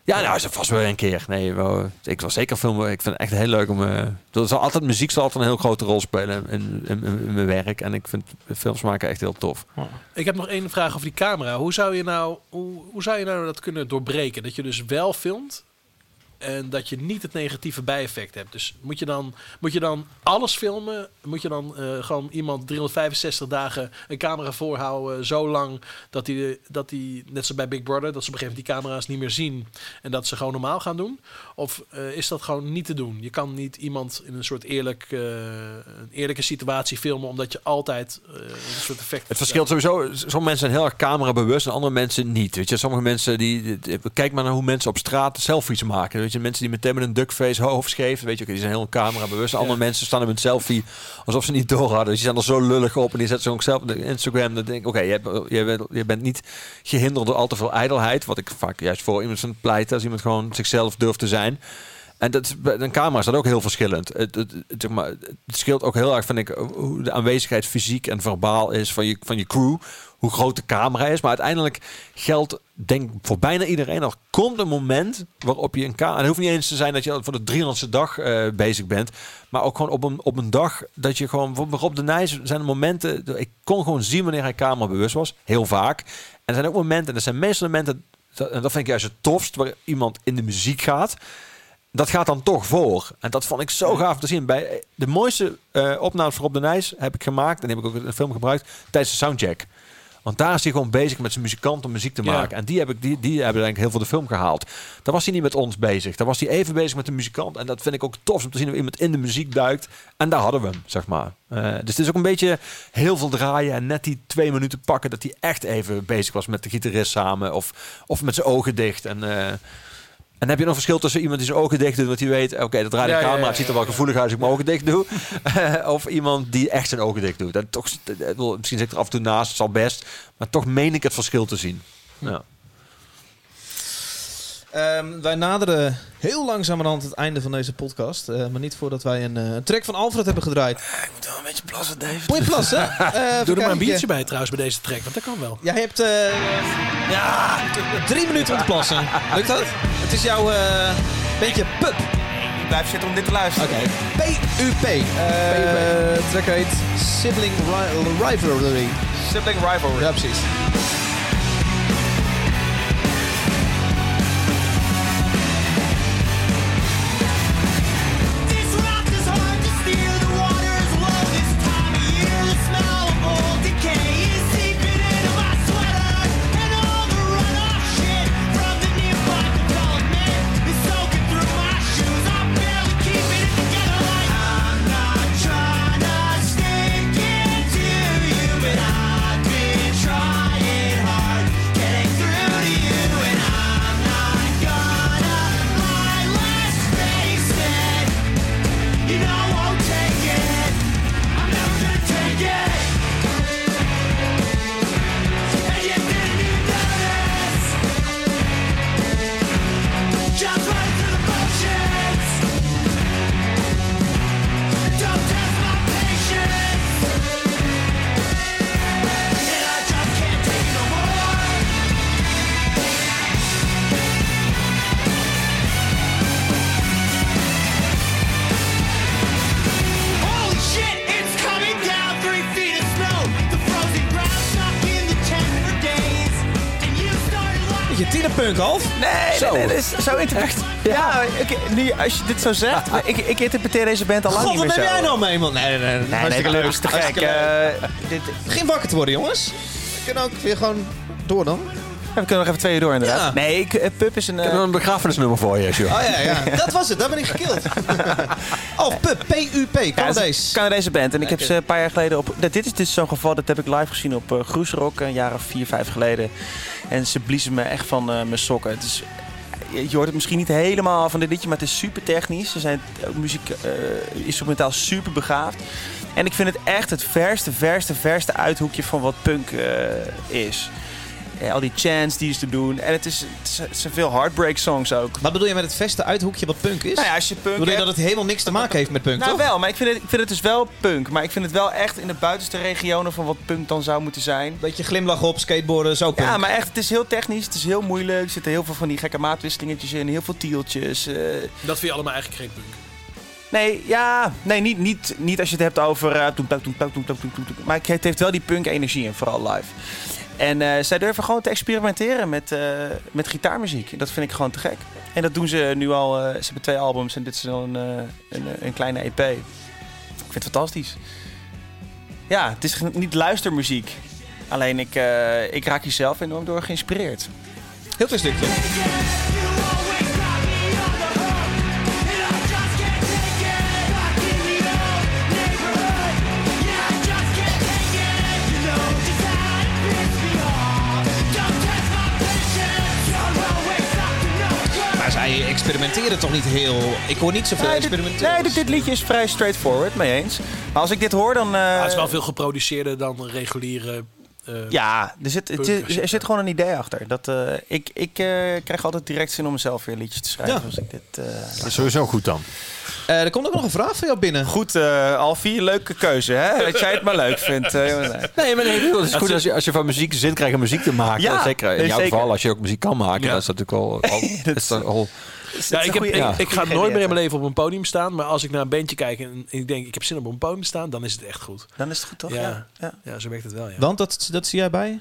Ja, nou is het vast wel een keer. Nee, ik wil zeker filmen. Ik vind het echt heel leuk om. eh er zal altijd muziek zal altijd een heel grote rol spelen in- in mijn werk. En ik vind films maken echt heel tof. Ik heb nog één vraag over die camera. Hoe zou je nou, hoe, hoe zou je nou dat kunnen doorbreken? Dat je dus wel filmt en dat je niet het negatieve bijeffect hebt. Dus moet je dan, moet je dan alles filmen? Moet je dan eh, gewoon iemand 365 dagen een camera voorhouden zo lang dat die, dat die, net zoals bij Big Brother, dat ze op een gegeven moment die camera's niet meer zien en dat ze gewoon normaal gaan doen? Of eh, is dat gewoon niet te doen? Je kan niet iemand in een soort eerlijk, eh, een eerlijke situatie filmen omdat je altijd een soort effect Het verschilt sowieso. Sommige mensen zijn heel erg camerabewust en andere mensen niet. Weet je, sommige mensen die- Kijk maar naar hoe mensen op straat selfies maken. Weet je, mensen die meteen met een duckface hoofd scheef. Weet je, oké, die zijn heel camerabewust. Andere mensen staan op een selfie alsof ze niet door hadden. Dus die zijn er zo lullig op en die zetten ze ook zelf op Instagram. Dan denk ik, oké, je, hebt- je, bent, je bent niet gehinderd door al te veel ijdelheid. Wat ik vaak juist voor iemand van pleit. Als iemand gewoon zichzelf durft te zijn. En dat, een camera is dat ook heel verschillend. Het, het, het, zeg maar, het scheelt ook heel erg, vind ik, hoe de aanwezigheid fysiek en verbaal is van je, van je crew. Hoe groot de camera is. Maar uiteindelijk geldt, denk voor bijna iedereen... er komt een moment waarop je een camera... En het hoeft niet eens te zijn dat je al voor de 300ste dag eh, bezig bent. Maar ook gewoon op een, op een dag dat je gewoon... Bijvoorbeeld Rob de Nijs zijn er momenten... Ik kon gewoon zien wanneer hij camera bewust was. Heel vaak. En er zijn ook momenten... En dat zijn meestal momenten... En dat vind ik juist het tofst... Waar iemand in de muziek gaat dat gaat dan toch voor. En dat vond ik zo gaaf te zien. Bij de mooiste eh opnames voor Rob de Nijs heb ik gemaakt. En heb ik ook in een film gebruikt. Tijdens de soundcheck. Want daar is hij gewoon bezig met zijn muzikant om muziek te Ja. maken. En die, heb ik, die, die hebben denk ik heel veel de film gehaald. Daar was hij niet met ons bezig. Daar was hij even bezig met de muzikant. En dat vind ik ook tof om te zien hoe iemand in de muziek duikt. En daar hadden we hem, zeg maar. Eh, dus het is ook een beetje heel veel draaien. En net die twee minuten pakken dat hij echt even bezig was met de gitarist samen. Of, of met zijn ogen dicht. En... eh, en heb je nog verschil tussen iemand die zijn ogen dicht doet, want die weet, oké, dat draait de Ja, ja, camera, ja, het ziet er wel gevoelig uit als ik mijn ogen dicht doe. of iemand die echt zijn ogen dicht doet. En toch, misschien zit ik er af en toe naast, het zal best, maar toch meen ik het verschil te zien. Ja. Ehm, wij naderen heel langzamerhand het einde van deze podcast. eh, maar niet voordat wij een, eh, een track van Alfred hebben gedraaid. Ik moet wel een beetje plassen, Dave. Moet je plassen? Eh, Doe er maar een biertje bij trouwens bij deze track, want dat kan wel. Jij hebt eh, ja, drie minuten om te plassen. Lukt dat? Het is jouw eh, beetje pup. Ik blijf zitten om dit te luisteren. Oké. PUP. Eh track heet Sibling Ri- Rivalry. Sibling Rivalry. Ja, precies. Zo. interpreteer. Ja, ik, nu, als je dit zo zegt, ik, ik interpreteer deze band al lang God, niet wat meer neem zo. jij nou mee, man? Nee, nee, nee. Nee, nee, hartstikke leuk. is te gek. Hartstikke leuk. Eh, Begin wakker te worden, jongens. We kunnen ook weer gewoon door dan. we kunnen nog even twee uur door inderdaad. Ja. Nee, ik, eh, Pup is een... Ik eh, heb nog een begrafenisnummer voor je, joh. Oh ja, ja. Dat was het. Daar ben ik gekild. Oh, PUP. P-U-P. Ja, Canadees. een Canadese band. En ik heb ze een paar jaar geleden op... Dit dit is dus zo'n geval, dat heb ik live gezien op uh, Groesrock. Een jaar of vier, vijf geleden. En ze bliezen me echt van eh, mijn sokken. Het is... Je hoort het misschien niet helemaal van dit liedje, maar het is super technisch. Ze zijn muziek, eh, instrumentaal super begaafd. En ik vind het echt het verste, verste, verste uithoekje van wat punk eh, is ja, al die chants die ze doen. En het, is, het zijn veel heartbreak songs ook. Wat bedoel je met het veste uithoekje wat punk is? Nou ja, als je punk bedoel je dat het helemaal niks te maken heeft met punk, nou, wel, maar ik vind, het, ik vind het dus wel punk. Maar ik vind het wel echt in de buitenste regionen van wat punk dan zou moeten zijn. dat je glimlach op, skateboarden, zo punk. Ja, maar echt, het is heel technisch, het is heel moeilijk. Er zitten heel veel van die gekke maatwisselingetjes in, heel veel tieltjes. Eh. Dat vind je allemaal eigenlijk geen punk? Nee, ja, nee, niet, niet, niet als je het hebt over. Uh, maar het heeft wel die punk-energie in, vooral live. En eh, zij durven gewoon te experimenteren met, eh, met gitaarmuziek. Dat vind ik gewoon te gek. En dat doen ze nu al. eh, ze hebben twee albums en dit is dan een, een, kleine EP. Ik vind het fantastisch. Ja, het is niet luistermuziek. Alleen ik, ik raak hier zelf enorm door geïnspireerd. Heel veel stukje. Zij experimenteren toch niet heel... Ik hoor niet zoveel Nee, experimenteren. nee, dit, dit liedje is vrij straightforward, mee eens. Maar als ik dit hoor, dan... eh, Maar het is wel veel geproduceerder dan reguliere eh, Ja, er zit, je- er zit gewoon een idee achter. Dat, eh, ik ik eh, krijg altijd direct zin om mezelf weer liedjes te schrijven. Ja. Als ik dit, eh, Dat is sowieso goed dan. Eh, er komt ook nog een vraag van jou binnen. Goed, eh al vier leuke keuze, hè? Dat jij het maar leuk vindt. eh, jongens. Nee. Maar nee, het is goed als je, als je van muziek zin krijgt om muziek te maken. Ja, zeker in nee, jouw zeker. geval, als je ook muziek kan maken, Ja. dat is natuurlijk al... al, dat is dan al Ja, ik, heb, ik, ja. ik ga nooit meer in mijn leven op een podium staan. Maar als ik naar een bandje kijk en ik denk, ik heb zin om op een podium te staan, dan is het echt goed. Dan is het goed, toch? Ja. Ja. ja. Ja, zo werkt het wel, ja. Want dat, dat zie jij bij?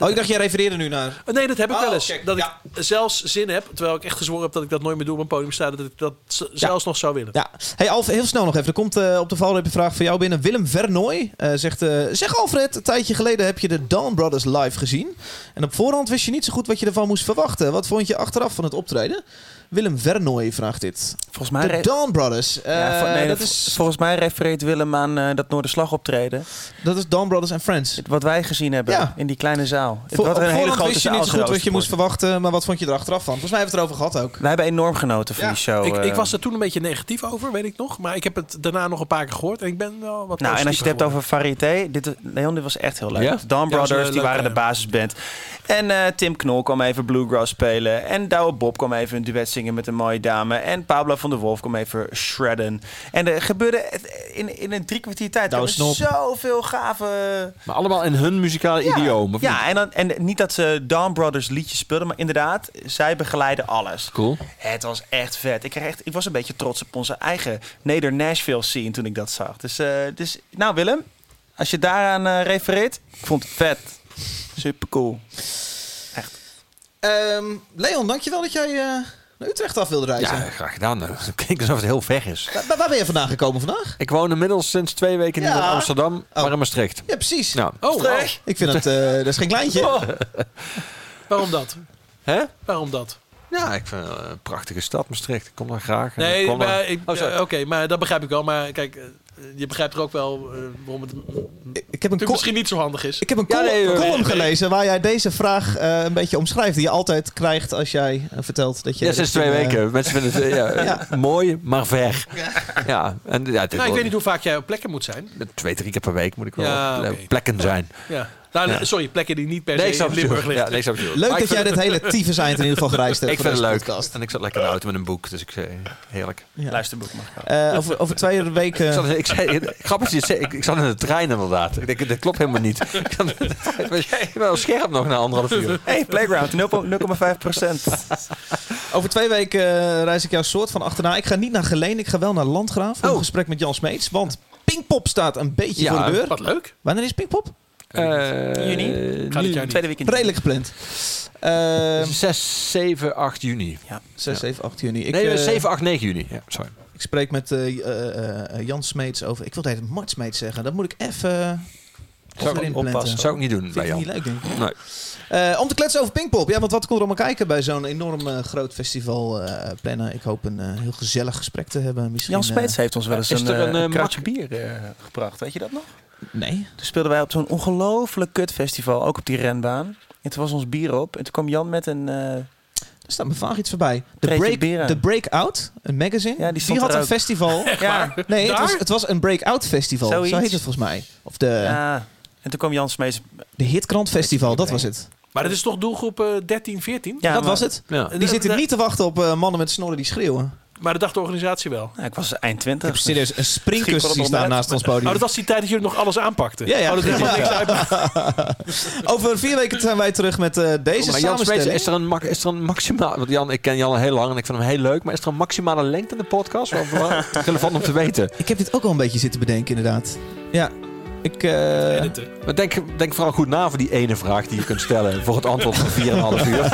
Oh, ik dacht, jij refereerde nu naar... Oh, Nee, dat heb ik Oh, wel eens. kijk, dat ja. ik zelfs zin heb, terwijl ik echt gezworen heb dat ik dat nooit meer doe op een podium staan, dat ik dat zelfs nog zou willen. Ja, hey Alf, heel snel nog even. Er komt eh, op de valreep een vraag voor jou binnen. Willem Vernooy eh, zegt... eh, zeg Alfred, een tijdje geleden heb je de Dawn Brothers live gezien. En op voorhand wist je niet zo goed wat je ervan moest verwachten. Wat vond je achteraf van het optreden? Willem Vernooy vraagt dit. Volgens mij... De Dawn Brothers. eh, ja, vol- nee, dat, is, Volgens mij refereert Willem aan eh, dat Noorderslag optreden. dat is Dawn Brothers and Friends. Wat wij gezien hebben Ja. in die kleine zaal. Het Voor, was op een hele grote wist je niet zo goed wat je moest verwachten. Maar wat vond je er achteraf van? Volgens mij hebben we het erover gehad ook. Wij hebben enorm genoten van Ja. die show. ik, ik eh. was er toen een beetje negatief over, weet ik nog. Maar ik heb het daarna nog een paar keer gehoord en ik ben wel wat Nou, en als je het hebt over variété, dit, Leon, dit was echt heel leuk. Ja? Dawn Brothers, die waren de basisband. En eh, Tim Knol kwam even bluegrass spelen. En Douwe Bob kwam even een duet zingen met een mooie dame. En Pablo van der Wolf kwam even shredden. En er gebeurde in, in een drie kwartier tijd er Snop. zoveel gave... Maar allemaal in hun muzikale idioom. of niet? Ja, en, dan, en niet dat ze Dawn Brothers liedjes speelden, maar inderdaad, zij begeleiden alles. Cool. Het was echt vet. Ik, kreeg echt, ik was een beetje trots op onze eigen Neder Nashville scene toen ik dat zag. Dus, eh, dus nou Willem, als je daaraan eh, refereert, ik vond het vet. Super cool. Ehm, Leon, dankjewel dat jij eh, naar Utrecht af wilde reizen. Ja, graag gedaan. Het klinkt alsof het heel ver is. Waar, waar ben je vandaan gekomen vandaag? Ik woon inmiddels sinds twee weken niet Ja. in Amsterdam, maar in Maastricht. Ja, precies. Nou, Oh, wow. Ik vind het, eh, dat is geen kleintje. Waarom dat? hè? Waarom dat? Ja, ik vind het een prachtige stad, Maastricht. Ik kom daar graag. En ik Nee, kom maar daar- ik- Oh, sorry. eh, oké, maar dat begrijp ik wel. Maar kijk, eh, je begrijpt er ook wel eh, waarom het Ik heb een, misschien niet zo handig is. ik heb een Ja, nee, column nee, nee. gelezen waar jij deze vraag eh, een beetje omschrijft. Die je altijd krijgt als jij eh, vertelt dat je... Ja, sinds twee weken. Mensen vinden het ja, Ja. mooi, maar ver. Ja, en ja, Nou, ik weet niet hoe vaak jij op plekken moet zijn. Twee, drie keer per week moet ik wel Ja, op plekken zijn. Ja. Nou, Ja. sorry, plekken die niet per Nee, ik se in. Limburg Ja, liggen. nee, ik snap het. Leuk Maar dat ik jij dit hele tyfus eind in ieder geval gereisd hebt. Ik vind het leuk. podcast. En ik zat lekker in de auto met een boek, dus ik zei heerlijk. Ja. Luisterboek mag wel. Eh, over, over twee Ik, weken... zat, ik zei, grappig, is, ik, ik zat in de trein inderdaad. Ik denk, dat klopt helemaal niet. Ik zat- Ik ben wel scherp nog na anderhalf uur. Hey, Playground, 0,5 procent. Over twee weken eh, reis ik jouw soort van achterna. Ik ga niet naar Geleen, ik ga wel naar Landgraaf. Voor Oh. een gesprek met Jan Smeets. Want Pinkpop staat een beetje Ja, voor de deur. Wat leuk. Wanneer is Pinkpop? Juni? Ga dit jaar niet. Tweede week in Redelijk gepland. Ehm 6, 7, 8 juni. 6, 7, 8 juni. Ik, nee, eh, 7, 8, 9 juni. Ja, sorry. ik spreek met eh, eh, eh, Jan Smeets over... Ik wil het Mart Smeets zeggen. Dat moet ik even... Zou ik erin oppassen. zou ik niet doen Vind bij Jan. niet leuk, denk ik. Nee. Eh, om te kletsen over Pinkpop. Ja, want wat kon er allemaal kijken bij zo'n enorm eh, groot festival eh, plannen? Ik hoop een eh, heel gezellig gesprek te hebben. Misschien, Jan Smeets heeft ons wel eens een, er een, eh, eh, kratje bier eh, gebracht. Weet je dat nog? Eh, nee. Toen speelden wij op zo'n ongelooflijk kut festival, ook op die renbaan. En toen was ons bier op. En toen kwam Jan met een... eh, Er staat me vaag iets voorbij. Break. The Breakout, een magazine. Ja, die stond had er een ook. festival. ja, Nee, het was, het was een Breakout Festival. Zoiets. Zo heet het volgens mij. Of de, ja. En toen kwam Jan Smeets... de Hitkrant Festival, dat was het. Maar dat is toch doelgroep eh, 13, 14? Ja, dat maar- was het. Ja. Die zitten niet te wachten op eh, mannen met snorren die schreeuwen. Maar dat dacht de organisatie wel. Ja, ik was eind Ik 20. heb serieus een springkussen zien staan naast ons podium. Oh, dat was die tijd dat jullie nog alles aanpakten. Ja, ja. Oh, dat is helemaal niks uit. Over vier weken zijn wij terug met eh, deze Maar Jan is er een, is er een maximaal... Want Jan, ik ken Jan al heel lang en ik vind hem heel leuk. Maar is er een maximale lengte in de podcast? Wel relevant om te weten. Ik heb dit ook al een beetje zitten bedenken, inderdaad. Ja, ik... eh. Maar denk, denk vooral goed na voor die ene vraag die je kunt stellen. Voor het antwoord van 4,5 uur.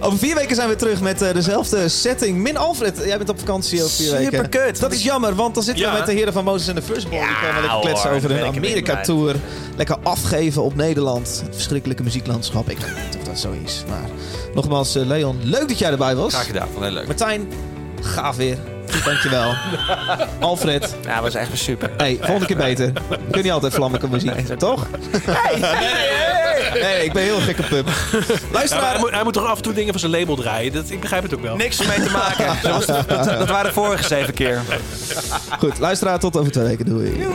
Over vier weken zijn we terug met eh, dezelfde setting. Min Alfred, jij bent op vakantie over vier weken. Superkut. Dat is jammer, want dan zitten we Ja. met de heren van Moses en de First Ball. die komen lekker hoor, kletsen over hun er Amerika-tour. Lekker afgeven op Nederland. Het verschrikkelijke muzieklandschap. Ik weet niet of dat zo is. Maar nogmaals, eh, Leon, leuk dat jij erbij was. Graag gedaan, heel leuk. Martijn, gaaf weer. Dankjewel. Alfred, Ja, was echt super. hey, volgende keer beter. Je kunt niet altijd vlammelijke muziek, toch? Nee, ik ben heel gek op pub. Ja, maar Luisteraar, hij, moet, hij moet toch af en toe dingen van zijn label draaien. Dat, ik begrijp het ook wel. Niks mee te maken. Dat, was- dat, dat waren de vorige zeven keer. goed, luisteraar, tot over twee weken. Doei.